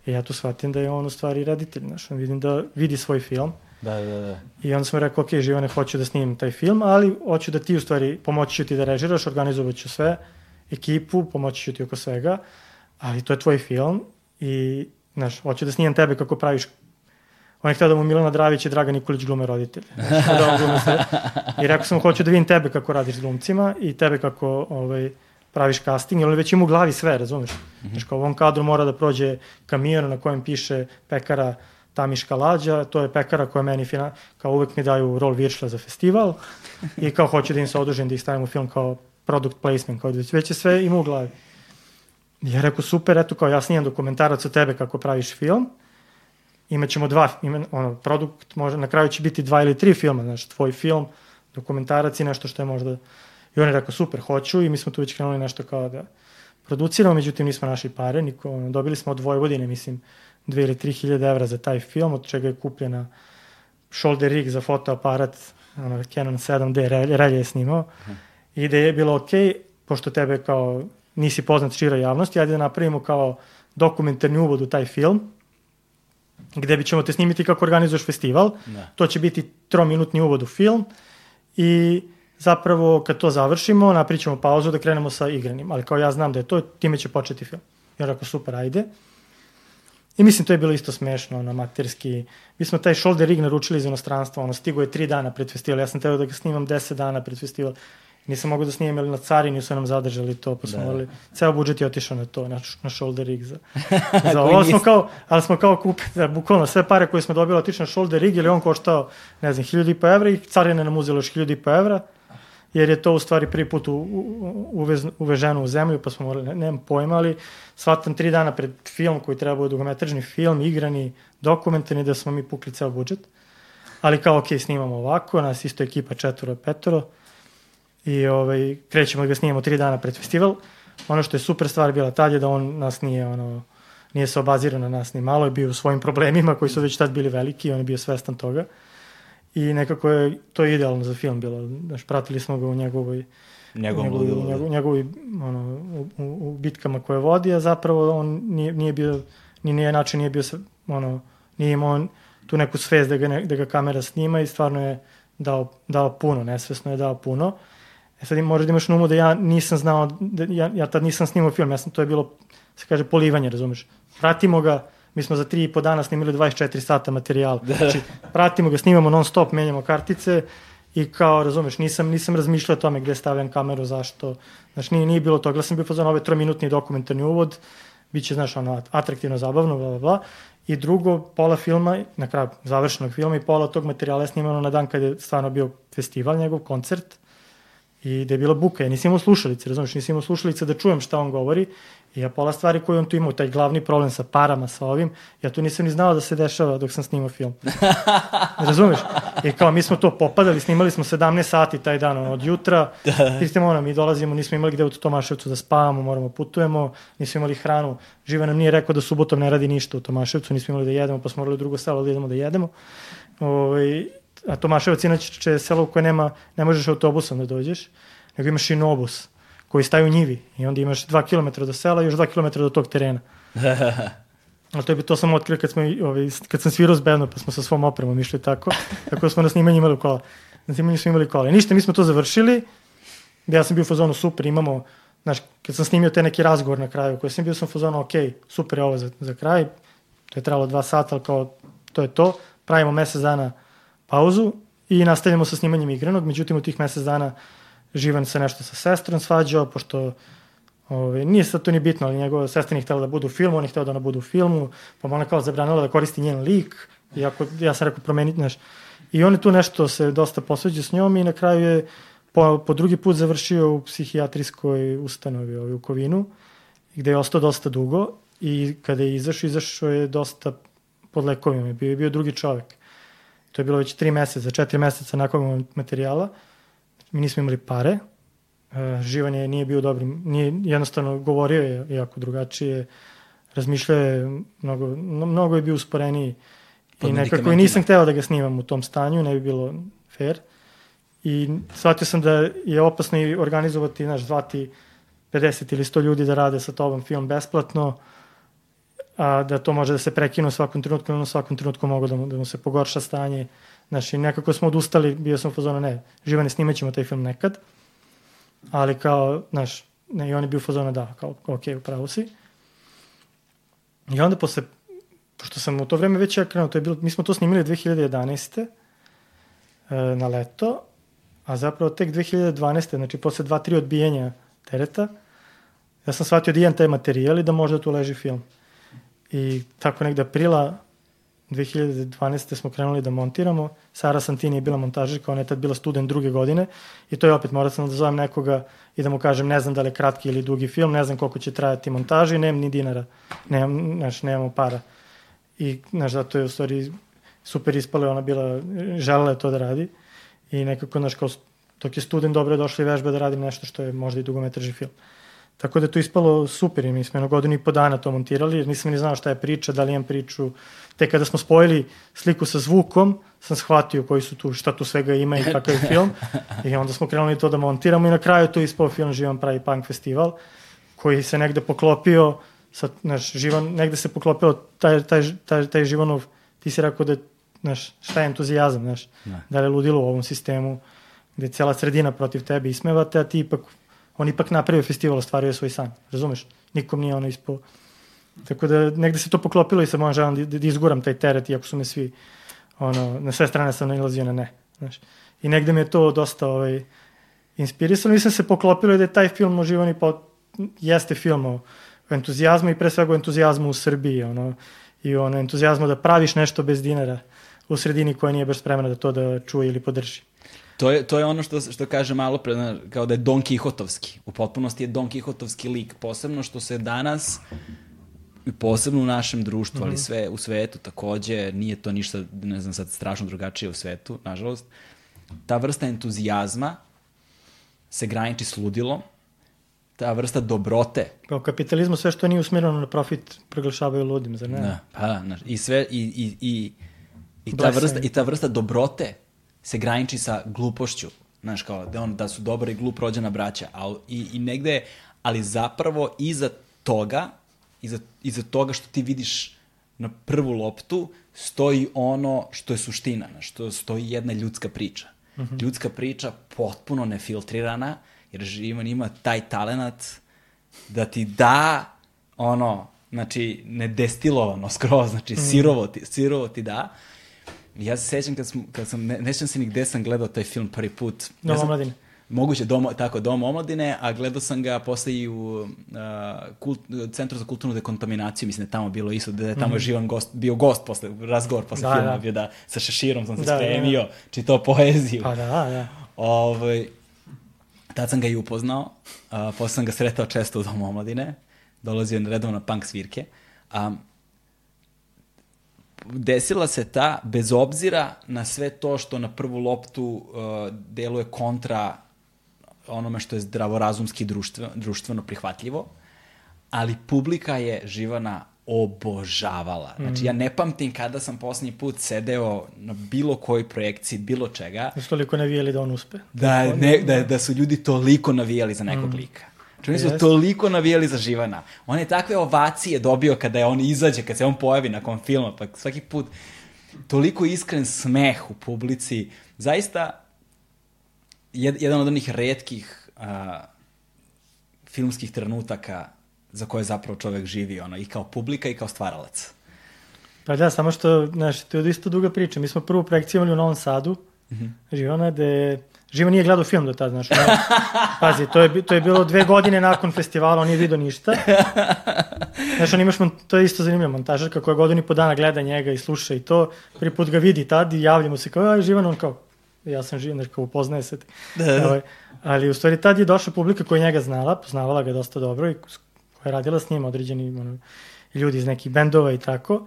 I ja tu shvatim da je on u stvari reditelj, znaš, on vidim da vidi svoj film. Da, da, da. I onda smo rekao, ok, Živane, hoću da snimim taj film, ali hoću da ti u stvari pomoći ću ti da režiraš, organizovat ću sve, ekipu, pomoći ću ti oko svega, ali to je tvoj film i, znaš, hoću da snimam tebe kako praviš on je htio da mu Milana Dravić i Dragan Nikolić glume roditelj. Znači, da on glume sve. I rekao sam, hoću da vidim tebe kako radiš s glumcima i tebe kako ovaj, praviš casting, jer on već ima u glavi sve, razumeš? Mm -hmm. Znači, kao u ovom kadru mora da prođe kamion na kojem piše pekara Tamiška lađa, to je pekara koja meni, fina, kao uvek mi daju rol viršla za festival i kao hoću da im se odužim da ih stavim u film kao product placement, kao da već je sve ima u glavi. I ja rekao, super, eto kao ja snimam dokumentarac o tebe kako praviš film, imaćemo dva, ima, ono, produkt, može, na kraju će biti dva ili tri filma, znači tvoj film, dokumentarac i nešto što je možda... I on je rekao, super, hoću i mi smo tu već krenuli nešto kao da produciramo, međutim nismo našli pare, niko, ono, dobili smo od Vojvodine, mislim, 2 ili 3 hiljade evra za taj film, od čega je kupljena shoulder rig za fotoaparat, ono, Canon 7D, relje, relje je snimao. Uh -huh. I da je bilo ok, pošto tebe kao nisi poznat široj javnosti, ajde da napravimo kao dokumentarni uvod u taj film, gde bi ćemo te snimiti kako organizuješ festival. Da. To će biti trominutni uvod u film i zapravo kad to završimo, napravit ćemo pauzu da krenemo sa igranim. Ali kao ja znam da je to, time će početi film. Ja rekao, super, ajde. I mislim, to je bilo isto smešno, ono, materski. Mi smo taj shoulder rig naručili iz inostranstva, ono, stigo je tri dana pred festival. Ja sam teo da ga snimam deset dana pred festival. Nisam mogu da snimam, jer na carini su nam zadržali to, pa smo da. morali, ceo budžet je otišao na to, na, na shoulder rig za, za ovo. smo kao, ali smo kao kupili, da, bukvalno sve pare koje smo dobili otišao na shoulder rig, ili on koštao, ne znam, hiljudi i po evra i carine nam uzelo još hiljudi i po evra, jer je to u stvari prvi put u, u, uvez, uveženo u zemlju, pa smo morali, ne, nemam pojma, ali shvatam tri dana pred film koji treba bude dugometražni film, igrani, dokumentarni, da smo mi pukli ceo budžet. Ali kao, ok, snimamo ovako, nas isto ekipa četvoro, petoro, i ovaj, krećemo da ga snimamo tri dana pred festival. Ono što je super stvar bila tad je da on nas nije ono, nije se obazirao na nas ni malo, je bio u svojim problemima koji su već tad bili veliki, on je bio svestan toga. I nekako je to idealno za film bilo. Znaš, pratili smo ga u njegovoj njegovom njegovi, ludilu. njegovi, njegovi ono, u, u, u bitkama koje vodi, a zapravo on nije, nije bio, ni nije način nije bio, ono, nije imao on tu neku svest da ga, ne, da ga kamera snima i stvarno je dao, dao puno, nesvesno je dao puno. E sad možeš da imaš na umu da ja nisam znao, da ja, ja tad nisam snimao film, ja sam, to je bilo, se kaže, polivanje, razumeš? Pratimo ga, mi smo za tri i po dana snimili 24 sata materijala. Znači, pratimo ga, snimamo non stop, menjamo kartice i kao, razumeš, nisam, nisam razmišljao o tome gde stavljam kameru, zašto. Znači, nije, nije bilo toga. Ja sam bio pozvan ovaj trominutni dokumentarni uvod, bit će, znaš, ono, atraktivno, zabavno, bla, bla, bla. I drugo, pola filma, na kraju završenog filma i pola tog materijala je snimano na dan kad je stvarno bio festival, njegov koncert i da je bila buka. Ja nisam imao slušalice, razumiješ, nisam imao slušalice da čujem šta on govori i ja pola stvari koje on tu imao, taj glavni problem sa parama, sa ovim, ja tu nisam ni znao da se dešava dok sam snimao film. Razumeš? I kao mi smo to popadali, snimali smo 17 sati taj dan ono, od jutra. Istim ono, mi dolazimo, nismo imali gde u Tomaševcu da spavamo, moramo putujemo, nismo imali hranu. Živa nam nije rekao da subotom ne radi ništa u Tomaševcu, nismo imali da jedemo, pa smo morali u drugo selo da idemo da jedemo. Ovaj, a Tomaševac inače je selo u koje nema, ne možeš autobusom da dođeš, nego imaš inobus koji staje u njivi i onda imaš 2 km do sela i još 2 km do tog terena. Ali to, je, to sam otkrio kad, smo, i, ovaj, kad sam svirao s pa smo sa svom opremom išli tako. Tako da smo na snimanju imali kola. Na snimanju smo imali kola. I ništa, mi smo to završili. Ja sam bio u fazonu super, imamo, znaš, kad sam snimio te neki razgovor na kraju, koji sam bio sam u fazonu, ok, super je ovo za, za kraj. To je trebalo dva sata, ali kao, to je to. Pravimo mesec dana pauzu i nastavljamo sa snimanjem igranog. Međutim, u tih mesec dana Živan se nešto sa sestrom svađao, pošto Ove, nije sad to ni bitno, ali njegova sestra nije htjela da bude u filmu, on je htio da ona bude u filmu, pa ona kao zabranila da koristi njen lik, iako ja sam rekao promeniti, znaš. I on je tu nešto se dosta posveđao s njom i na kraju je po, po drugi put završio u psihijatrijskoj ustanovi ovaj, u Kovinu, gde je ostao dosta dugo i kada je izašao, izašao je dosta pod lekovima, bio je bio drugi čovek. To je bilo već tri meseca, četiri meseca nakon materijala. Mi nismo imali pare, Uh, Živan je nije bio dobri, nije, jednostavno govorio je jako drugačije, razmišljao je, mnogo, no, mnogo je bio usporeniji Pod i nekako i nisam hteo da ga snimam u tom stanju, ne bi bilo fair. I shvatio sam da je opasno i organizovati, znaš, zvati 50 ili 100 ljudi da rade sa tobom film besplatno, a da to može da se prekine u svakom trenutku, ono u svakom trenutku mogu da mu, da mu se pogorša stanje. Znaš, i nekako smo odustali, bio sam u fazonu, ne, Živane, snimat ćemo taj film nekad, ali kao, znaš, ne, i on je bio u fazonu, da, kao, ok, upravo si. I onda posle, pošto sam u to vreme već krenuo, to je bilo, mi smo to snimili 2011. e, na leto, a zapravo tek 2012. znači posle dva, tri odbijenja tereta, ja sam shvatio da imam taj materijal i da možda tu leži film. I tako negde aprila 2012. smo krenuli da montiramo. Sara Santini je bila montažerka, ona je tad bila student druge godine i to je opet, morao sam da zovem nekoga i da mu kažem ne znam da li je kratki ili dugi film, ne znam koliko će trajati montaža i nemam ni dinara, nemam, znaš, nemamo para. I, znaš, zato je u stvari super ispala, ona bila, želela je to da radi i nekako, znaš, kao, dok je student dobro je došla i vežba da radi nešto što je možda i dugometražni film. Tako da je to ispalo super i mi smo jedno godinu i po dana to montirali, jer nisam ni znao šta je priča, da li imam priču. Te kada smo spojili sliku sa zvukom, sam shvatio koji su tu, šta tu svega ima i kakav je film. I onda smo krenuli to da montiramo i na kraju to je ispao film Živan pravi punk festival, koji se negde poklopio, sa, znaš, Živan, negde se poklopio taj, taj, taj, taj Živanov, ti si rekao da, znaš, šta je entuzijazam, znaš, Da. da li je ludilo u ovom sistemu, gde je cela sredina protiv tebe ismevate, a ti ipak on ipak napravio festival, ostvario svoj san, razumeš? Nikom nije ono ispao. Tako da negde se to poklopilo i sa mojom želom da, da izguram taj teret, iako su me svi, ono, na sve strane sam nailazio na ne, znaš. I negde me je to dosta ovaj, inspirisano. Mislim se poklopilo da je taj film oživan i po, jeste film o, o entuzijazmu i pre svega o entuzijazmu u Srbiji, ono, i ono entuzijazmu da praviš nešto bez dinara u sredini koja nije baš spremna da to da čuje ili podrži. To je, to je ono što, što kaže malo pre, kao da je Don Kihotovski. U potpunosti je Don Kihotovski lik. Posebno što se danas, i posebno u našem društvu, ali sve u svetu takođe, nije to ništa, ne znam sad, strašno drugačije u svetu, nažalost. Ta vrsta entuzijazma se graniči s ludilom ta vrsta dobrote. Pa u kapitalizmu sve što nije usmjereno na profit proglašavaju ludim, zar ne? Da, pa i sve, i, i, i, i, ta vrsta, i ta vrsta dobrote se graniči sa glupošću. Znaš, kao da, on, da su dobra i glup rođena braća. A, i, I negde, ali zapravo iza toga, iza, iza toga što ti vidiš na prvu loptu, stoji ono što je suština, što stoji jedna ljudska priča. Mm -hmm. Ljudska priča potpuno nefiltrirana, jer Živan ima taj talenat da ti da ono, znači, nedestilovano skroz, znači, mm. sirovo, ti, sirovo ti da. Ja se sećam kad, sam, kad sam, ne, ne se ni gde sam gledao taj film prvi put. Dom ja omladine. Moguće, dom, tako, Dom omladine, a gledao sam ga posle i u uh, kult, Centru za kulturnu dekontaminaciju, mislim da je tamo bilo isto, da je tamo mm. živan gost, bio gost posle, razgovor posle da, filma, da. bio da sa šeširom sam se da, spremio, da, da. čitao poeziju. Pa da, da. Ovaj, tad sam ga i upoznao, uh, posle sam ga sretao često u Domu omladine, dolazio na redovno punk svirke. Um, desila se ta, bez obzira na sve to što na prvu loptu uh, deluje kontra onome što je zdravorazumski društveno, društveno prihvatljivo, ali publika je Živana obožavala. Znači, ja mm. ne pamtim kada sam poslednji put sedeo na bilo kojoj projekciji, bilo čega. Da su toliko navijali da on uspe. Da, ne, da, da su ljudi toliko navijali za nekog mm. lika. Znači, oni su yes. toliko navijali za Živana. On je takve ovacije dobio kada je on izađe, kada se on pojavi nakon filma, pa svaki put toliko iskren smeh u publici. Zaista, jed, jedan od onih redkih uh, filmskih trenutaka za koje zapravo čovek živi, ono, i kao publika i kao stvaralac. Pa da, samo što, znaš, to je isto duga priča. Mi smo prvu projekciju imali u Novom Sadu, mm -hmm. Živana, gde Živa nije gledao film do tada, znaš. Ne? Pazi, to je, to je bilo dve godine nakon festivala, on nije vidio ništa. Znaš, on imaš, to je isto zanimljivo, montažarka koja godinu i po dana gleda njega i sluša i to, prvi put ga vidi tad i javlja mu se kao, aj, Živan, on kao, ja sam Živan, kao upoznaje se. Da, da. Ovaj, ali u stvari tad je došla publika koja njega znala, poznavala ga dosta dobro i koja je radila s njim, određeni ono, ljudi iz nekih bendova i tako.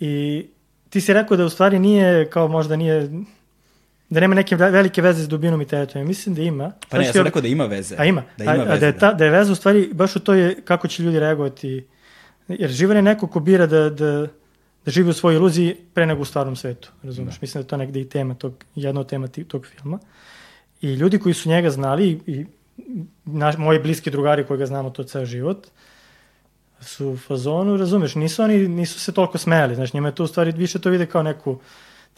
I ti si rekao da u stvari nije, kao možda nije da nema neke velike veze s dubinom i teretom. Ja mislim da ima. Pa ne, ja sam rekao da ima veze. A ima. Da ima a, veze, a da, je ta, da je veza u stvari baš u to je kako će ljudi reagovati. Jer živan je neko ko bira da, da, da živi u svojoj iluziji pre nego u stvarnom svetu. Razumeš? Da. Mislim da je to negde i tema tog, jedna od tema tog filma. I ljudi koji su njega znali i naš, moji bliski drugari koji ga znamo to ceo život, su u fazonu, razumeš, nisu oni, nisu se toliko smejali, znaš, njima je to u stvari više to vide kao neku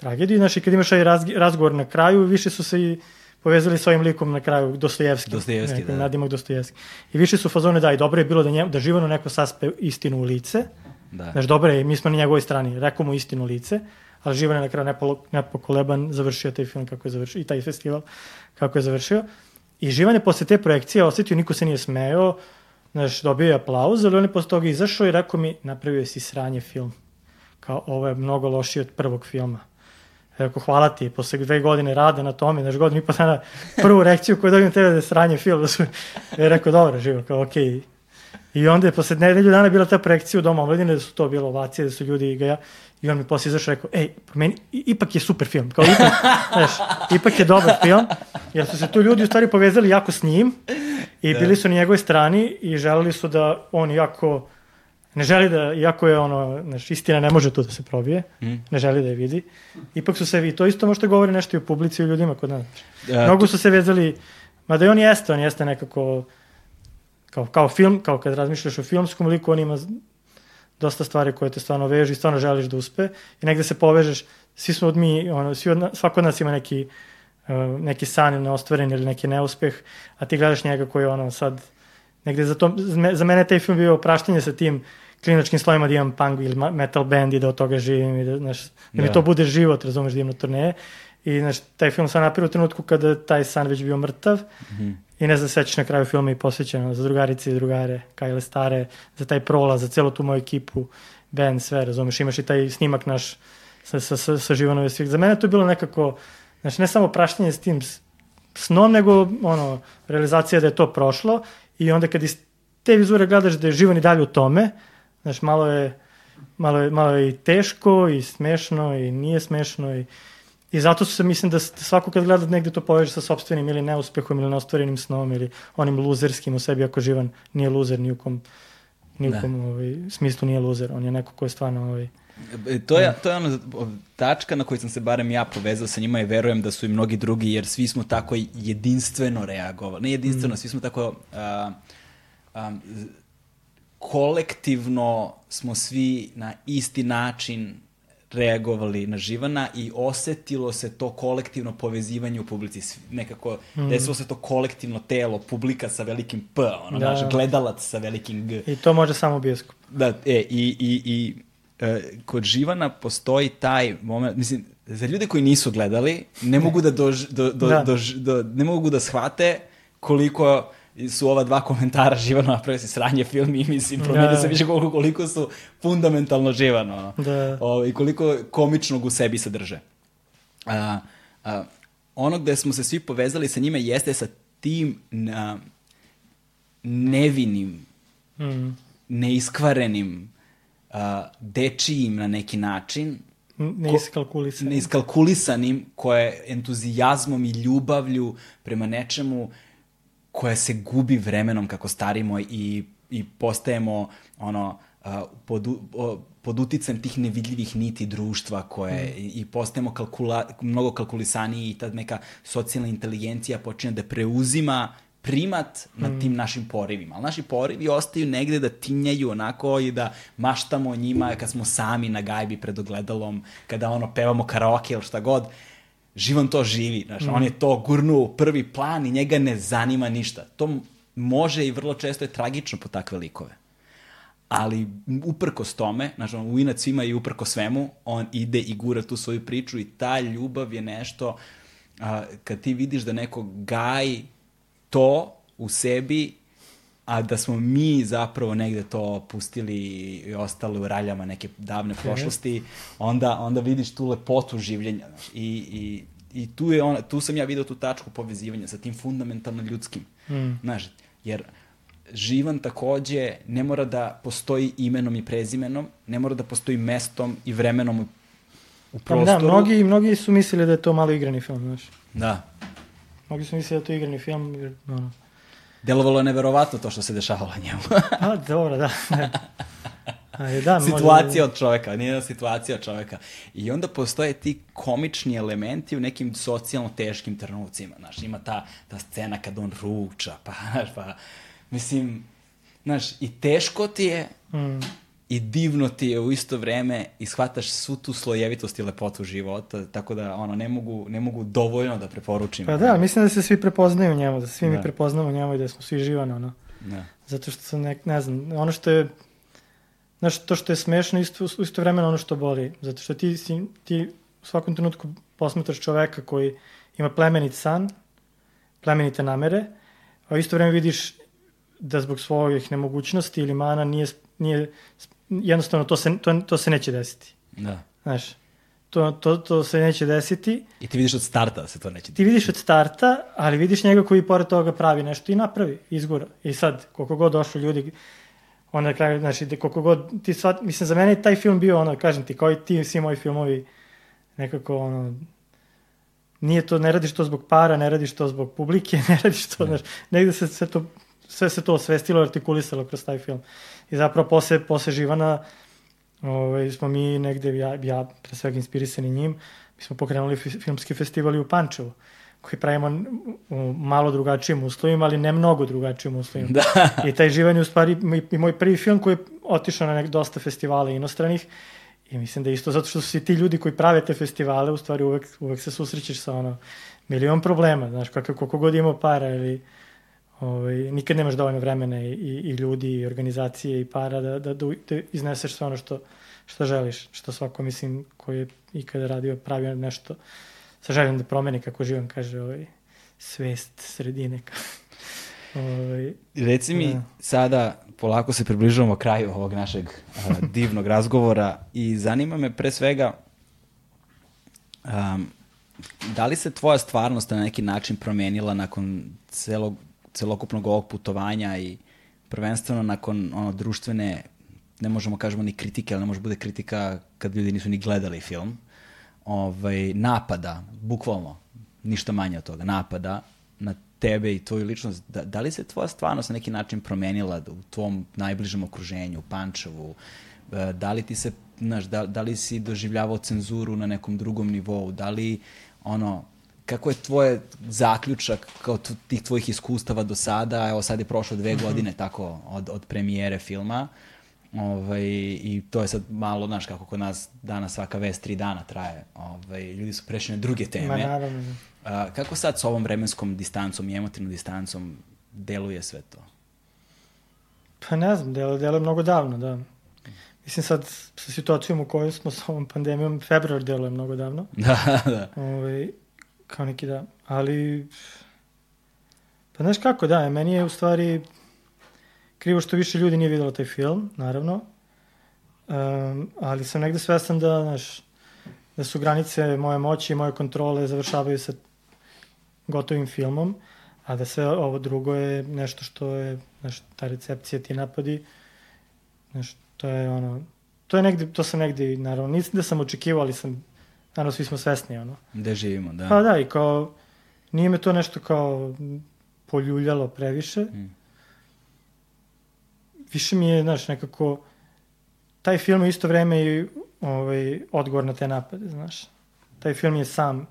tragediju, znaš, i kad imaš aj razgovor na kraju, više su se i povezali s ovim likom na kraju, Dostojevski. Dostojevski, da. Nadimak Dostojevski. I više su fazone, da, i dobro je bilo da, nje, da Živano neko saspe istinu u lice, da. znaš, dobro je, mi smo na njegovoj strani, rekao mu istinu u lice, ali Živan je na kraju nepokoleban završio taj film kako je završio, i taj festival kako je završio. I Živan je posle te projekcije osetio, niko se nije smeo, znaš, dobio je aplauz, ali on je posle toga izašao i rekao mi, napravio si sranje film. Kao, ovo je mnogo lošije od prvog filma. Rekao, hvala ti, posle dve godine rada na tome, znaš, godinu i po dana, prvu reakciju koju dobijem tebe da je sranje film, da su, je rekao, dobro, živo, kao, okej. Okay. I onda je posle nedelju dana bila ta projekcija u Doma omladine, da su to bilo ovacije, da su ljudi ga ja, i on mi posle izašao rekao, ej, meni, ipak je super film, kao ipak, znaš, ipak je dobar film, jer su se tu ljudi u stvari povezali jako s njim i da. bili su na njegovoj strani i želeli su da on jako ne želi da, iako je ono, znaš, istina ne može tu da se probije, mm. ne želi da je vidi, ipak su se vi, to isto možete govori nešto i o publici i o ljudima kod nas. Ja, Mnogo su se vezali, mada i on jeste, on jeste nekako, kao, kao film, kao kad razmišljaš o filmskom liku, on ima dosta stvari koje te stvarno vežu i stvarno želiš da uspe i negde se povežeš, svi smo od mi, ono, svi od, svako od nas ima neki, uh, neki san ili neostvaren ili neki neuspeh, a ti gledaš njega koji ono sad, negde za, to, za mene taj film bio praštanje sa tim klinačkim slovima da imam punk ili metal band i da od toga živim i da, znaš, da, da. mi to bude život, razumeš, da imam na turneje. I znaš, taj film sam napravio u trenutku kada taj san već bio mrtav mm -hmm. i ne znam, sećaš na kraju filma i posvećeno za drugarice i drugare, Kajle Stare, za taj prolaz, za celu tu moju ekipu, band, sve, razumeš, imaš i taj snimak naš sa, sa, sa, sa Živanove svih. Za mene to je bilo nekako, znaš, ne samo praštenje s tim snom, nego ono, realizacija da je to prošlo i onda kad iz te vizure gledaš da je Živan i dalje u tome, Znaš, malo je, malo je, malo je i teško i smešno i nije smešno i, I zato se, mislim da svako kad gleda negde to poveže sa sobstvenim ili neuspehom ili neostvarenim snom ili onim luzerskim u sebi ako živan nije luzer ni u kom, ni u Da. kom ovaj, smislu nije luzer. On je neko ko je stvarno ovaj, E, To je, to je ono tačka na koju sam se barem ja povezao sa njima i verujem da su i mnogi drugi, jer svi smo tako jedinstveno reagovali. Ne jedinstveno, svi smo tako... A, z- kolektivno smo svi na isti način reagovali na Živana i osetilo se to kolektivno povezivanje u publici. Nekako, desilo se to kolektivno telo, publika sa velikim P, ono, Da. naš gledalac sa velikim G. I to može samo bioskop. Da, e, i, i, i e, kod Živana postoji taj moment, mislim, za ljude koji nisu gledali, ne mogu da, dož, do, do, Da. dož- do, ne mogu da shvate koliko su ova dva komentara Živano napravio si sranje film i mislim, promenio Da. se više koliko, koliko su fundamentalno Živano. Da. O, I koliko komičnog u sebi sadrže. A, a, ono gde smo se svi povezali sa njime jeste sa tim a, nevinim Mm. neiskvarenim, uh, dečijim na neki način, Ne iskalkulisan. neiskalkulisanim, koje entuzijazmom i ljubavlju prema nečemu koje se gubi vremenom kako starimo i, i postajemo ono, uh, pod, pod uticajem tih nevidljivih niti društva koje i, i postajemo kalkula, mnogo kalkulisaniji i ta neka socijalna inteligencija počinje da preuzima primat nad tim našim porivima. Ali naši porivi ostaju negde da tinjaju onako i da maštamo o njima kad smo sami na gajbi pred ogledalom, kada ono pevamo karaoke ili šta god. Živan to živi, znaš, on je to gurnuo u prvi plan i njega ne zanima ništa. To može i vrlo često je tragično po takve likove. Ali uprkos tome, znači on, u inac svima i uprko svemu, on ide i gura tu svoju priču i ta ljubav je nešto, a, kad ti vidiš da neko gaji to u sebi, a da smo mi zapravo negde to pustili i ostali u raljama neke davne prošlosti, onda, onda vidiš tu lepotu življenja. Znaš, i, i, I tu, je ona, tu sam ja video tu tačku povezivanja sa tim fundamentalno ljudskim. Mm. Znaš, jer živan takođe ne mora da postoji imenom i prezimenom, ne mora da postoji mestom i vremenom u, u Pa prostoru. Da, mnogi, mnogi su mislili da je to malo igrani film, znaš. Da. Mnogi su mislili da je to igrani film, jer, ono, Delovalo je neverovatno to što se dešavalo njemu. a, dobro, da. da. Ali da, možda- situacija od čoveka, nije situacija od čoveka. I onda postoje ti komični elementi u nekim socijalno teškim trenucima. Znaš, ima ta, ta scena kad on ruča, pa, znaš, pa, mislim, znaš, i teško ti je, Mm. I divno ti je u isto vreme i shvataš svu tu slojevitost i lepotu života, tako da ono, ne mogu, ne mogu dovoljno da preporučim. Pa da, mislim da se svi prepoznaju u njemu, da svi Da. mi prepoznamo u njemu i da smo svi živani, ono. Da. Zato što sam, nek, ne znam, ono što je, znaš, to što je smešno, isto, isto vremeno ono što boli. Zato što ti, si, ti u svakom trenutku posmetraš čoveka koji ima plemenit san, plemenite namere, a u isto vreme vidiš da zbog svojih nemogućnosti ili mana nije, nije jednostavno to se, to, to se neće desiti. da. Znaš, to, to, to se neće desiti. I ti vidiš od starta da se to neće Ti vidiš od starta, ali vidiš njega koji pored toga pravi nešto i napravi, izgura. I sad, koliko god došlo ljudi, onda na kraju, znači, da koliko god, ti svat, mislim, za mene je taj film bio ono, kažem ti, kao i ti, svi moji filmovi, nekako, ono, nije to, ne radiš to zbog para, ne radiš to zbog publike, ne radiš to, znaš, negde se sve to, sve se to osvestilo, artikulisalo kroz taj film. I zapravo posle, posle Živana, ovaj, smo mi negde, ja, ja pre svega inspirisani njim, mi smo pokrenuli fi- filmski festival i u Pančevu, koji pravimo u malo drugačijim uslovima, ali ne mnogo drugačijim uslovima. Da. I taj Živan je u stvari i moj prvi film koji je otišao na nek, dosta festivala inostranih i mislim da isto zato što su ti ljudi koji prave te festivale, u stvari uvek, uvek se susrećeš sa ono milion problema, znaš, kako, koliko god imao para ili ovaj, nikad nemaš dovoljno vremena i, i, i ljudi i organizacije i para da, da, da, da izneseš sve ono što, što želiš, što svako, mislim, koji je ikada radio, pravio nešto sa željom da promeni, kako živan kaže, ovaj, svest sredine. ovaj, Reci mi Da. sada, polako se približavamo kraju ovog našeg a, divnog razgovora i zanima me pre svega um, da li se tvoja stvarnost na neki način promenila nakon celog, celokupnog ovog putovanja i prvenstveno nakon ono, društvene, ne možemo kažemo ni kritike, ali ne može bude kritika kad ljudi nisu ni gledali film. ovaj, napada, bukvalno, ništa manje od toga, napada na tebe i tvoju ličnost, da, da li se tvoja stvarnost na neki način promenila u tvom najbližem okruženju, u Pančevu, e, da li ti se, znaš, da, da li si doživljavao cenzuru na nekom drugom nivou, da li, ono, kako je tvoje zaključak kao tih tvojih iskustava do sada, evo sad je prošlo dve mm -hmm. godine tako od, od premijere filma, Ovaj, I to je sad malo, znaš, kako kod nas danas svaka vest tri dana traje. Ovaj, ljudi su prešli na druge teme. Ma naravno. A, kako sad s ovom vremenskom distancom i emotivnom distancom deluje sve to? Pa ne znam, deluje, deluje mnogo davno, da. Mislim sad, sa situacijom u kojoj smo sa ovom pandemijom, februar deluje mnogo davno. Da, da. Ovaj, kao neki da. Ali, pa znaš kako, da, meni je u stvari krivo što više ljudi nije videlo taj film, naravno. Um, ali sam negde svestan da, znaš, da su granice moje moći i moje kontrole završavaju sa gotovim filmom, a da sve ovo drugo je nešto što je, znaš, ta recepcija, ti napadi, znaš, to je ono, to je negde, to sam negde, naravno, nisam da sam očekivao, ali sam, naravno, svi smo svesni, ono. Gde živimo, da. Pa da, i kao, nije me to nešto kao poljuljalo previše, mm. više mi je, znaš, nekako, taj film je isto vreme i ovaj, odgovor na te napade, znaš. Taj film je sam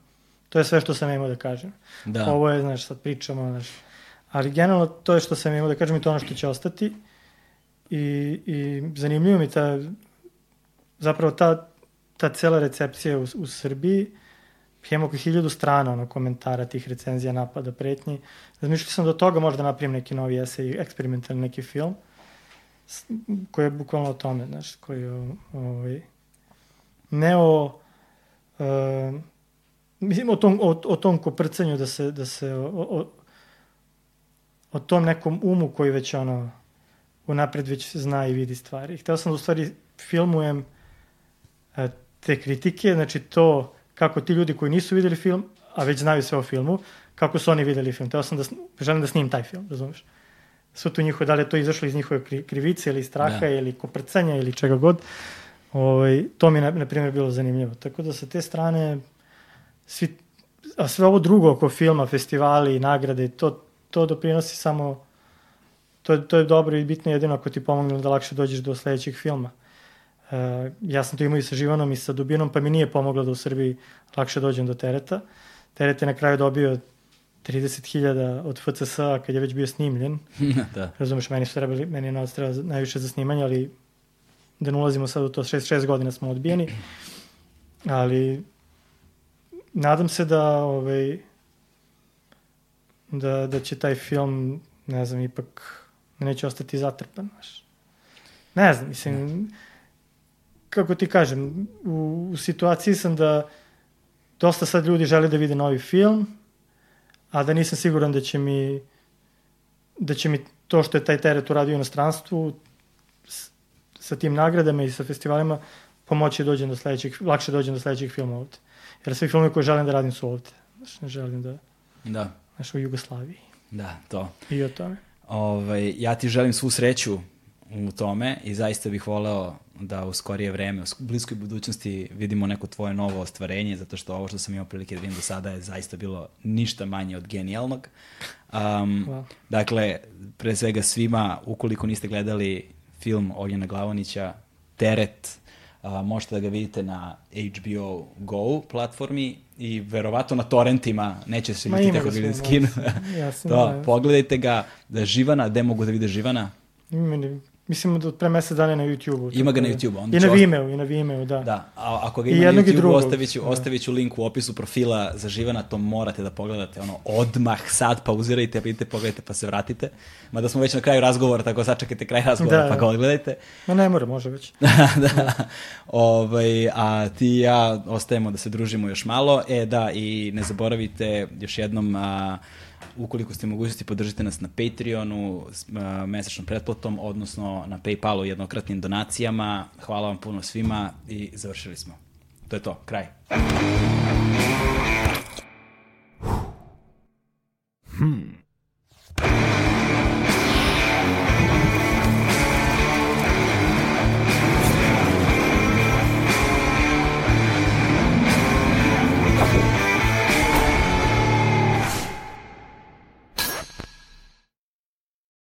To je sve što sam imao da kažem. Da. Ovo je, znaš, sad pričamo, znaš. Ali generalno to je što sam imao da kažem i to ono što će ostati. I, i zanimljivo mi ta, zapravo ta, ta cela recepcija u, u Srbiji, imamo oko hiljadu strana ono, komentara tih recenzija, napada, pretnji. Razmišljao sam do toga možda napravim neki novi esej, eksperimentalni neki film, koji je bukvalno o tome, znaš, koji je ovaj, ne o uh, mislim, o tom, o, o tom koprcanju da se, da se o, o, o tom nekom umu koji već ono, unapred već zna i vidi stvari. Hteo sam da u stvari filmujem e, te kritike, znači to kako ti ljudi koji nisu videli film, a već znaju sve o filmu, kako su oni videli film. Teo sam da, želim da snimim taj film, razumeš? Sve tu njihove, da li je to izašlo iz njihove krivice ili straha da. ili koprcanja ili čega god. Ovaj, to mi je, na, na primjer, bilo zanimljivo. Tako da sa te strane svi, a sve ovo drugo oko filma, festivali, nagrade, to, to doprinosi samo, to, to je dobro i bitno jedino ako ti pomogne da lakše dođeš do sledećeg filma. Ja sam to imao i sa Živanom i sa Dubinom, pa mi nije pomoglo da u Srbiji lakše dođem do tereta. Teret je na kraju dobio 30.000 od FCS-a kad je već bio snimljen. da. Razumeš, meni su trebali, meni je novac treba najviše za snimanje, ali da ne ulazimo sad u to, 6, godina smo odbijeni. Ali nadam se da ovaj da, da će taj film ne znam, ipak neće ostati zatrpan, znaš. Ne znam, mislim, kako ti kažem, u, u situaciji sam da dosta sad ljudi žele da vide novi film, a da nisam siguran da će mi da će mi to što je taj teret uradio u inostranstvu sa tim nagradama i sa festivalima pomoći da dođem do sledećeg, lakše dođem do sledećeg filma ovde. Jer svi filmovi koje želim da radim su ovde. Znaš, ne želim da... Da. Znaš, u Jugoslaviji. Da, to. I o tome. Ovaj, ja ti želim svu sreću u tome i zaista bih voleo da u skorije vreme, u bliskoj budućnosti vidimo neko tvoje novo ostvarenje, zato što ovo što sam imao prilike da vidim do sada je zaista bilo ništa manje od genijalnog. Um, wow. Dakle, pre svega svima, ukoliko niste gledali film Ognjena Glavonića, Teret, a, možete da ga vidite na HBO Go platformi i verovato na torrentima, neće se vidjeti tako da skinu. to, pogledajte ga, da Živana, gde mogu da vide Živana? Meni Mislim da pre mesec dana na YouTube-u. Ima ga na YouTube-u. I na Vimeo, i na Vimeo, da. Da, a ako ga ima na YouTube-u, ostavit ću, da. ostavit ću link u opisu profila za Živana, to morate da pogledate, ono, odmah, sad, pauzirajte, vidite, pogledajte, pa se vratite. Mada smo već na kraju razgovora, tako sačekajte kraj razgovora, da, pa ga odgledajte. Ma ne mora, može već. da, ovaj, a ti i ja ostajemo da se družimo još malo. E, da, i ne zaboravite još jednom... A, Ukoliko ste mogućnosti, podržite nas na Patreonu, mesečnom pretplatom, odnosno na Paypalu jednokratnim donacijama. Hvala vam puno svima i završili smo. To je to, kraj. Hmm.